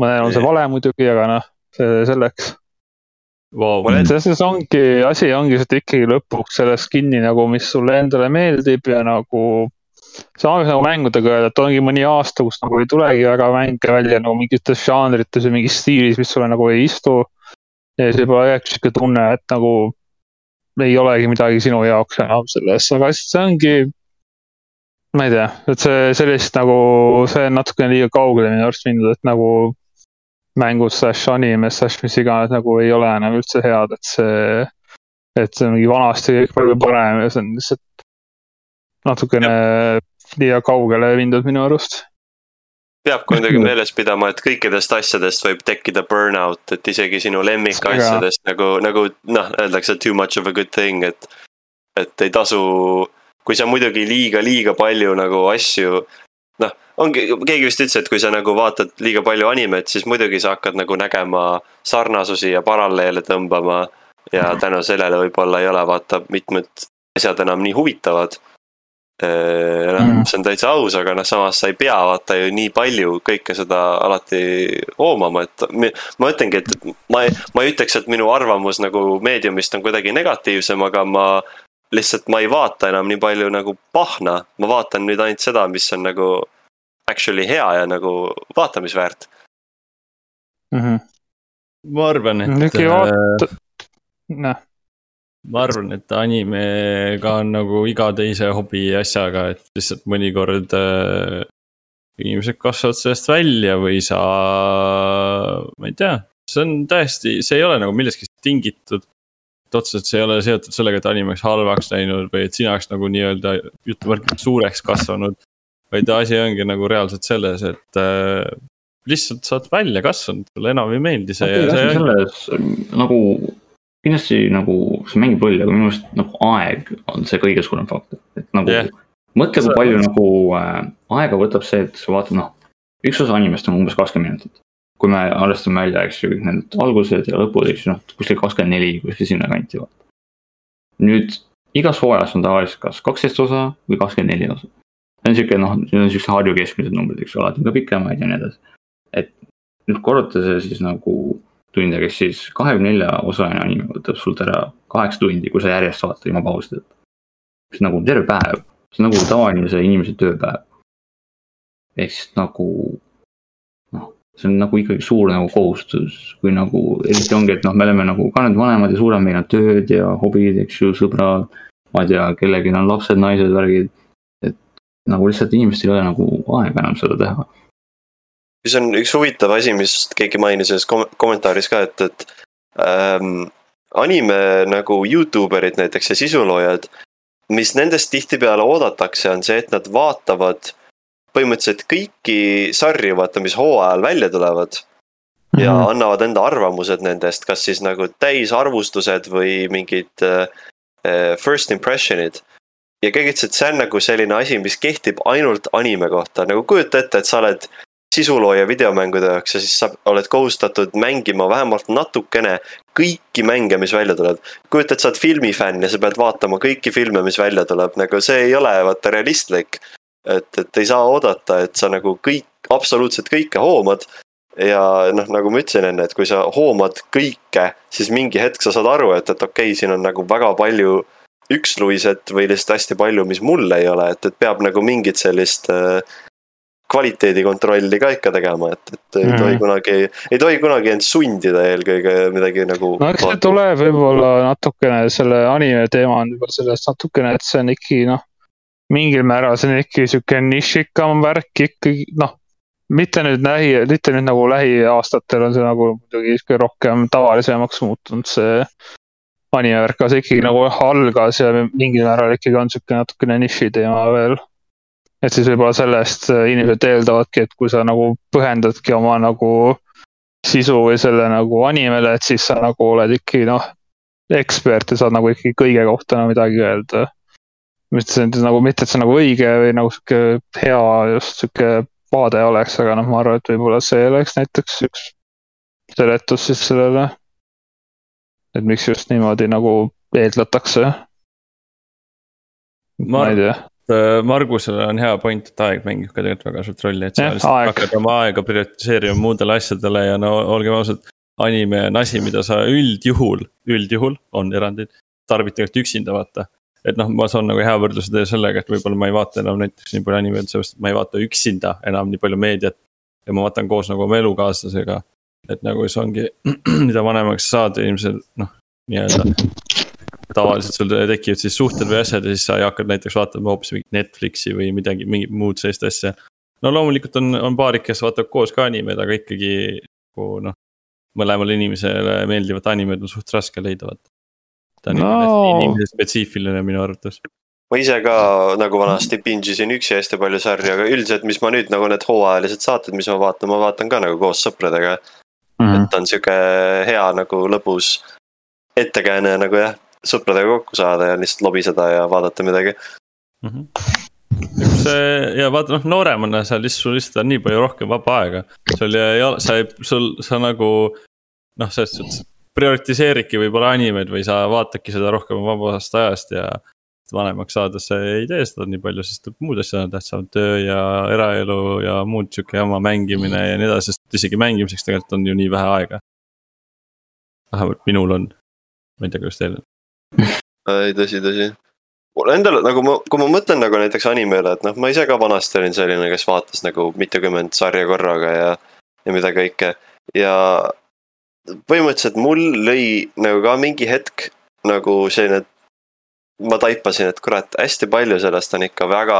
mõnel on see vale muidugi, aga noh, see selleks wow.. selles ongi, asi ongi et ikkagi lõpuks sellest kinni nagu, mis sulle endale meeldib ja nagu. samamoodi nagu mängudega öelda, et ongi mõni aasta, kus nagu ei tulegi väga mänge välja nagu mingites žanrites või mingis stiilis, mis sulle nagu ei istu. ja siis võib-olla jääbki sihuke tunne, et nagu ei olegi midagi sinu jaoks enam selles, aga see ongi ma ei tea, et see sellist nagu, see on natukene liiga kaugele minu arust mindud, et nagu mängud slaš anime slaš mis iganes nagu ei ole enam üldse head, et see. et see on mingi vanasti kõik palju parem ja see on lihtsalt natukene liiga kaugele mindud minu arust. peab kuidagi meeles pidama, et kõikidest asjadest võib tekkida burnout, et isegi sinu lemmikasjadest nagu, nagu noh, öeldakse too much of a good thing, et. et ei tasu kui sa muidugi liiga, liiga palju nagu asju. noh, ongi, keegi vist ütles, et kui sa nagu vaatad liiga palju animet, siis muidugi sa hakkad nagu nägema sarnasusi ja paralleele tõmbama. ja mhm. tänu sellele võib-olla ei ole vaata mitmed asjad enam nii huvitavad noh, see on täitsa aus, aga noh, samas sa ei pea vaata ju nii palju kõike seda alati hoomama, et ma ütlengi, et ma ei, ma ei ütleks, et minu arvamus nagu meediumist on kuidagi negatiivsem, aga ma lihtsalt ma ei vaata enam nii palju nagu pahna, ma vaatan nüüd ainult seda, mis on nagu actually hea ja nagu vaatamisväärt mm. -hmm. ma arvan, et. Vaata... noh ma arvan, et animega on nagu iga teise hobi asjaga, et lihtsalt mõnikord äh, inimesed kasvavad sellest välja või sa, ma ei tea, see on täiesti, see ei ole nagu millestki tingitud et otseselt see ei ole seotud sellega, et anim oleks halvaks läinud või et sina oleks nagu nii-öelda jutumärkides suureks kasvanud. Vaid asi ongi nagu reaalselt selles, et äh, lihtsalt sa oled välja kasvanud, sulle enam ei meeldi see kas see selles nagu kindlasti nagu see mängib rolli, aga minu arust nagu aeg on see kõige suurem faktor, et nagu yeah. mõtle, kui palju nagu äh, aega võtab see, et sa vaatad, noh, üks osa animest on umbes kakskümmend minutit. kui me arvestame välja, eks ju, kõik need algused ja lõpud, eks ju, noh, kuskil kakskümmend neli, kuskil sinnakanti. nüüd igas hooajas on tavaliselt kas kaksteist osa või kakskümmend neli osa. See on sihuke noh, need on siuksed Harju keskmised numbrid, eks ju, alati on ka pikemaid ja nii edasi. et nüüd korruta see siis nagu tundidega, siis kahekümne nelja osaline anime võtab sult ära kaheksa tundi, kui sa järjest vaatad ilma pausideta. on nagu terve päev, see on nagu tavalise inimese tööpäev. ehk siis nagu noh, see on nagu ikkagi suur nagu kohustus, kui nagu eriti ongi, et noh, me oleme nagu ka nüüd vanemad ja suuremad, meil on tööd ja hobid, eks ju, sõbrad. ma ei tea, kellelgi on lapsed, naised, värgid. Nagu lihtsalt inimestel ei ole nagu aega enam seda teha. mis on üks huvitav asi, mis keegi mainis ühes kom- kommentaaris ka, et, et ähm, anime nagu Youtube erid näiteks ja sisuloojad, mis nendest tihtipeale oodatakse, on see, et nad vaatavad põhimõtteliselt kõiki sarju, vaata, mis hooajal välja tulevad ja Mhm. annavad enda arvamused nendest, kas siis nagu täisarvustused või mingid äh, äh, first impression'id. Ja kõik ütlesid, et see on nagu selline asi, mis kehtib ainult anime kohta, nagu kujuta ette, et sa oled sisulooja videomängude jaoks ja siis sa oled kohustatud mängima vähemalt natukene kõiki mänge, mis välja tulevad. kujuta, et sa oled filmifänn ja sa pead vaatama kõiki filme, mis välja tuleb, nagu see ei ole vaata realistlik. et, et ei saa oodata, et sa nagu kõik, absoluutselt kõike hoomad ja noh, nagu ma ütlesin enne, et kui sa hoomad kõike, siis mingi hetk sa saad aru, et, et okei okay,, siin on nagu väga palju üksluiset või lihtsalt hästi palju, mis mul ei ole, et, et peab nagu mingit sellist äh, kvaliteedikontrolli ka ikka tegema, et, et ei Mhm. tohi kunagi, ei tohi kunagi end sundida eelkõige midagi nagu. no eks see tuleb võib-olla natukene selle anime teema on võib-olla sellest natukene, et see on ikkagi noh, mingil määral see on ikkagi sihuke nišikam värk ikkagi noh, mitte nüüd lähi, mitte nüüd nagu lähiaastatel on see nagu muidugi sihuke rohkem tavalisemaks muutunud see anime värk, aga see ikkagi nagu algas ja mingil määral ikkagi on sihuke natukene niši teema veel. et siis võib-olla sellest äh, inimesed eeldavadki, et kui sa nagu põhjendadki oma nagu sisu või selle nagu animele, et siis sa nagu oled ikkagi noh, ekspert ja saad nagu ikkagi kõige kohta nagu midagi öelda. mitte see nagu, mitte et see nagu õige või nagu sihuke hea just sihuke vaade oleks, aga noh, ma arvan, et võib-olla see oleks näiteks üks seletus siis sellele. Et miks just niimoodi nagu eeldatakse. ma ei tea, Äh, Margusel on hea point, et aeg mängib ka tegelikult väga suurt rolli, et sa lihtsalt hakkad oma aega prioritiseerima muudele asjadele ja no olgem ausad. anime on asi, mida sa üldjuhul, üldjuhul on erandid, tarbid tegelikult üksinda vaata. et noh, ma saan nagu hea võrdluse teha sellega, et võib-olla ma ei vaata enam näiteks nii palju animeid, sellepärast et ma ei vaata üksinda enam nii palju meediat. ja ma vaatan koos nagu oma elukaaslasega, et nagu see ongi, [CLEARS THROAT] mida vanemaks sa saad, ilmselt noh, nii-öelda tavaliselt sul tekivad siis suhted või asjad ja siis sa hakkad näiteks vaatama hoopis mingit Netflixi või midagi, mingit muud sellist asja. no loomulikult on, on paarid, kes vaatab koos ka animeid, aga ikkagi nagu noh, mõlemale inimesele meeldivat animet on suht raske leida, vaata. ta on No. no. inimese spetsiifiline minu arvates. ma ise ka nagu vanasti binge isin üksi hästi palju sarju, aga üldiselt, mis ma nüüd nagu need hooajalised saated, mis ma vaatan, ma vaatan ka nagu koos sõpradega. Mhm. et on sihuke hea nagu lõbus ettekääne nagu jah, sõpradega kokku saada ja lihtsalt lobiseda ja vaadata midagi. üks see ja vaata noh, nooremana sa lihtsalt, sul lihtsalt on nii palju rohkem vaba aega. sul ei ole, sa ei, sul, sa nagu noh, selles suhtes prioritiseeridki võib-olla animeid või sa vaatadki seda rohkem vabast ajast ja. Vanemaks saades sa ei tee seda nii palju, sest muud asjad on tähtsamad, töö ja eraelu ja muud sihuke jama mängimine ja nii edasi, sest isegi mängimiseks tegelikult on ju nii vähe aega. vähemalt minul on, ma ei tea, kuidas teil on. ei, tõsi, tõsi. mulle endale nagu ma, kui ma mõtlen nagu näiteks animeele, et noh, ma ise ka vanasti olin selline, kes vaatas nagu mitukümmend sarja korraga ja, ja mida kõike ja põhimõtteliselt mul lõi nagu ka mingi hetk nagu selline, ma taipasin, et kurat, hästi palju sellest on ikka väga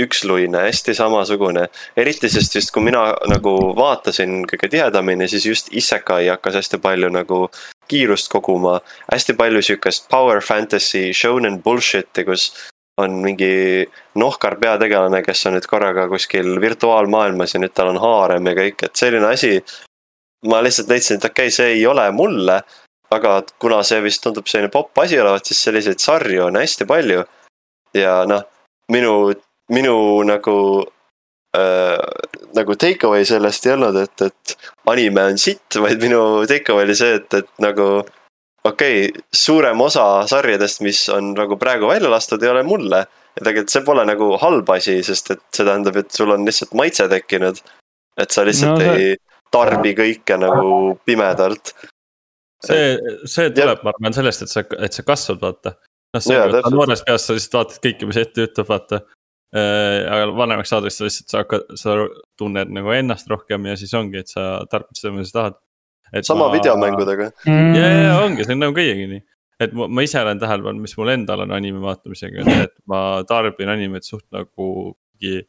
üksluine, hästi samasugune. eriti sest just, kui mina nagu vaatasin kõige tihedamini, siis just Isekai hakkas hästi palju nagu kiirust koguma hästi palju sihukest power fantasy shonen bullshit'i, kus on mingi nohkar peategelane, kes on nüüd korraga kuskil virtuaalmaailmas ja nüüd tal on haarem ja kõik, et selline asi. ma lihtsalt leidsin, et okei okay,, see ei ole mulle, aga kuna see vist tundub selline popp asi olevat, siis selliseid sarju on hästi palju. ja noh, minu, minu nagu äh,, nagu take away sellest ei olnud, et, et anime on sitt, vaid minu take away oli see, et, et nagu okei okay,, suurem osa sarjadest, mis on nagu praegu välja lastud, ei ole mulle. ja tegelikult see pole nagu halb asi, sest et see tähendab, et sul on lihtsalt maitse tekkinud. et sa lihtsalt no, ei tarbi kõike nagu pimedalt. See, see tuleb, ma arvan sellest, et sa, et sa kasvad, vaata. noh, see, et noores peas sa lihtsalt vaatad kõike, mis ette ütleb, vaata. Äh, aga vanemaks saades sa lihtsalt sa hakkad, sa tunned nagu ennast rohkem ja siis ongi, et sa tarbid seda, mida sa tahad. Sama ma... videomängudega. Mm.. ja, ja ongi, see on nagu kõigegi nii. et ma, ma ise olen tähele pannud, mis mul endal on anime vaatamisega, et ma tarbin animet suht nagu mingi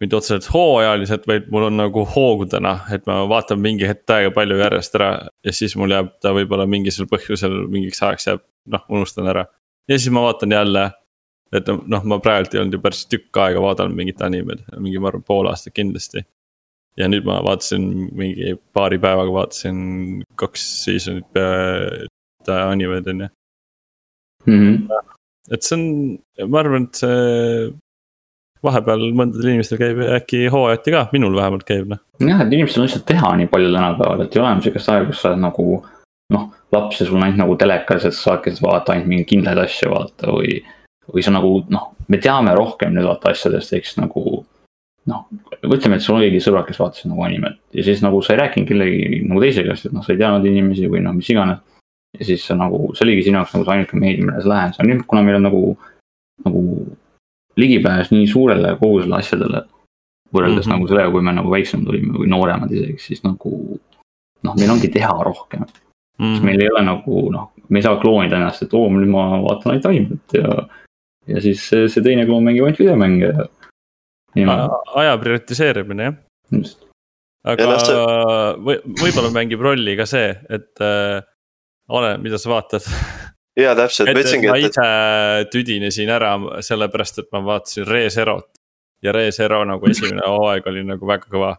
mitte otseselt hooajaliselt, vaid mul on nagu hoogudena, et ma vaatan mingi hetk aega palju järjest ära ja siis mul jääb ta võib-olla mingisugusel põhjusel mingiks ajaks jääb, noh, unustan ära. ja siis ma vaatan jälle, et noh, ma praegult ei olnud ju päris tükk aega vaadanud mingit animet, mingi ma arvan pool aastat kindlasti ja nüüd ma vaatasin mingi paari päevaga vaatasin kaks seasonit animed on ju mm. -hmm. et see on, ma arvan, et see vahepeal mõndadel inimestel käib äkki hooajati ka, minul vähemalt käib noh. jah, et inimestel on lihtsalt teha nii palju tänapäeval, et ei ole enam sihukest aega, kus sa oled nagu noh, laps ja sul on ainult nagu telekas, et sa saadki vaadata ainult mingeid kindlaid asju vaata või. või sa nagu noh, me teame rohkem nüüd vaata asjadest, eks nagu noh, ütleme, et sul oligi sõbrad, kes vaatasid nagu animet ja siis nagu sa ei rääkinud kellegi nagu teise käest, et noh, sa ei teadnud inimesi või noh, mis iganes. ja siis sa nagu, see oligi sinu jaoks nagu see ainuke meedia, millele sa lähed, nüüd kuna meil on nagu, nagu ligipääs nii suurele kogusele asjadele. võrreldes mm -hmm. nagu sellega, kui me nagu väiksemad olime või nooremad isegi, siis nagu noh, meil ongi teha rohkem mm. -hmm. meil ei ole nagu noh, me ei saa kloonida ennast, et oo, nüüd ma vaatan ainult animet ja. ja siis see, see teine kloon mängib ainult videomänge ja aja prioritiseerimine jah. aga see... või, võib-olla mängib rolli ka see, et äh, oleneb, mida sa vaatad [LAUGHS] ja täpselt, ma ütlesingi, et. ma ise tüdinesin ära sellepärast, et ma vaatasin Re Zerot ja Re Zero nagu esimene [LAUGHS] hooaeg oli nagu väga kõva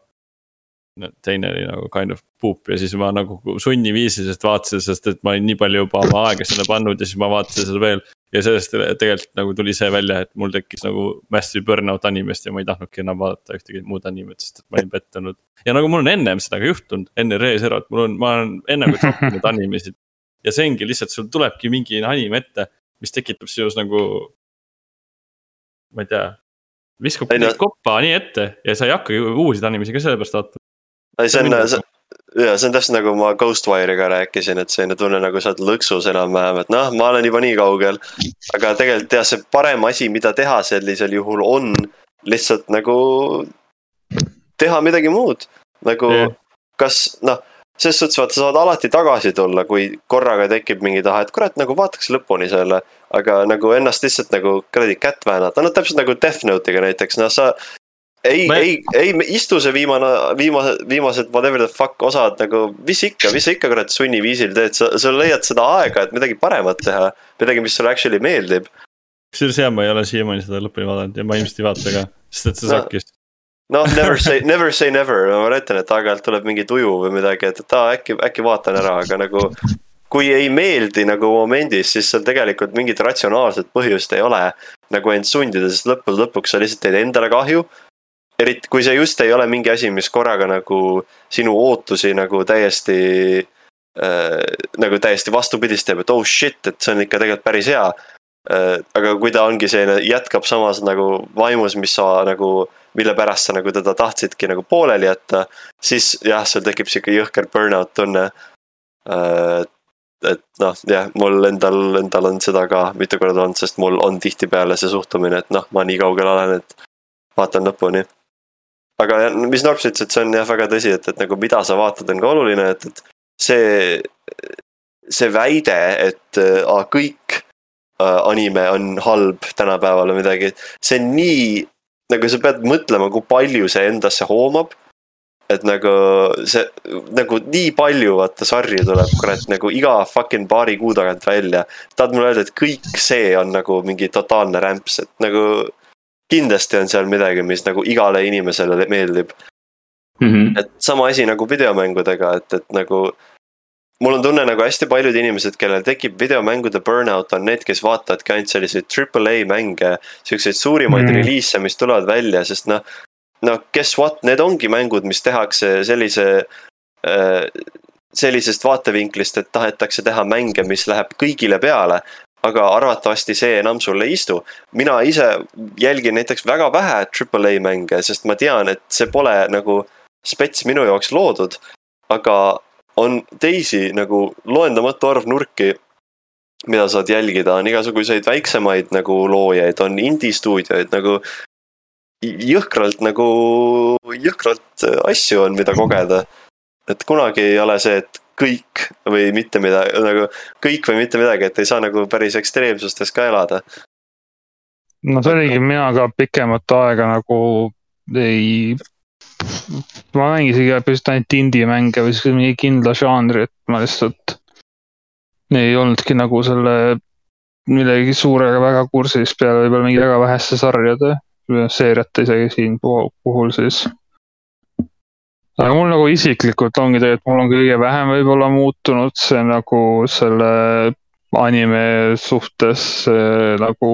teine oli nagu kind of poop ja siis ma nagu sunniviisiliselt vaatasin, sest et ma olin nii palju juba oma aega sinna pannud ja siis ma vaatasin seda veel ja sellest tegelikult nagu tuli see välja, et mul tekkis nagu massive burnout animest ja ma ei tahtnudki enam vaadata ühtegi muud animet, sest et ma olin pettunud. ja nagu mul on ennem seda ka juhtunud, enne Re-Zerot, mul on, ma olen enne kui [LAUGHS] troppinud animesid. Ja see ongi lihtsalt, sul tulebki mingi anime ette, mis tekitab sinus nagu. ma ei tea, viskab no. koppa nii ette ja sa ei hakkagi uusi animesi ka sellepärast vaatama. ei, see on, see ja see on täpselt nagu ma Ghostwire'iga rääkisin, et selline tunne nagu sa oled lõksus enam-vähem, et noh, ma olen juba nii kaugel. aga tegelikult jah, see parem asi, mida teha sellisel juhul on lihtsalt nagu teha midagi muud. nagu yeah. kas noh, selles suhtes vaata, sa saad alati tagasi tulla, kui korraga tekib mingi tahe, et kurat, nagu vaataks lõpuni selle. aga nagu ennast lihtsalt nagu kuradi kätt väänata, no täpselt nagu Death Note'iga näiteks, noh sa ei me..., ei, ei istu see viimane, viimase, viimased whatever the fuck osad nagu, mis ikka, mis sa ikka kurat sunniviisil teed, sa, sa leiad seda aega, et midagi paremat teha. midagi, mis sulle actually meeldib. kusjuures jah, ma ei ole siiamaani seda lõpuni vaadanud ja ma ilmselt ei vaata ka, sest et see no, sakkis. Noh, never say, never say never, ma ütlen, et aeg-ajalt tuleb mingi tuju või midagi, et, et aa, äkki, äkki vaatan ära, aga nagu. kui ei meeldi nagu momendis, siis seal tegelikult mingit ratsionaalset põhjust ei ole. nagu end sundida, sest lõppude lõpuks sa lihtsalt teed endale kahju eriti kui see just ei ole mingi asi, mis korraga nagu sinu ootusi nagu täiesti äh,. nagu täiesti vastupidist teeb, et oh shit, et see on ikka tegelikult päris hea. Aga kui ta ongi selline, jätkab samas nagu vaimus, mis sa nagu, mille pärast sa nagu teda tahtsidki nagu pooleli jätta. siis jah, sul tekib sihuke jõhker burnout tunne äh,. et noh, jah, mul endal, endal on seda ka mitu korda olnud, sest mul on tihtipeale see suhtumine, et noh, ma nii kaugel olen, et vaatan lõpuni aga mis Norps ütles, et see on jah väga tõsi, et, et nagu mida sa vaatad, on ka oluline, et, et see, see väide, et äh, kõik äh, anime on halb tänapäeval või midagi, see on nii, nagu sa pead mõtlema, kui palju see endasse hoomab. et nagu see, nagu nii palju vaata sarju tuleb kurat nagu iga fucking paari kuu tagant välja. tahad mulle öelda, et kõik see on nagu mingi totaalne rämps, et nagu kindlasti on seal midagi, mis nagu igale inimesele meeldib mm. -hmm. et sama asi nagu videomängudega, et, et nagu mul on tunne nagu hästi paljud inimesed, kellel tekib videomängude burnout, on need, kes vaatavadki ainult selliseid triple A mänge. Siukseid suurimaid mm. reliise, mis tulevad välja, sest noh, no guess what, need ongi mängud, mis tehakse sellise äh,. sellisest vaatevinklist, et tahetakse teha mänge, mis läheb kõigile peale. aga arvatavasti see enam sulle ei istu. mina ise jälgin näiteks väga vähe triple A mänge, sest ma tean, et see pole nagu spets minu jaoks loodud. aga on teisi nagu loendamatu arv nurki, mida saad jälgida, on igasuguseid väiksemaid nagu loojaid, on indie stuudioid nagu. jõhkralt nagu, jõhkralt asju on, mida kogeda. et kunagi ei ole see, et kõik või mitte midagi, nagu kõik või mitte midagi, et ei saa nagu päris ekstreemsustes ka elada. no see oligi, mina ka pikemat aega nagu ei ma mängisingi põhimõtteliselt ainult indie mänge või siis mingi kindla žanri, et ma lihtsalt ei olnudki nagu selle millegi suurega väga kursis peale võib-olla mingi väga väheste sarjade, seeriate isegi siin puhul siis. aga mul nagu isiklikult ongi tegelikult, mul on kõige vähem võib-olla muutunud see nagu selle anime suhtes nagu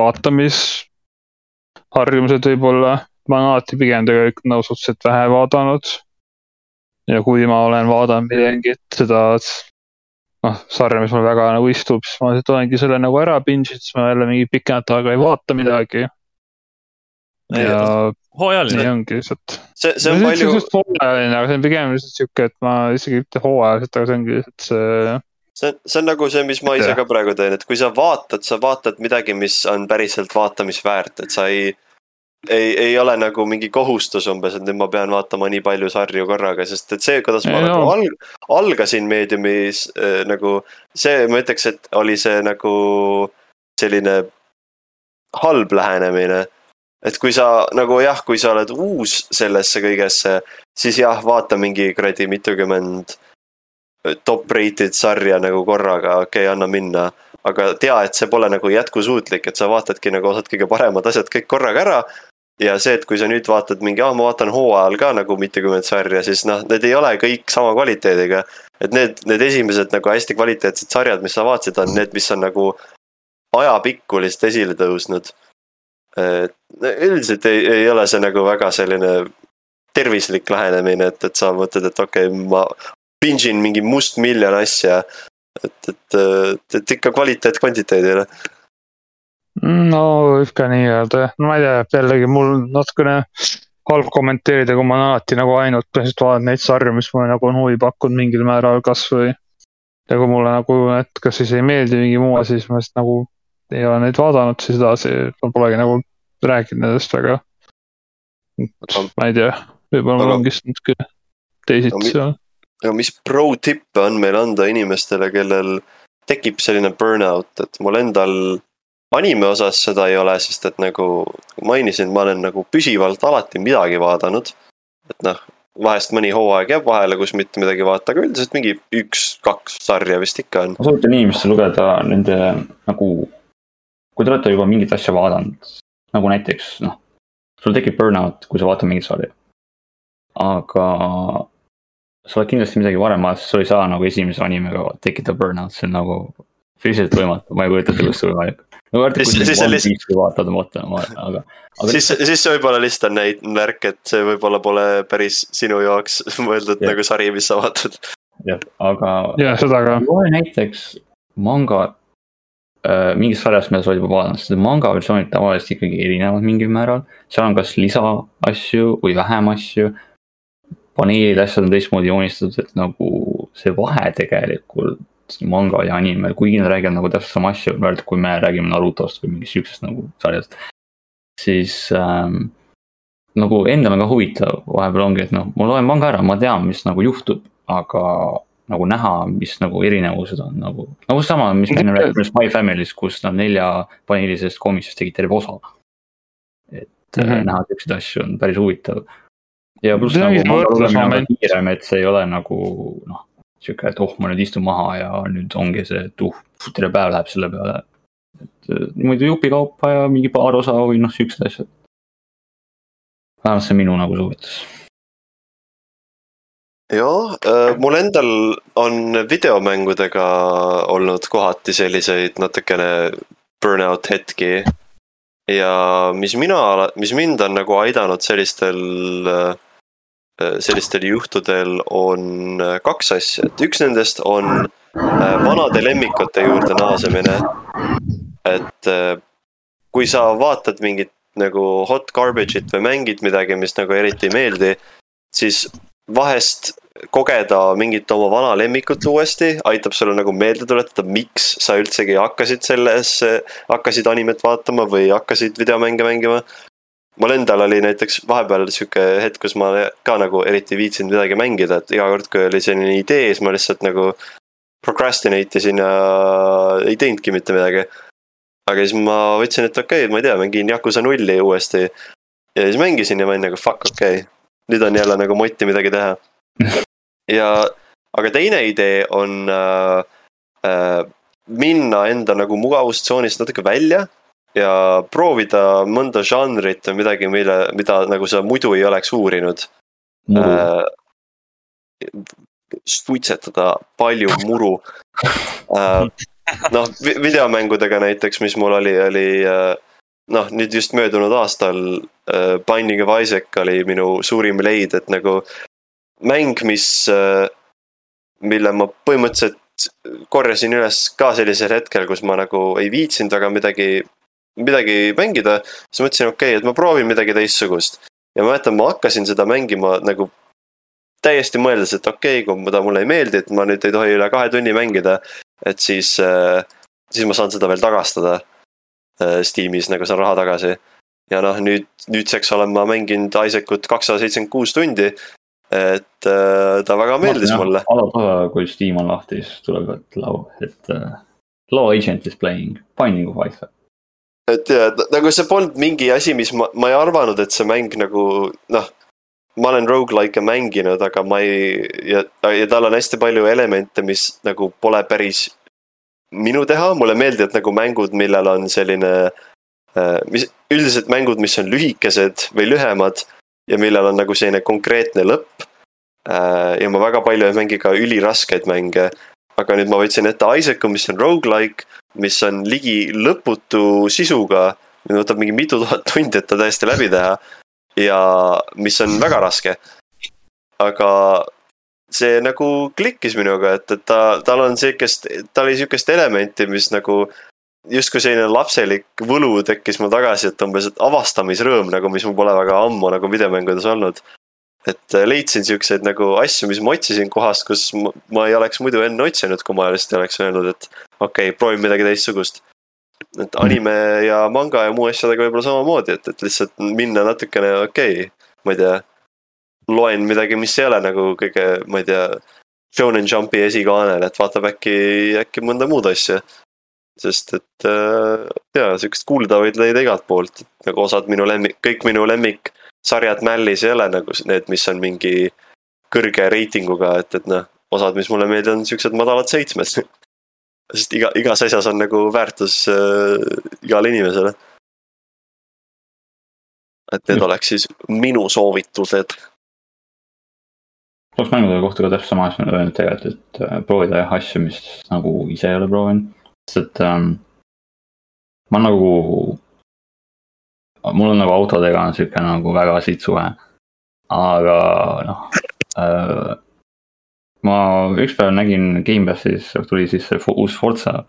vaatamisharjumused võib-olla ma olen alati pigem tegelikult nagu suhteliselt vähe vaadanud. ja kui ma olen vaadanud midagi, seda noh, sarja, mis mulle väga nagu istub, siis ma lihtsalt olengi selle nagu ära binge inud, siis ma jälle mingi pikemat aega ei vaata midagi. ja hooajaline. nii ongi lihtsalt. see, see on palju. hooajaline, aga see on pigem lihtsalt sihuke, et ma isegi ei ütle hooajaliselt, aga see ongi lihtsalt see see, see on nagu see, mis ma ise ka praegu teen, et kui sa vaatad, sa vaatad midagi, mis on päriselt vaatamisväärt, et sa ei ei, ei ole nagu mingi kohustus umbes, et nüüd ma pean vaatama nii palju sarju korraga, sest et see, kuidas ma ei, nagu alg, algasin meediumis äh, nagu. see, ma ütleks, et oli see nagu selline halb lähenemine. et kui sa nagu jah, kui sa oled uus sellesse kõigesse, siis jah, vaata mingi kuradi mitukümmend top rated sarja nagu korraga, okei okay,, anna minna aga tea, et see pole nagu jätkusuutlik, et sa vaatadki nagu osad kõige paremad asjad kõik korraga ära ja see, et kui sa nüüd vaatad mingi, ah ma vaatan hooajal ka nagu mitukümmend sarja, siis noh, need ei ole kõik sama kvaliteediga. et need, need esimesed nagu hästi kvaliteetsed sarjad, mis sa vaatasid, on need, mis on nagu ajapikku lihtsalt esile tõusnud. üldiselt ei, ei ole see nagu väga selline tervislik lähenemine, et, et sa mõtled, et okei okay,, ma binge in mingi mustmiljon asja. et, et, et ikka kvaliteet kvantiteedile no võib ka nii öelda jah, no ma ei tea, jällegi mul natukene halb kommenteerida, kui ma olen alati nagu ainult põhimõtteliselt vaadanud neid sarju, mis mulle nagu on huvi pakkunud mingil määral kasvõi. ja kui mulle nagu need kas siis ei meeldi mingi muu asi, siis ma lihtsalt nagu ei ole neid vaadanud siis edasi, ma polegi nagu rääkinud nendest väga. ma ei tea, võib-olla mul ongi siis natuke teisiti seal. aga mis pro tippe on meil anda inimestele, kellel tekib selline burnout, et mul endal anime osas seda ei ole, sest et nagu mainisin, ma olen nagu püsivalt alati midagi vaadanud. et noh, vahest mõni hooaeg jääb vahele, kus mitte midagi vaadata, aga üldiselt mingi üks-kaks sarja vist ikka on. ma soovitan inimestel lugeda nende nagu, kui te olete juba mingit asja vaadanud, nagu näiteks noh, sul tekib burnout, kui sa vaatad mingit sarja. aga sa oled kindlasti midagi varem vaadanud, sul ei saa nagu esimese animega tekitada burnout, see on nagu füüsiliselt võimatu, ma ei kujuta ette, kuidas see võimalik no vaata, kui sa One Piece'i vaatad, vaata, aga, aga. siis, siis see võib-olla lihtsalt on näit-, märk, et see võib-olla pole päris sinu jaoks [LAUGHS] mõeldud ja. nagu sari, mis sa vaatad. jah, aga. jah, seda ka. loe näiteks manga äh,, mingist sarjast, mida sa oled juba vaadanud, sest manga versioonid tavaliselt ikkagi erinevad mingil määral. seal on kas lisaasju või vähem asju. paneelid, asjad on teistmoodi joonistatud, et nagu see vahe tegelikult manga ja anime, kuigi nad räägivad nagu täpselt sama asja, kui me räägime Narutost või mingist siuksest nagu sarjast. siis ähm, nagu endal on ka huvitav, vahepeal ongi, et noh, ma loen manga ära, ma tean, mis nagu juhtub, aga nagu näha, mis nagu erinevused on nagu, nagu sama, mis me enne rääkisime Spy Family'st, kus nad neljapaneelisest koomikssist tegid terve osa. et mm -hmm. näha siukseid asju on päris huvitav. ja pluss nagu kiirem, et see ei ole nagu noh, sihuke, et oh, ma nüüd istun maha ja nüüd ongi see, et uh, terve päev läheb selle peale. et äh, niimoodi jupikaupa ja mingi paar osa või noh, siuksed asjad. vähemalt see minu nagu soovitus. jah, mul endal on videomängudega olnud kohati selliseid natukene burnout hetki. ja mis mina, mis mind on nagu aidanud sellistel, sellistel juhtudel on kaks asja, et üks nendest on äh, vanade lemmikute juurde naasemine. et äh, kui sa vaatad mingit nagu hot garbage'it või mängid midagi, mis nagu eriti ei meeldi, siis vahest kogeda mingit oma vana lemmikut uuesti aitab sulle nagu meelde tuletada, miks sa üldsegi hakkasid selles, hakkasid animet vaatama või hakkasid videomänge mängima. Mul endal oli näiteks vahepeal sihuke hetk, kus ma ka nagu eriti ei viitsinud midagi mängida, et iga kord, kui oli selline idee, siis ma lihtsalt nagu procrastinate isin ja ei teinudki mitte midagi. aga siis ma võtsin, et okei okay,, ma ei tea, mängin Yakuza nulli uuesti. ja siis mängisin ja ma olin nagu fuck okei okay., nüüd on jälle nagu motti midagi teha. [LAUGHS] ja, aga teine idee on äh, äh, minna enda nagu mugavustsoonist natuke välja ja proovida mõnda žanrit või midagi, mille, mida nagu sa muidu ei oleks uurinud muru, äh,. suitsetada palju muru [LAUGHS] äh,. noh, videomängudega näiteks, mis mul oli, oli äh, noh, nüüd just möödunud aastal äh, Binding of Isaac oli minu suurim leid, et nagu mäng, mis äh,, mille ma põhimõtteliselt korjasin üles ka sellisel hetkel, kus ma nagu ei viitsinud väga midagi, midagi mängida. siis mõtlesin, okei okay,, et ma proovin midagi teistsugust ja ma mäletan, ma hakkasin seda mängima nagu täiesti mõeldes, et okei okay,, kui ta mulle ei meeldi, et ma nüüd ei tohi üle kahe tunni mängida, et siis, siis ma saan seda veel tagastada äh, Steamis nagu saan raha tagasi. ja noh, nüüd, nüüdseks olen ma mänginud Isaacut kakssada seitsekümmend kuus tundi. et äh, ta väga meeldis mulle. alati, kui Steam on lahti, siis tuleb, et law, et uh, law agent is playing, binding of Isaac. Et ja nagu see polnud mingi asi, mis ma, ma ei arvanud, et see mäng nagu noh. ma olen rogu-like'e mänginud, aga ma ei ja, ja tal on hästi palju elemente, mis nagu pole päris minu teha, mulle meeldivad nagu mängud, millel on selline. mis üldiselt mängud, mis on lühikesed või lühemad ja millel on nagu selline konkreetne lõpp. ja ma väga palju ei mängi ka üliraskeid mänge. Aga nüüd ma võtsin ette Isaacu, mis on rogu-like, mis on ligi lõputu sisuga. võtab mingi mitu tuhat tundi, et ta täiesti läbi teha. ja mis on väga raske. aga see nagu klikkis minuga, et, et ta, tal on siukest, tal oli siukest elementi, mis nagu justkui selline lapselik võlu tekkis mul tagasi, et umbes, avastamisrõõm nagu, mis mul pole väga ammu nagu videomängudes olnud. Et äh, leidsin siukseid nagu asju, mis ma otsisin kohast, kus ma, ei oleks muidu enne otsinud, kui ma lihtsalt oleks öelnud, et okei okay,, proovin midagi teistsugust. et anime ja manga ja muu asjadega võib-olla samamoodi, et, et lihtsalt minna natukene okei okay,, ma ei tea. loen midagi, mis ei ole nagu kõige, ma ei tea. Shonen Jumpi esikaanel, et vaatab äkki, äkki mõnda muud asja sest et äh, jaa, siukest kuuldavaid leida igalt poolt, nagu osad minu lemmik, kõik minu lemmiksarjad mällis ei ole nagu need, mis on mingi kõrge reitinguga, et, et noh, osad, mis mulle meeldivad, on siuksed madalad seitsmed. [LAUGHS] sest iga, igas asjas on nagu väärtus äh, igale inimesele. et need Just. oleks siis minu soovitused. saaks mängude kohta ka täpselt sama asja öelnud tegelikult, et äh, proovida jah asju, mis nagu ise ei ole proovinud. sest et ähm, ma nagu, mul on nagu autodega on sihuke nagu väga siit suhe. aga noh äh,, ma ükspäev nägin Gamepassis tuli siis see uus Forza.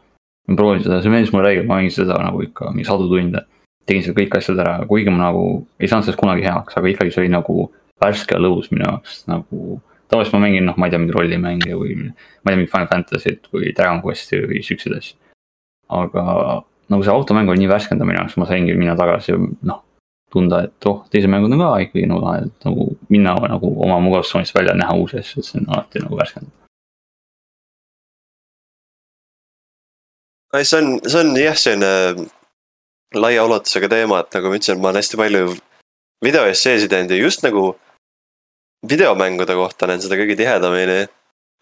ma proovisin seda, see meeldis mulle räigelt, ma mängin seda nagu ikka mingi sadu tunde. tegin seal kõik asjad ära, kuigi ma nagu ei saanud sellest kunagi heaks, aga ikkagi see oli nagu värske lõbus minu jaoks nagu tavaliselt ma mängin, noh, ma ei tea, mingeid rollimänge või ma ei tea, mingit Final Fantasy't või Dragon Questi või siukseid asju. aga nagu see automäng oli nii värskendav minu jaoks, ma saingi minna tagasi noh, tunda, et oh, teised mängud on ka ikkagi nagu lahedad, nagu minna nagu oma mugavustsoonist välja, näha uusi asju, et see on alati nagu värskendav. ei, see on, see on jah, selline laia ulatusega teema, et nagu ma ütlesin, ma olen hästi palju videoesseesid teinud ja just nagu videomängude kohta näen seda kõige tihedamini.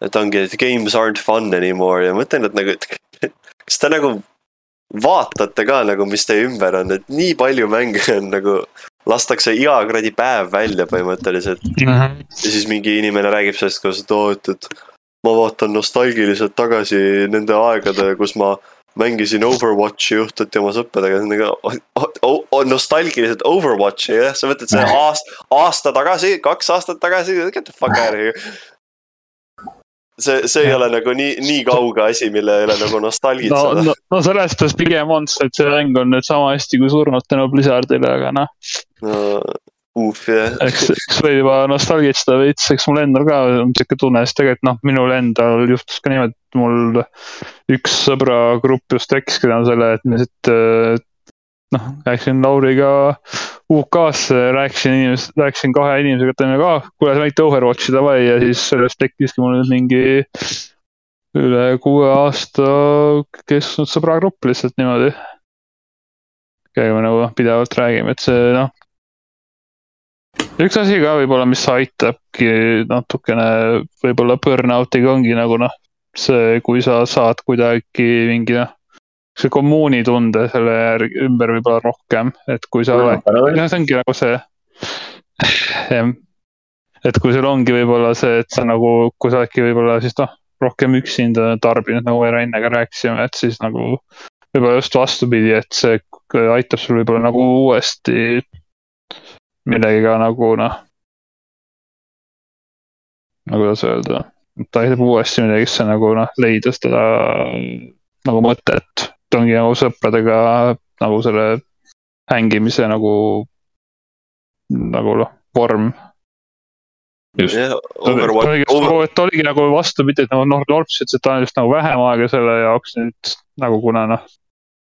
et ongi, et games aren't fun anymore ja mõtlen, et nagu, et [LAUGHS] kas te nagu vaatate ka nagu, mis teie ümber on, et nii palju mänge on nagu lastakse iga kuradi päev välja põhimõtteliselt mm. -hmm. ja siis mingi inimene räägib sellest, kuidas, et oo, et, et ma vaatan nostalgiliselt tagasi nende aegade, kus ma mängisin Overwatchi õhtuti oma sõpradega, nagu nostalgiliselt Overwatchi jah, sa mõtled see aasta, aasta tagasi, kaks aastat tagasi, get the fuck out of here. See, see ei ole nagu nii, nii kauge asi, mille üle nagu nostalgitseda no, no, no selles suhtes pigem on see, et see mäng on nüüd sama hästi kui surnud tänu Blizzardile, aga noh no Uuf, jah. eks, eks võib juba nostalgitseda veits, eks mul endal ka on sihuke tunne, sest tegelikult noh, minul endal juhtus ka niimoodi, et mul üks sõbragrupp just tekkiski tänu selle, et me siit noh, läksin Lauriga UK-sse, rääkisin inimest, rääkisin kahe inimesega, et teeme ka, kuule mängite Overwatchi davai ja siis sellest tekkiski mul mingi üle kuue aasta kestnud sõbragrupp lihtsalt niimoodi. kellega me nagu pidevalt räägime, et see noh üks asi ka võib-olla, mis aitabki natukene võib-olla burnout'iga ongi nagu noh, see, kui sa saad kuidagi mingi noh, see kommuunitunde selle järgi ümber võib-olla rohkem, et kui sa oled, noh, see ongi nagu see. et kui sul ongi võib-olla see, et sa nagu, kui sa oledki võib-olla siis noh, rohkem üksinda tarbinud, nagu me enne ka rääkisime, et siis nagu võib-olla just vastupidi, et see aitab sul võib-olla nagu uuesti millegagi nagu noh. no kuidas öelda, ta aitab uuesti millegisse nagu noh, leida seda nagu mõtet, ongi nagu sõpradega nagu selle hängimise nagu, nagu noh, vorm just yeah,. ta oligi nagu vastupidi, et nagu noh, Norps ütles, et ta on just nagu vähem aega selle jaoks nüüd nagu kuna noh,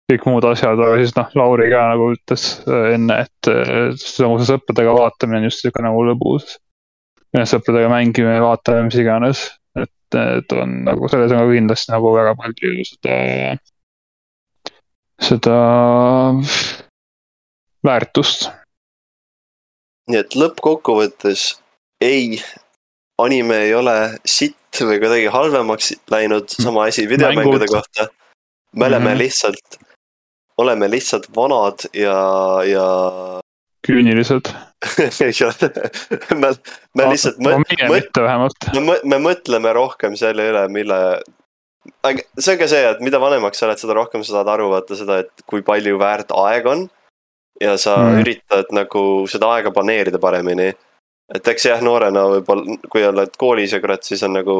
kõik muud asjad, aga siis noh, Lauri ka nagu ütles äh, enne, et nagu see sõpradega vaatamine on just sihuke nagu lõbus. sõpradega mängimine, vaatame, mis iganes, et, et on nagu selles on ka kindlasti nagu väga palju seda, seda väärtust. nii et lõppkokkuvõttes ei, anime ei ole sitt või kuidagi halvemaks läinud, sama asi videomängude kohta. me oleme mm -hmm. lihtsalt oleme lihtsalt vanad ja, ja. küünilised [LAUGHS] me, me lihtsalt. meie mitte vähemalt. me, me mõtleme rohkem selle üle, mille. See on ka see, et mida vanemaks sa oled, seda rohkem sa saad aru vaata seda, et kui palju väärt aeg on. ja sa mm. üritad nagu seda aega planeerida paremini et eks jah, noorena võib-olla, kui oled koolis ja kurat, siis on nagu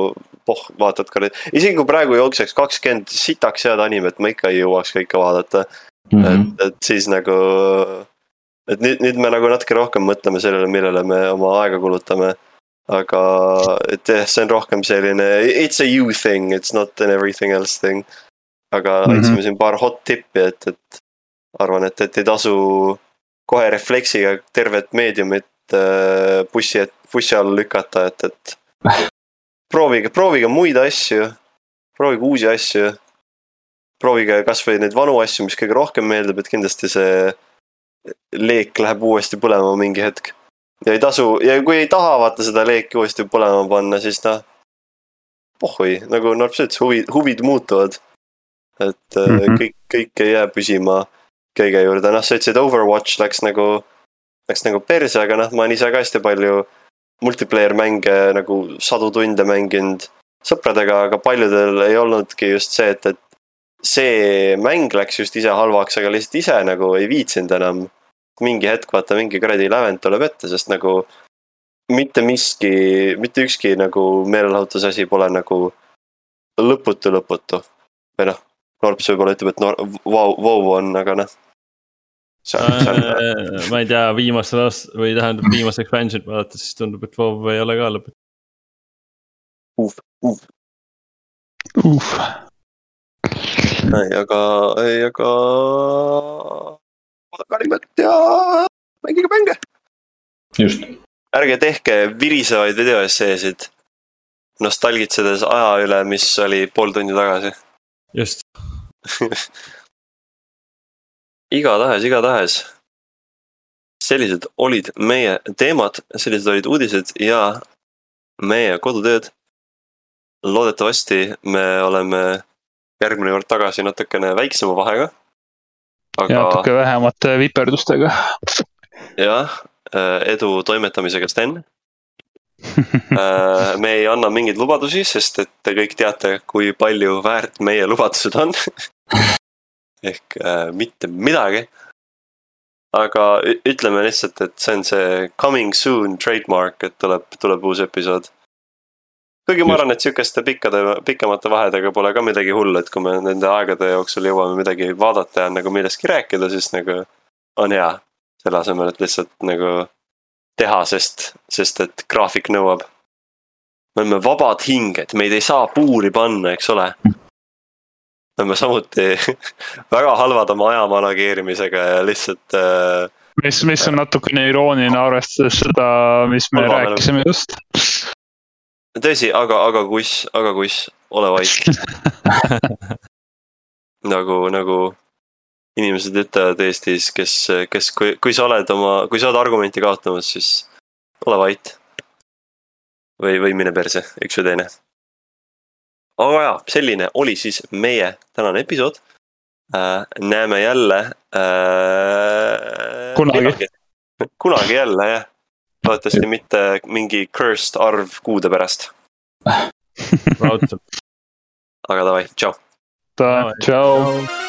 poh, vaatad ka nüüd, isegi kui praegu jookseks kakskümmend sitaks head animet, ma ikka ei jõuaks kõike vaadata mm. -hmm. et, et siis nagu, et nüüd, nüüd me nagu natuke rohkem mõtleme sellele, millele me oma aega kulutame. Aga, et jah, see on rohkem selline, it's a you thing, it's not an everything else thing. aga mm -hmm. andsime siin paar hot tippi, et, et arvan, et, et ei tasu kohe refleksiga tervet meediumit äh, bussi, bussi alla lükata, et, et [LAUGHS] proovige, proovige muid asju, proovige uusi asju proovige kasvõi neid vanu asju, mis kõige rohkem meeldib, et kindlasti see leek läheb uuesti põlema mingi hetk. Ja ei tasu ja kui ei taha vaata seda leeki uuesti põlema panna, siis noh. pohhui, nagu Norps ütles, huvi, huvid muutuvad. et mm -hmm. kõik, kõik ei jää püsima kõige juurde, noh, sa ütlesid Overwatch läks nagu, läks nagu perse, aga noh, ma olen ise ka hästi palju multiplayer mänge nagu sadu tunde mänginud sõpradega, aga paljudel ei olnudki just see, et, et see mäng läks just ise halvaks, aga lihtsalt ise nagu ei viitsinud enam. Mingi hetk vaata mingi kuradi lävend tuleb ette, sest nagu mitte miski, mitte ükski nagu meelelahutusasi pole nagu lõputu, lõputu. või noh, Norps võib-olla ütleb, et no vau, vau on, aga noh. Äh, ma ei tea, viimasel aast- või tähendab viimast expansion'it vaadates, siis tundub, et WoW ei ole ka lõputu. uh, uh. uh ei, aga, ei, aga. Vaadake animet ja mängige mänge. just. ärge tehke virisevaid videoesseesid nostalgitsedes aja üle, mis oli pool tundi tagasi. just [LAUGHS] igatahes, igatahes. sellised olid meie teemad, sellised olid uudised ja meie kodutööd. loodetavasti me oleme järgmine kord tagasi natukene väiksema vahega. Ja aga natuke vähemate viperdustega. jah, edu toimetamisega, Sten. me ei anna mingeid lubadusi, sest et te kõik teate, kui palju väärt meie lubadused on. [LAUGHS] ehk äh, mitte midagi. aga ütleme lihtsalt, et see on see coming soon trademark, et tuleb, tuleb uus episood. Kuigi ma arvan, et sihukeste pikkade, pikemate vahedega pole ka midagi hullu, et kui me nende aegade jooksul jõuame midagi vaadata ja nagu millestki rääkida, siis nagu on hea. selle asemel, et lihtsalt nagu teha, sest, sest et graafik nõuab. me oleme vabad hinged, meid ei saa puuri panna, eks ole. me oleme samuti [LAUGHS] väga halvad oma aja manageerimisega ja lihtsalt äh, mis, mis on natukene irooniline, arvestades seda, mis me Halva rääkisime just. tõsi, aga, aga kuss, aga kuss, ole vait. [LAUGHS] nagu, nagu inimesed ütlevad Eestis, kes, kes, kui, kui sa oled oma, kui sa oled argumenti kaotamas, siis ole vait. või, või mine perse, üks või teine. aga jaa, selline oli siis meie tänane episood äh,. näeme jälle äh,. Kunagi.. kunagi jälle jah, loodetavasti mitte mingi cursed arv kuude pärast, [LAUGHS] raudselt. aga davai, tšau. tšau.